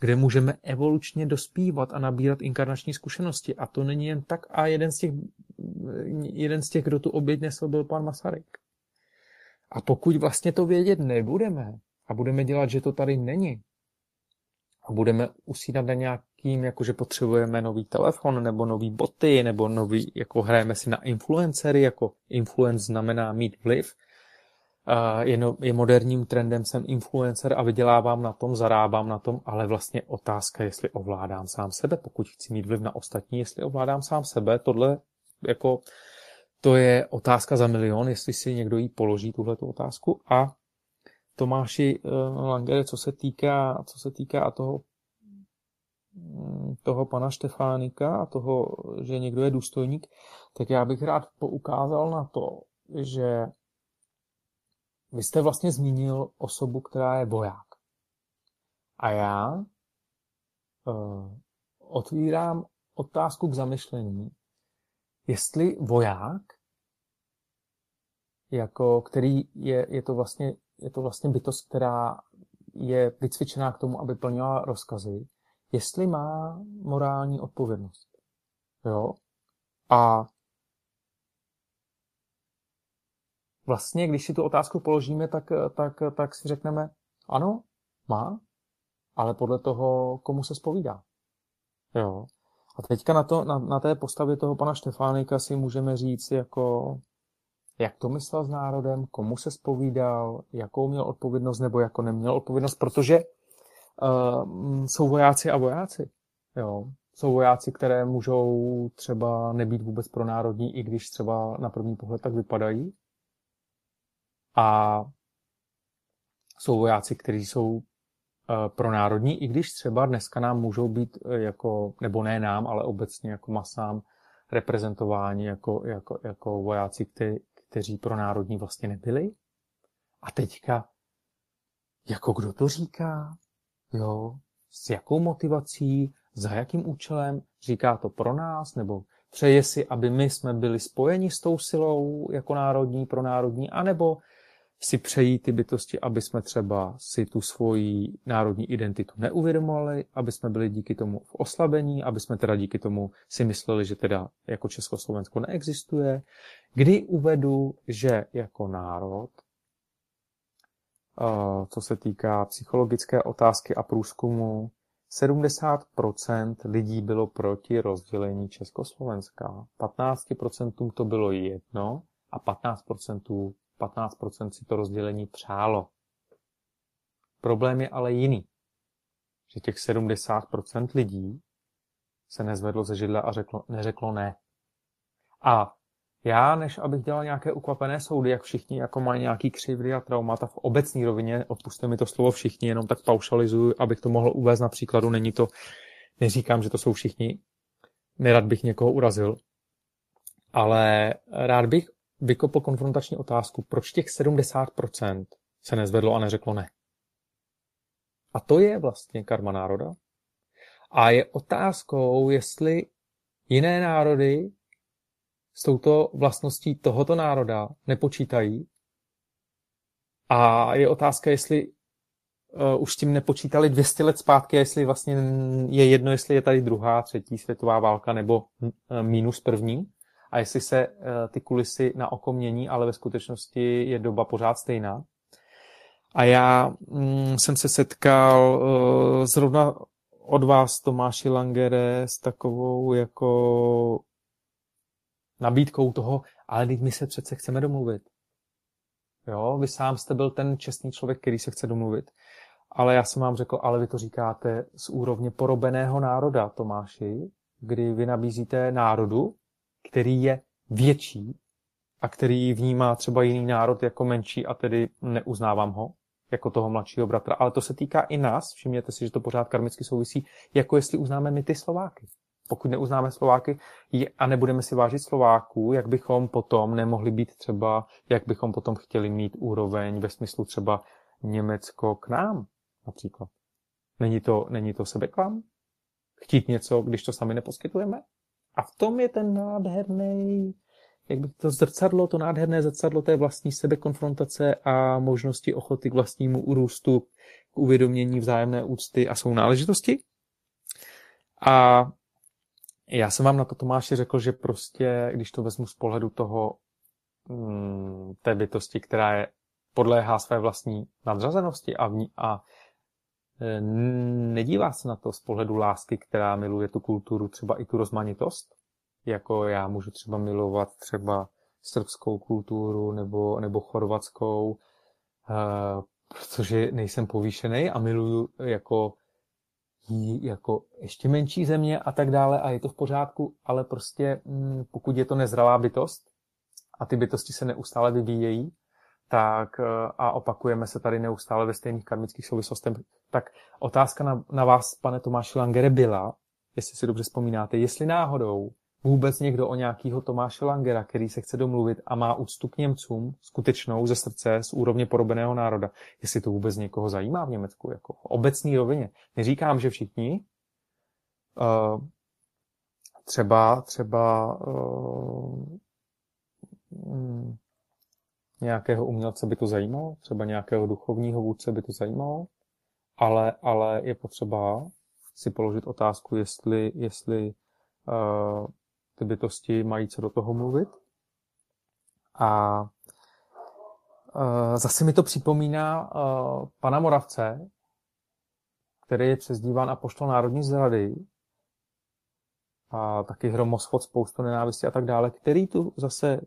kde můžeme evolučně dospívat a nabírat inkarnační zkušenosti. A to není jen tak. A jeden z těch, jeden z těch kdo tu oběť nesl, byl pan Masaryk. A pokud vlastně to vědět nebudeme a budeme dělat, že to tady není, a budeme usínat na nějakým, jakože potřebujeme nový telefon, nebo nový boty, nebo nový, jako hrajeme si na influencery, jako influence znamená mít vliv, je, no, je moderním trendem, jsem influencer a vydělávám na tom, zarábám na tom, ale vlastně otázka, jestli ovládám sám sebe, pokud chci mít vliv na ostatní, jestli ovládám sám sebe, tohle jako to je otázka za milion, jestli si někdo jí položí tuhle otázku. A Tomáši uh, Langere, co se týká, co se týká toho, toho pana Štefánika a toho, že někdo je důstojník, tak já bych rád poukázal na to, že vy jste vlastně zmínil osobu, která je voják. A já uh, otvírám otázku k zamyšlení, jestli voják, jako který je, je to vlastně je to vlastně bytost, která je vycvičená k tomu, aby plnila rozkazy, jestli má morální odpovědnost. Jo? A vlastně, když si tu otázku položíme, tak, tak, tak si řekneme, ano, má, ale podle toho, komu se spovídá. Jo. A teďka na, to, na, na té postavě toho pana Štefánika si můžeme říct, jako jak to myslel s národem, komu se spovídal, jakou měl odpovědnost nebo jako neměl odpovědnost, protože uh, jsou vojáci a vojáci. Jo. Jsou vojáci, které můžou třeba nebýt vůbec pro národní, i když třeba na první pohled tak vypadají. A jsou vojáci, kteří jsou uh, pro národní, i když třeba dneska nám můžou být uh, jako, nebo ne nám, ale obecně jako masám reprezentováni jako, jako, jako vojáci, kteří, kteří pro národní vlastně nebyli. A teďka, jako kdo to říká, jo, s jakou motivací, za jakým účelem, říká to pro nás, nebo přeje si, aby my jsme byli spojeni s tou silou jako národní, pro národní, anebo si přejí ty bytosti, aby jsme třeba si tu svoji národní identitu neuvědomovali, aby jsme byli díky tomu v oslabení, aby jsme teda díky tomu si mysleli, že teda jako Československo neexistuje. Kdy uvedu, že jako národ, co se týká psychologické otázky a průzkumu, 70% lidí bylo proti rozdělení Československa. 15% to bylo jedno a 15% 15% si to rozdělení přálo. Problém je ale jiný. Že těch 70% lidí se nezvedlo ze židla a řeklo, neřeklo ne. A já, než abych dělal nějaké ukvapené soudy, jak všichni jako mají nějaký křivdy a traumata v obecní rovině, odpuste mi to slovo všichni, jenom tak paušalizuju, abych to mohl uvést na příkladu, není to, neříkám, že to jsou všichni, nerad bych někoho urazil, ale rád bych vykopl konfrontační otázku, proč těch 70% se nezvedlo a neřeklo ne. A to je vlastně karma národa. A je otázkou, jestli jiné národy s touto vlastností tohoto národa nepočítají. A je otázka, jestli uh, už tím nepočítali 200 let zpátky, jestli vlastně je jedno, jestli je tady druhá, třetí světová válka nebo uh, minus první a jestli se eh, ty kulisy na oko mění, ale ve skutečnosti je doba pořád stejná. A já mm, jsem se setkal uh, zrovna od vás, Tomáši Langere, s takovou jako nabídkou toho, ale teď my se přece chceme domluvit. Jo, vy sám jste byl ten čestný člověk, který se chce domluvit. Ale já jsem vám řekl, ale vy to říkáte z úrovně porobeného národa, Tomáši, kdy vy nabízíte národu, který je větší a který vnímá třeba jiný národ jako menší a tedy neuznávám ho jako toho mladšího bratra. Ale to se týká i nás, všimněte si, že to pořád karmicky souvisí, jako jestli uznáme my ty Slováky. Pokud neuznáme Slováky a nebudeme si vážit Slováků, jak bychom potom nemohli být třeba, jak bychom potom chtěli mít úroveň ve smyslu třeba Německo k nám například. Není to, není to sebeklam? Chtít něco, když to sami neposkytujeme? A v tom je ten nádherný, jak by to zrcadlo, to nádherné zrcadlo té vlastní sebekonfrontace a možnosti ochoty k vlastnímu urůstu, k uvědomění vzájemné úcty a svou náležitosti. A já jsem vám na to Tomáši řekl, že prostě, když to vezmu z pohledu toho, mm, té bytosti, která je podléhá své vlastní nadřazenosti a, vní, a e, nedívá se na to z pohledu lásky, která miluje tu kulturu, třeba i tu rozmanitost, jako já můžu třeba milovat třeba srbskou kulturu nebo, nebo chorvatskou, uh, protože nejsem povýšený a miluju jako jako ještě menší země a tak dále a je to v pořádku, ale prostě mm, pokud je to nezralá bytost a ty bytosti se neustále vyvíjejí, tak eh, a opakujeme se tady neustále ve stejných karmických souvislostech, tak otázka na, na vás, pane Tomáši Langere, byla, jestli si dobře vzpomínáte, jestli náhodou vůbec někdo o nějakého Tomáše Langera, který se chce domluvit a má úctu k Němcům, skutečnou ze srdce, z úrovně porobeného národa, jestli to vůbec někoho zajímá v Německu, jako v obecní rovině. Neříkám, že všichni, uh, třeba, třeba uh, nějakého umělce by to zajímalo, třeba nějakého duchovního vůdce by to zajímalo, ale, ale je potřeba si položit otázku, jestli, jestli uh, ty bytosti mají co do toho mluvit. A uh, zase mi to připomíná uh, pana Moravce, který je přezdíván a poštol Národní zrady, a taky hromoschod, spoustu nenávisti a tak dále, který tu zase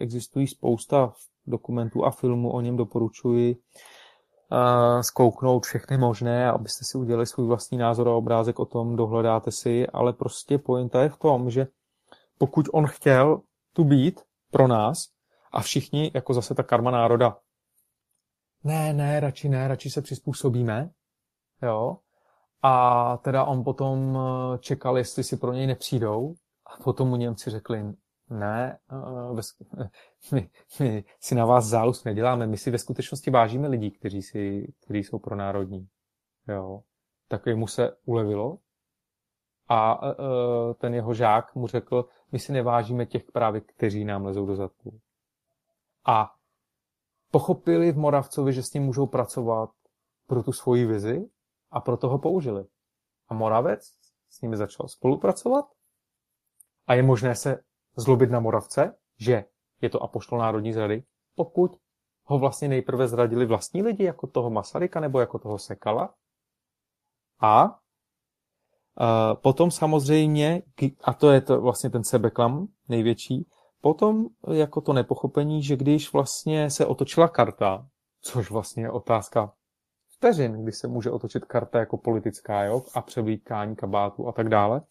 existují spousta dokumentů a filmů, o něm doporučuji zkouknout všechny možné, abyste si udělali svůj vlastní názor a obrázek o tom, dohledáte si, ale prostě pointa je v tom, že pokud on chtěl tu být pro nás a všichni, jako zase ta karma národa, ne, ne, radši ne, radši se přizpůsobíme, jo, a teda on potom eh, čekal, jestli si pro něj nepřijdou a potom mu Němci řekli, ne, eh, my, my si na vás zálus neděláme, my si ve skutečnosti vážíme lidí, kteří, si, kteří jsou pro národní. Jo. Tak mu se ulevilo a uh, ten jeho žák mu řekl, my si nevážíme těch právě, kteří nám lezou do zadku. A pochopili v Moravcovi, že s ním můžou pracovat pro tu svoji vizi a proto ho použili. A Moravec s nimi začal spolupracovat a je možné se zlobit na Moravce, že je to apoštol národní zrady, pokud ho vlastně nejprve zradili vlastní lidi, jako toho Masaryka nebo jako toho Sekala. A potom samozřejmě, a to je to vlastně ten sebeklam největší, potom jako to nepochopení, že když vlastně se otočila karta, což vlastně je otázka vteřin, kdy se může otočit karta jako politická, jo, a převlíkání kabátu a tak dále.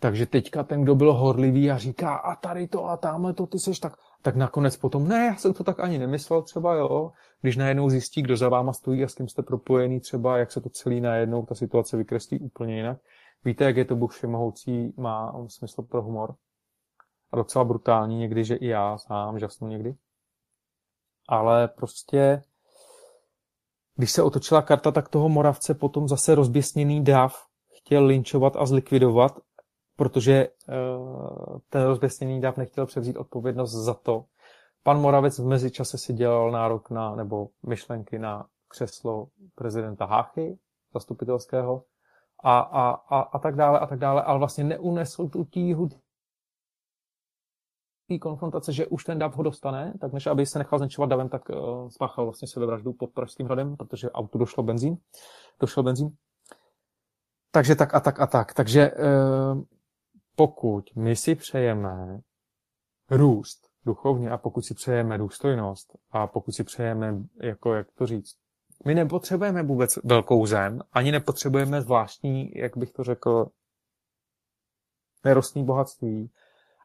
Takže teďka ten, kdo byl horlivý a říká, a tady to a tamhle to, ty seš tak, tak nakonec potom, ne, já jsem to tak ani nemyslel třeba, jo, když najednou zjistí, kdo za váma stojí a s kým jste propojený třeba, jak se to celý najednou, ta situace vykreslí úplně jinak, Víte, jak je to Bůh všemohoucí, má smysl pro humor. A docela brutální někdy, že i já sám žasnu někdy. Ale prostě, když se otočila karta, tak toho Moravce potom zase rozběsněný dav chtěl linčovat a zlikvidovat, protože uh, ten rozběsněný dav nechtěl převzít odpovědnost za to. Pan Moravec v mezičase si dělal nárok na, nebo myšlenky na křeslo prezidenta Háchy, zastupitelského, a, a, a, a tak dále a tak dále, ale vlastně neunesl tu tíhu konfrontace, že už ten dav ho dostane, tak než aby se nechal zničovat davem, tak uh, spáchal vlastně sebevraždu pod Pražským hradem, protože autu došlo benzín. Došel benzín. Takže tak a tak a tak. Takže uh, pokud my si přejeme růst duchovně a pokud si přejeme důstojnost a pokud si přejeme, jako jak to říct, my nepotřebujeme vůbec velkou zem, ani nepotřebujeme zvláštní, jak bych to řekl, nerostný bohatství,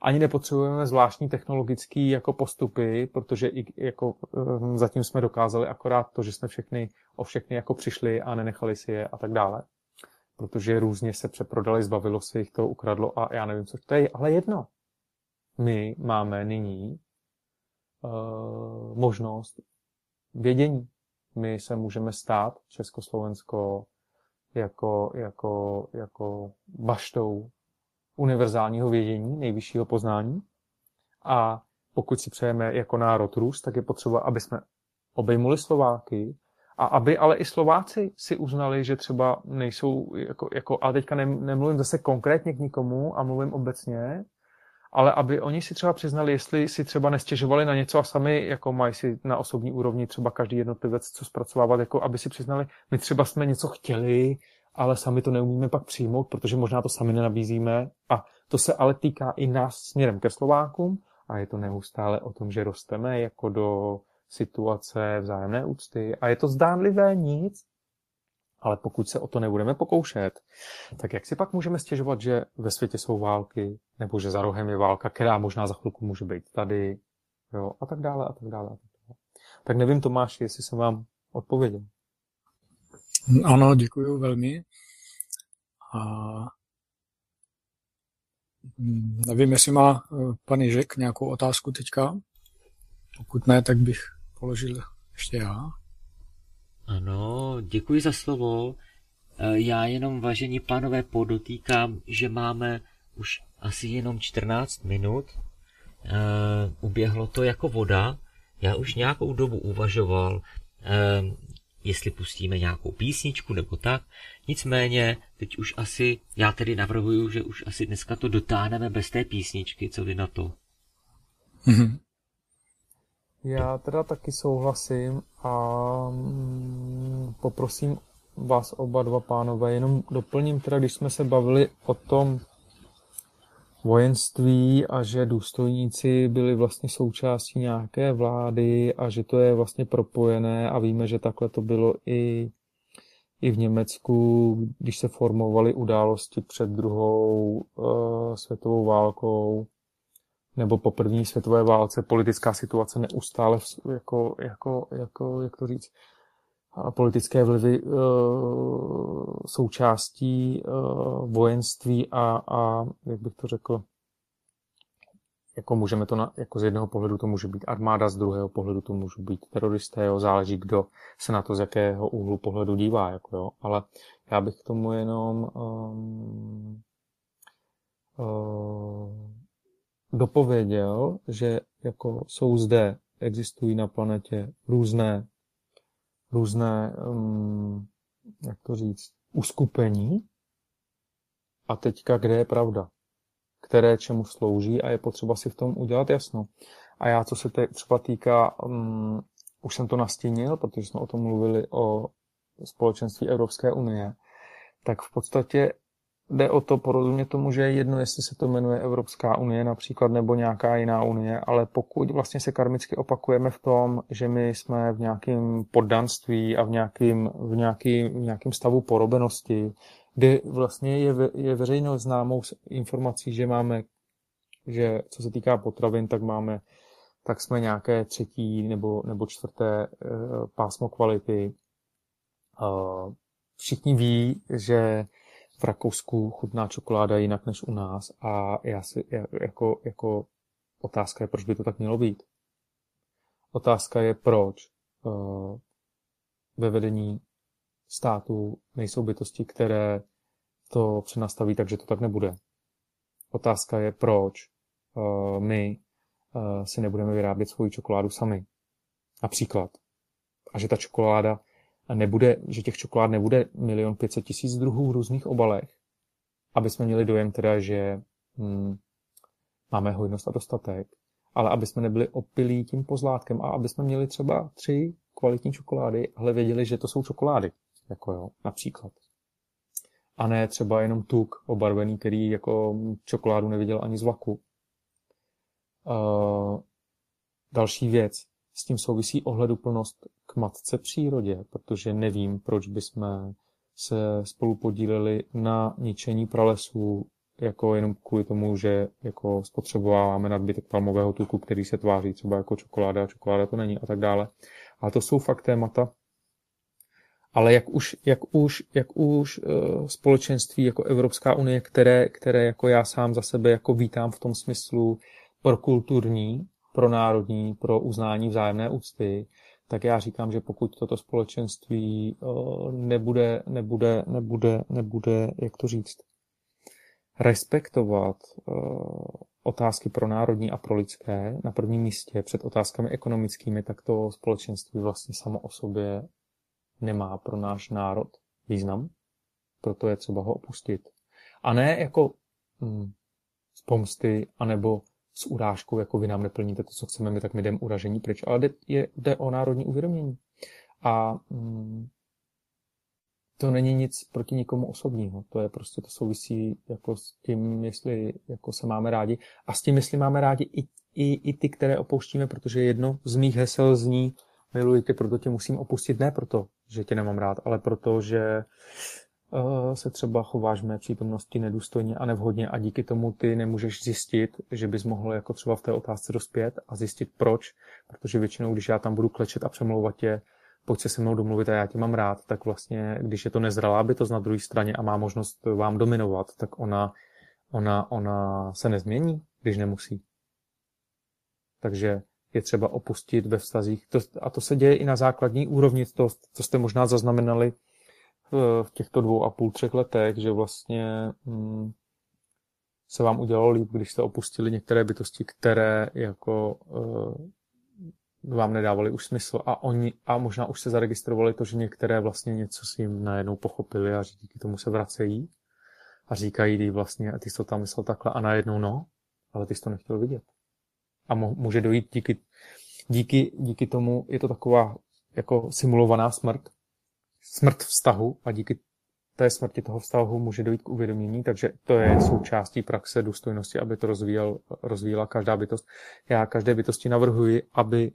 ani nepotřebujeme zvláštní technologické jako postupy, protože i jako hm, zatím jsme dokázali akorát to, že jsme všechny o všechny jako přišli a nenechali si je a tak dále. Protože různě se přeprodali, zbavilo se jich, to ukradlo a já nevím, co to je, ale jedno. My máme nyní uh, možnost vědění. My se můžeme stát Československo jako, jako, jako baštou univerzálního vědění, nejvyššího poznání. A pokud si přejeme jako národ růst, tak je potřeba, aby jsme obejmuli Slováky a aby ale i Slováci si uznali, že třeba nejsou, jako, jako a teďka nemluvím zase konkrétně k nikomu a mluvím obecně, ale aby oni si třeba přiznali, jestli si třeba nestěžovali na něco a sami jako mají si na osobní úrovni třeba každý jednotlivec co zpracovávat, jako aby si přiznali, my třeba jsme něco chtěli, ale sami to neumíme pak přijmout, protože možná to sami nenabízíme. A to se ale týká i nás směrem ke Slovákům a je to neustále o tom, že rosteme jako do situace vzájemné úcty a je to zdánlivé nic, ale pokud se o to nebudeme pokoušet, tak jak si pak můžeme stěžovat, že ve světě jsou války, nebo že za rohem je válka, která možná za chvilku může být tady, jo, a tak dále, a tak dále. A tak, dále. tak nevím, Tomáš, jestli jsem vám odpověděl. Ano, děkuji velmi. A nevím, jestli má eh, pan Ježek nějakou otázku teďka. Pokud ne, tak bych položil ještě já. Ano, děkuji za slovo. E, já jenom, vážení pánové, podotýkám, že máme už asi jenom 14 minut. E, uběhlo to jako voda. Já už nějakou dobu uvažoval, e, jestli pustíme nějakou písničku nebo tak. Nicméně, teď už asi, já tedy navrhuju, že už asi dneska to dotáhneme bez té písničky, co vy na to? Mm-hmm. Já teda taky souhlasím a mm, poprosím vás oba dva pánové, jenom doplním teda, když jsme se bavili o tom vojenství a že důstojníci byli vlastně součástí nějaké vlády a že to je vlastně propojené a víme, že takhle to bylo i, i v Německu, když se formovaly události před druhou uh, světovou válkou nebo po první světové válce politická situace neustále jako, jako, jako jak to říct, politické vlivy uh, součástí uh, vojenství a, a, jak bych to řekl, jako můžeme to, na, jako z jednoho pohledu to může být armáda, z druhého pohledu to můžou být teroristé, jo, záleží, kdo se na to z jakého úhlu pohledu dívá, jako jo, ale já bych k tomu jenom um, uh, dopověděl, že jako jsou zde, existují na planetě různé, různé, um, jak to říct, uskupení. A teďka, kde je pravda? Které čemu slouží a je potřeba si v tom udělat jasno. A já, co se te, třeba týká, um, už jsem to nastínil, protože jsme o tom mluvili o společenství Evropské unie, tak v podstatě jde o to porozumět tomu, že je jedno, jestli se to jmenuje Evropská unie například nebo nějaká jiná unie, ale pokud vlastně se karmicky opakujeme v tom, že my jsme v nějakém poddanství a v nějakém, v nějaký, v nějakým stavu porobenosti, kdy vlastně je, ve, je veřejnou známou informací, že máme, že co se týká potravin, tak máme, tak jsme nějaké třetí nebo, nebo čtvrté uh, pásmo kvality. Uh, všichni ví, že v Rakousku chutná čokoláda jinak než u nás a já si jako, jako otázka je, proč by to tak mělo být. Otázka je, proč uh, ve vedení státu nejsou bytosti, které to přenastaví tak, že to tak nebude. Otázka je, proč uh, my uh, si nebudeme vyrábět svoji čokoládu sami. Například. A že ta čokoláda nebude, že těch čokolád nebude milion pětset tisíc druhů v různých obalech, aby jsme měli dojem teda, že hmm, máme hojnost a dostatek, ale aby jsme nebyli opilí tím pozlátkem a aby jsme měli třeba tři kvalitní čokolády, ale věděli, že to jsou čokolády, jako jo, například. A ne třeba jenom tuk obarvený, který jako čokoládu neviděl ani z vlaku. Uh, další věc, s tím souvisí ohleduplnost k matce přírodě, protože nevím, proč bychom se spolu podíleli na ničení pralesů jako jenom kvůli tomu, že jako spotřebováváme nadbytek palmového tuku, který se tváří třeba jako čokoláda a čokoláda to není a tak dále. Ale to jsou fakt témata. Ale jak už, jak už, jak už uh, společenství jako Evropská unie, které, které jako já sám za sebe jako vítám v tom smyslu pro kulturní, pro národní, pro uznání vzájemné úcty, tak já říkám, že pokud toto společenství uh, nebude, nebude, nebude, nebude, jak to říct, respektovat uh, otázky pro národní a pro lidské na prvním místě před otázkami ekonomickými, tak to společenství vlastně samo o sobě nemá pro náš národ význam, proto je třeba ho opustit. A ne jako hm, z pomsty, anebo s urážkou, jako vy nám neplníte to, co chceme, my tak my jdeme uražení pryč. Ale jde, je, jde o národní uvědomění. A hm, to není nic proti nikomu osobního. To je prostě, to souvisí jako s tím, jestli jako se máme rádi. A s tím, jestli máme rádi i, i, i ty, které opouštíme, protože jedno z mých hesel zní miluji tě, proto tě musím opustit, ne proto, že tě nemám rád, ale proto, že se třeba chováš v mé přítomnosti nedůstojně a nevhodně a díky tomu ty nemůžeš zjistit, že bys mohl jako třeba v té otázce dospět a zjistit proč, protože většinou, když já tam budu klečet a přemlouvat tě, pojď se se mnou domluvit a já tě mám rád, tak vlastně, když je to nezralá bytost na druhé straně a má možnost vám dominovat, tak ona, ona, ona se nezmění, když nemusí. Takže je třeba opustit ve vztazích. To, a to se děje i na základní úrovni, to, co jste možná zaznamenali v, těchto dvou a půl, třech letech, že vlastně hm, se vám udělalo líp, když jste opustili některé bytosti, které jako uh, vám nedávali už smysl a oni a možná už se zaregistrovali to, že některé vlastně něco si jim najednou pochopili a díky tomu se vracejí a říkají ty vlastně, a ty jsi to tam myslel takhle a najednou no, ale ty jsi to nechtěl vidět. A může dojít díky, díky, díky tomu, je to taková jako simulovaná smrt, smrt vztahu a díky té smrti toho vztahu může dojít k uvědomění, takže to je součástí praxe důstojnosti, aby to rozvíjel, rozvíjela každá bytost. Já každé bytosti navrhuji, aby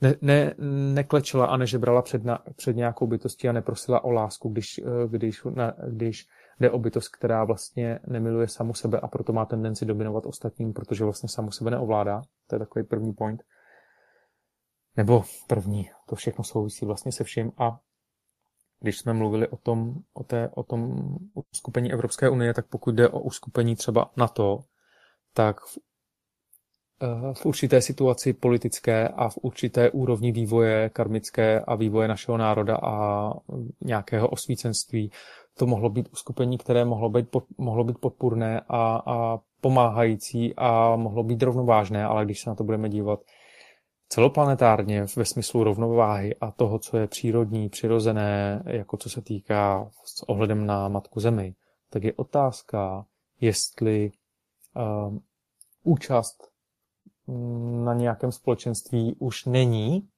ne, ne, neklečela a nežebrala před, na, před nějakou bytostí a neprosila o lásku, když, eh, když, na, když jde o bytost, která vlastně nemiluje samu sebe a proto má tendenci dominovat ostatním, protože vlastně samu sebe neovládá. To je takový první point. Nebo první, to všechno souvisí vlastně se vším a když jsme mluvili o tom, o, té, o tom uskupení Evropské unie, tak pokud jde o uskupení třeba NATO, tak v Eh, v určité situaci politické a v určité úrovni vývoje karmické a vývoje našeho národa a nějakého osvícenství. To mohlo být uskupení, které mohlo být, pod, mohlo být podpůrné a, a pomáhající a mohlo být rovnovážné, ale když se na to budeme dívat celoplanetárně ve smyslu rovnováhy a toho, co je přírodní, přirozené, jako co se týká s ohledem na Matku Zemi, tak je otázka, jestli uh, účast na nějakém společenství už není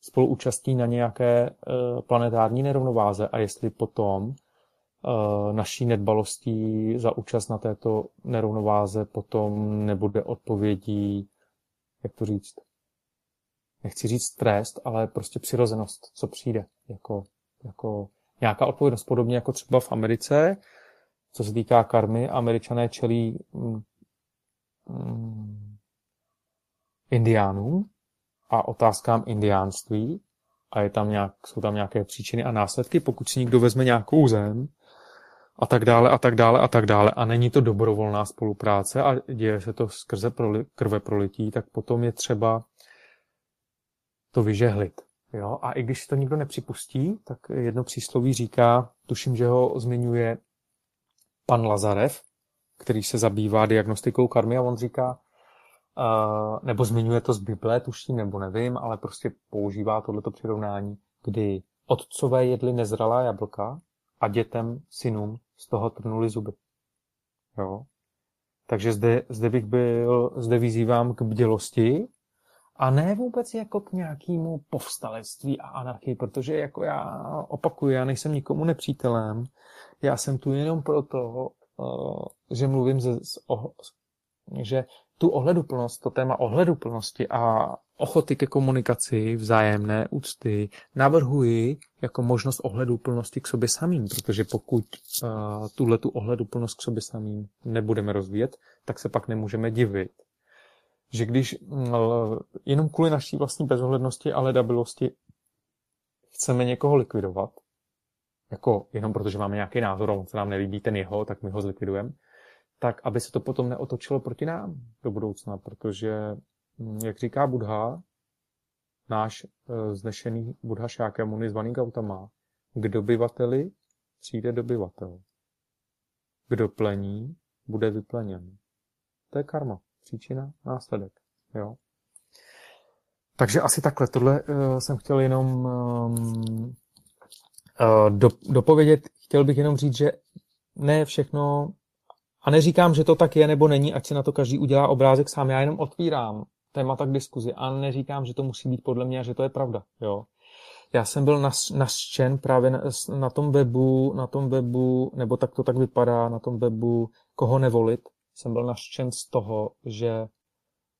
spoluúčastí na nějaké eh, planetární nerovnováze a jestli potom eh, naší nedbalostí za účast na této nerovnováze potom nebude odpovědí, jak to říct, nechci říct trest, ale prostě přirozenost, co přijde, jako, jako nějaká odpovědnost, podobně jako třeba v Americe, co se týká karmy, američané čelí mm, mm, indiánům a otázkám indiánství a je tam nějak, jsou tam nějaké příčiny a následky, pokud si někdo vezme nějakou zem a tak dále a tak dále a tak dále. A není to dobrovolná spolupráce a děje se to skrze proli, krve prolití, tak potom je třeba to vyžehlit. Jo? A i když to nikdo nepřipustí, tak jedno přísloví říká, tuším, že ho zmiňuje pan Lazarev, který se zabývá diagnostikou karmy a on říká, Uh, nebo zmiňuje to z Bible, tuším, nebo nevím, ale prostě používá tohleto přirovnání, kdy otcové jedli nezralá jablka a dětem, synům z toho trnuli zuby. Jo? Takže zde, zde bych byl, zde vyzývám k bdělosti a ne vůbec jako k nějakému povstalectví a anarchii, protože jako já opakuju, já nejsem nikomu nepřítelem, já jsem tu jenom proto, eh, že mluvím ze, že tu ohleduplnost, to téma ohleduplnosti a ochoty ke komunikaci, vzájemné úcty navrhuji jako možnost ohleduplnosti k sobě samým, protože pokud uh, tuhle tu ohleduplnost k sobě samým nebudeme rozvíjet, tak se pak nemůžeme divit, že když uh, jenom kvůli naší vlastní bezohlednosti a ledabilosti chceme někoho likvidovat, jako jenom protože máme nějaký názor on se nám nelíbí ten jeho, tak my ho zlikvidujeme, tak aby se to potom neotočilo proti nám do budoucna, protože, hm, jak říká Budha, náš e, znešený Budha Šákamuni zvaný Gautama, k dobyvateli přijde dobyvatel. Kdo plení, bude vyplněn. To je karma. Příčina, následek. Jo? Takže asi takhle. Tohle uh, jsem chtěl jenom um, uh, do, dopovědět. Chtěl bych jenom říct, že ne všechno a neříkám, že to tak je nebo není, ať si na to každý udělá obrázek sám. Já jenom otvírám témata k diskuzi a neříkám, že to musí být podle mě a že to je pravda. Jo. Já jsem byl nas, naštěn právě na, na tom webu, na tom webu, nebo tak to tak vypadá, na tom webu, koho nevolit. Jsem byl naštěn z toho, že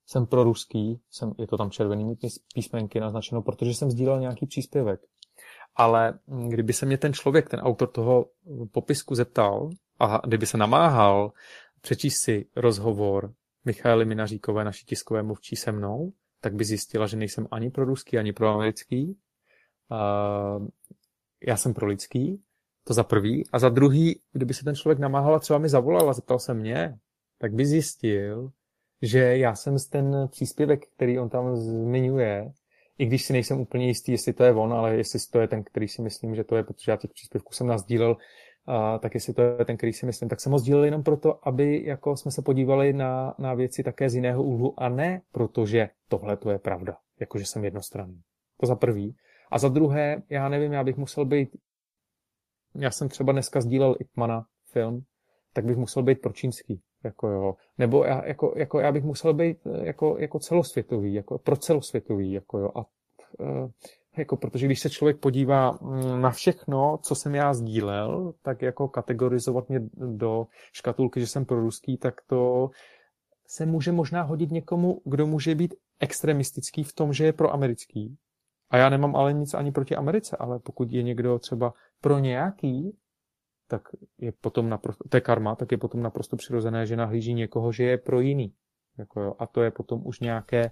jsem pro ruský, jsem, je to tam červenými písmenky naznačeno, protože jsem sdílel nějaký příspěvek. Ale kdyby se mě ten člověk, ten autor toho popisku zeptal, a kdyby se namáhal přečíst si rozhovor Michaely Minaříkové, naší tiskové mluvčí se mnou, tak by zjistila, že nejsem ani pro ruský, ani pro americký. Uh, já jsem pro lidský, to za prvý. A za druhý, kdyby se ten člověk namáhal a třeba mi zavolal a zeptal se mě, tak by zjistil, že já jsem z ten příspěvek, který on tam zmiňuje, i když si nejsem úplně jistý, jestli to je on, ale jestli to je ten, který si myslím, že to je, protože já těch příspěvků jsem nazdílel a tak jestli to je ten, který si myslím, tak jsem ho sdílel jenom proto, aby jako jsme se podívali na, na věci také z jiného úhlu a ne protože tohle to je pravda, jakože jsem jednostranný. To za prvý. A za druhé, já nevím, já bych musel být, já jsem třeba dneska sdílel Ipmana film, tak bych musel být pro čínský, jako jo. Nebo já, jako, jako já bych musel být jako, jako celosvětový, jako pro celosvětový, jako jo. A uh, jako protože když se člověk podívá mm, na všechno, co jsem já sdílel, tak jako kategorizovat mě do škatulky, že jsem pro ruský, tak to se může možná hodit někomu, kdo může být extremistický v tom, že je pro americký. A já nemám ale nic ani proti Americe, ale pokud je někdo třeba pro nějaký, tak je potom naprosto, to je karma, tak je potom naprosto přirozené, že nahlíží někoho, že je pro jiný. Jako jo, a to je potom už nějaké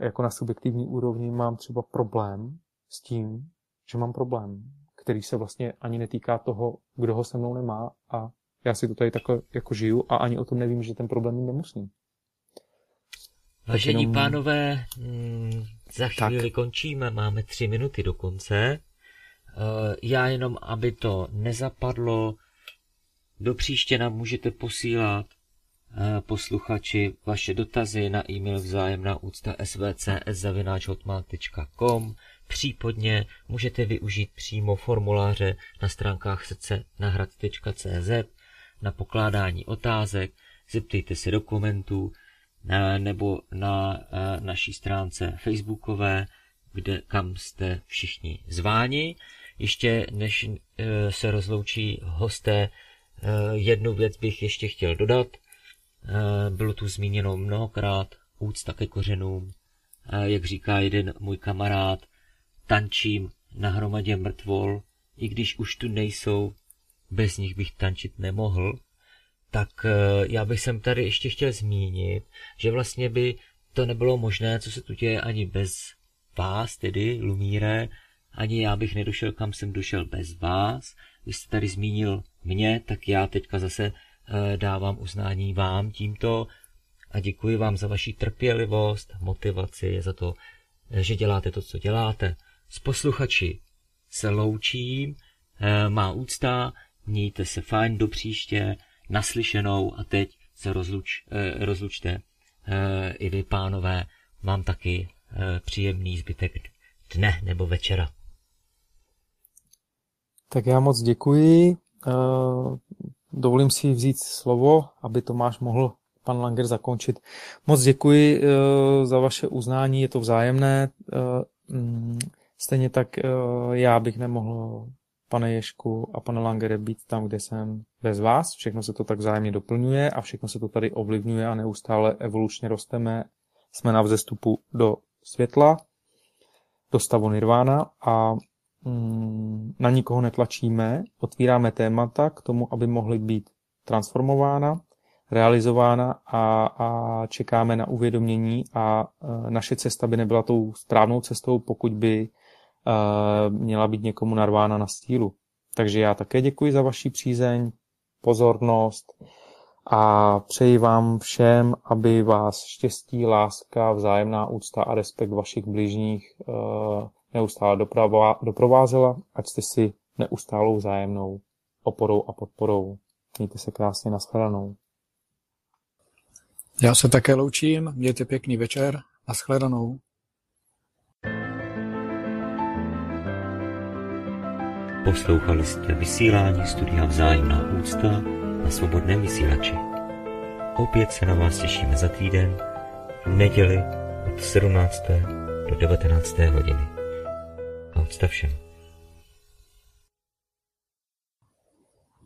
jako na subjektivní úrovni mám třeba problém s tím, že mám problém, který se vlastně ani netýká toho, kdo ho se mnou nemá a já si to tady takhle jako žiju a ani o tom nevím, že ten problém mít nemusím. Vážení jenom... pánové, mm, za chvíli tak. končíme, máme tři minuty do konce. Eh, já jenom, aby to nezapadlo, do příště nám můžete posílat Eh, posluchači vaše dotazy na e-mail vzájemná úcta svcs.hotmail.com Případně můžete využít přímo formuláře na stránkách srdcenahrad.cz na pokládání otázek, zeptejte se dokumentů nebo na eh, naší stránce facebookové, kde, kam jste všichni zváni. Ještě než eh, se rozloučí hosté, jednu věc bych ještě chtěl dodat – Eh, bylo tu zmíněno mnohokrát úcta ke kořenům. Eh, jak říká jeden můj kamarád, tančím na hromadě mrtvol, i když už tu nejsou, bez nich bych tančit nemohl. Tak eh, já bych sem tady ještě chtěl zmínit, že vlastně by to nebylo možné, co se tu děje ani bez vás, tedy Lumíre, ani já bych nedošel, kam jsem došel bez vás. Vy jste tady zmínil mě, tak já teďka zase Eh, dávám uznání vám tímto a děkuji vám za vaši trpělivost, motivaci, za to, eh, že děláte to, co děláte. S posluchači se loučím, eh, má úcta, mějte se fajn do příště, naslyšenou a teď se rozluč, rozlučte i vy, pánové, mám taky příjemný zbytek dne nebo večera. Tak já moc děkuji. Dovolím si vzít slovo, aby Tomáš mohl pan Langer zakončit. Moc děkuji uh, za vaše uznání, je to vzájemné. Uh, stejně tak já bych nemohl, pane Ješku a pane Langere, být tam, kde jsem bez vás. Všechno se to tak vzájemně doplňuje a všechno se to tady ovlivňuje a neustále evolučně rosteme. Jsme na vzestupu do světla, do stavu nirvána a mm, na nikoho netlačíme, otvíráme témata k tomu, aby mohly být transformována, realizována a, a čekáme na uvědomění a e, naše cesta by nebyla tou správnou cestou, pokud by e, měla být někomu narvána na stílu. Takže já také děkuji za vaši přízeň, pozornost a přeji vám všem, aby vás štěstí, láska, vzájemná úcta a respekt vašich bližních neustále doprovázela, ať jste si neustálou vzájemnou oporou a podporou. Mějte se krásně, nashledanou. Já se také loučím, mějte pěkný večer, nashledanou. Poslouchali jste vysílání studia Vzájemná úcta na svobodném vysílači. Opět se na vás těšíme za týden, v neděli od 17. do 19. hodiny. A úcta všem.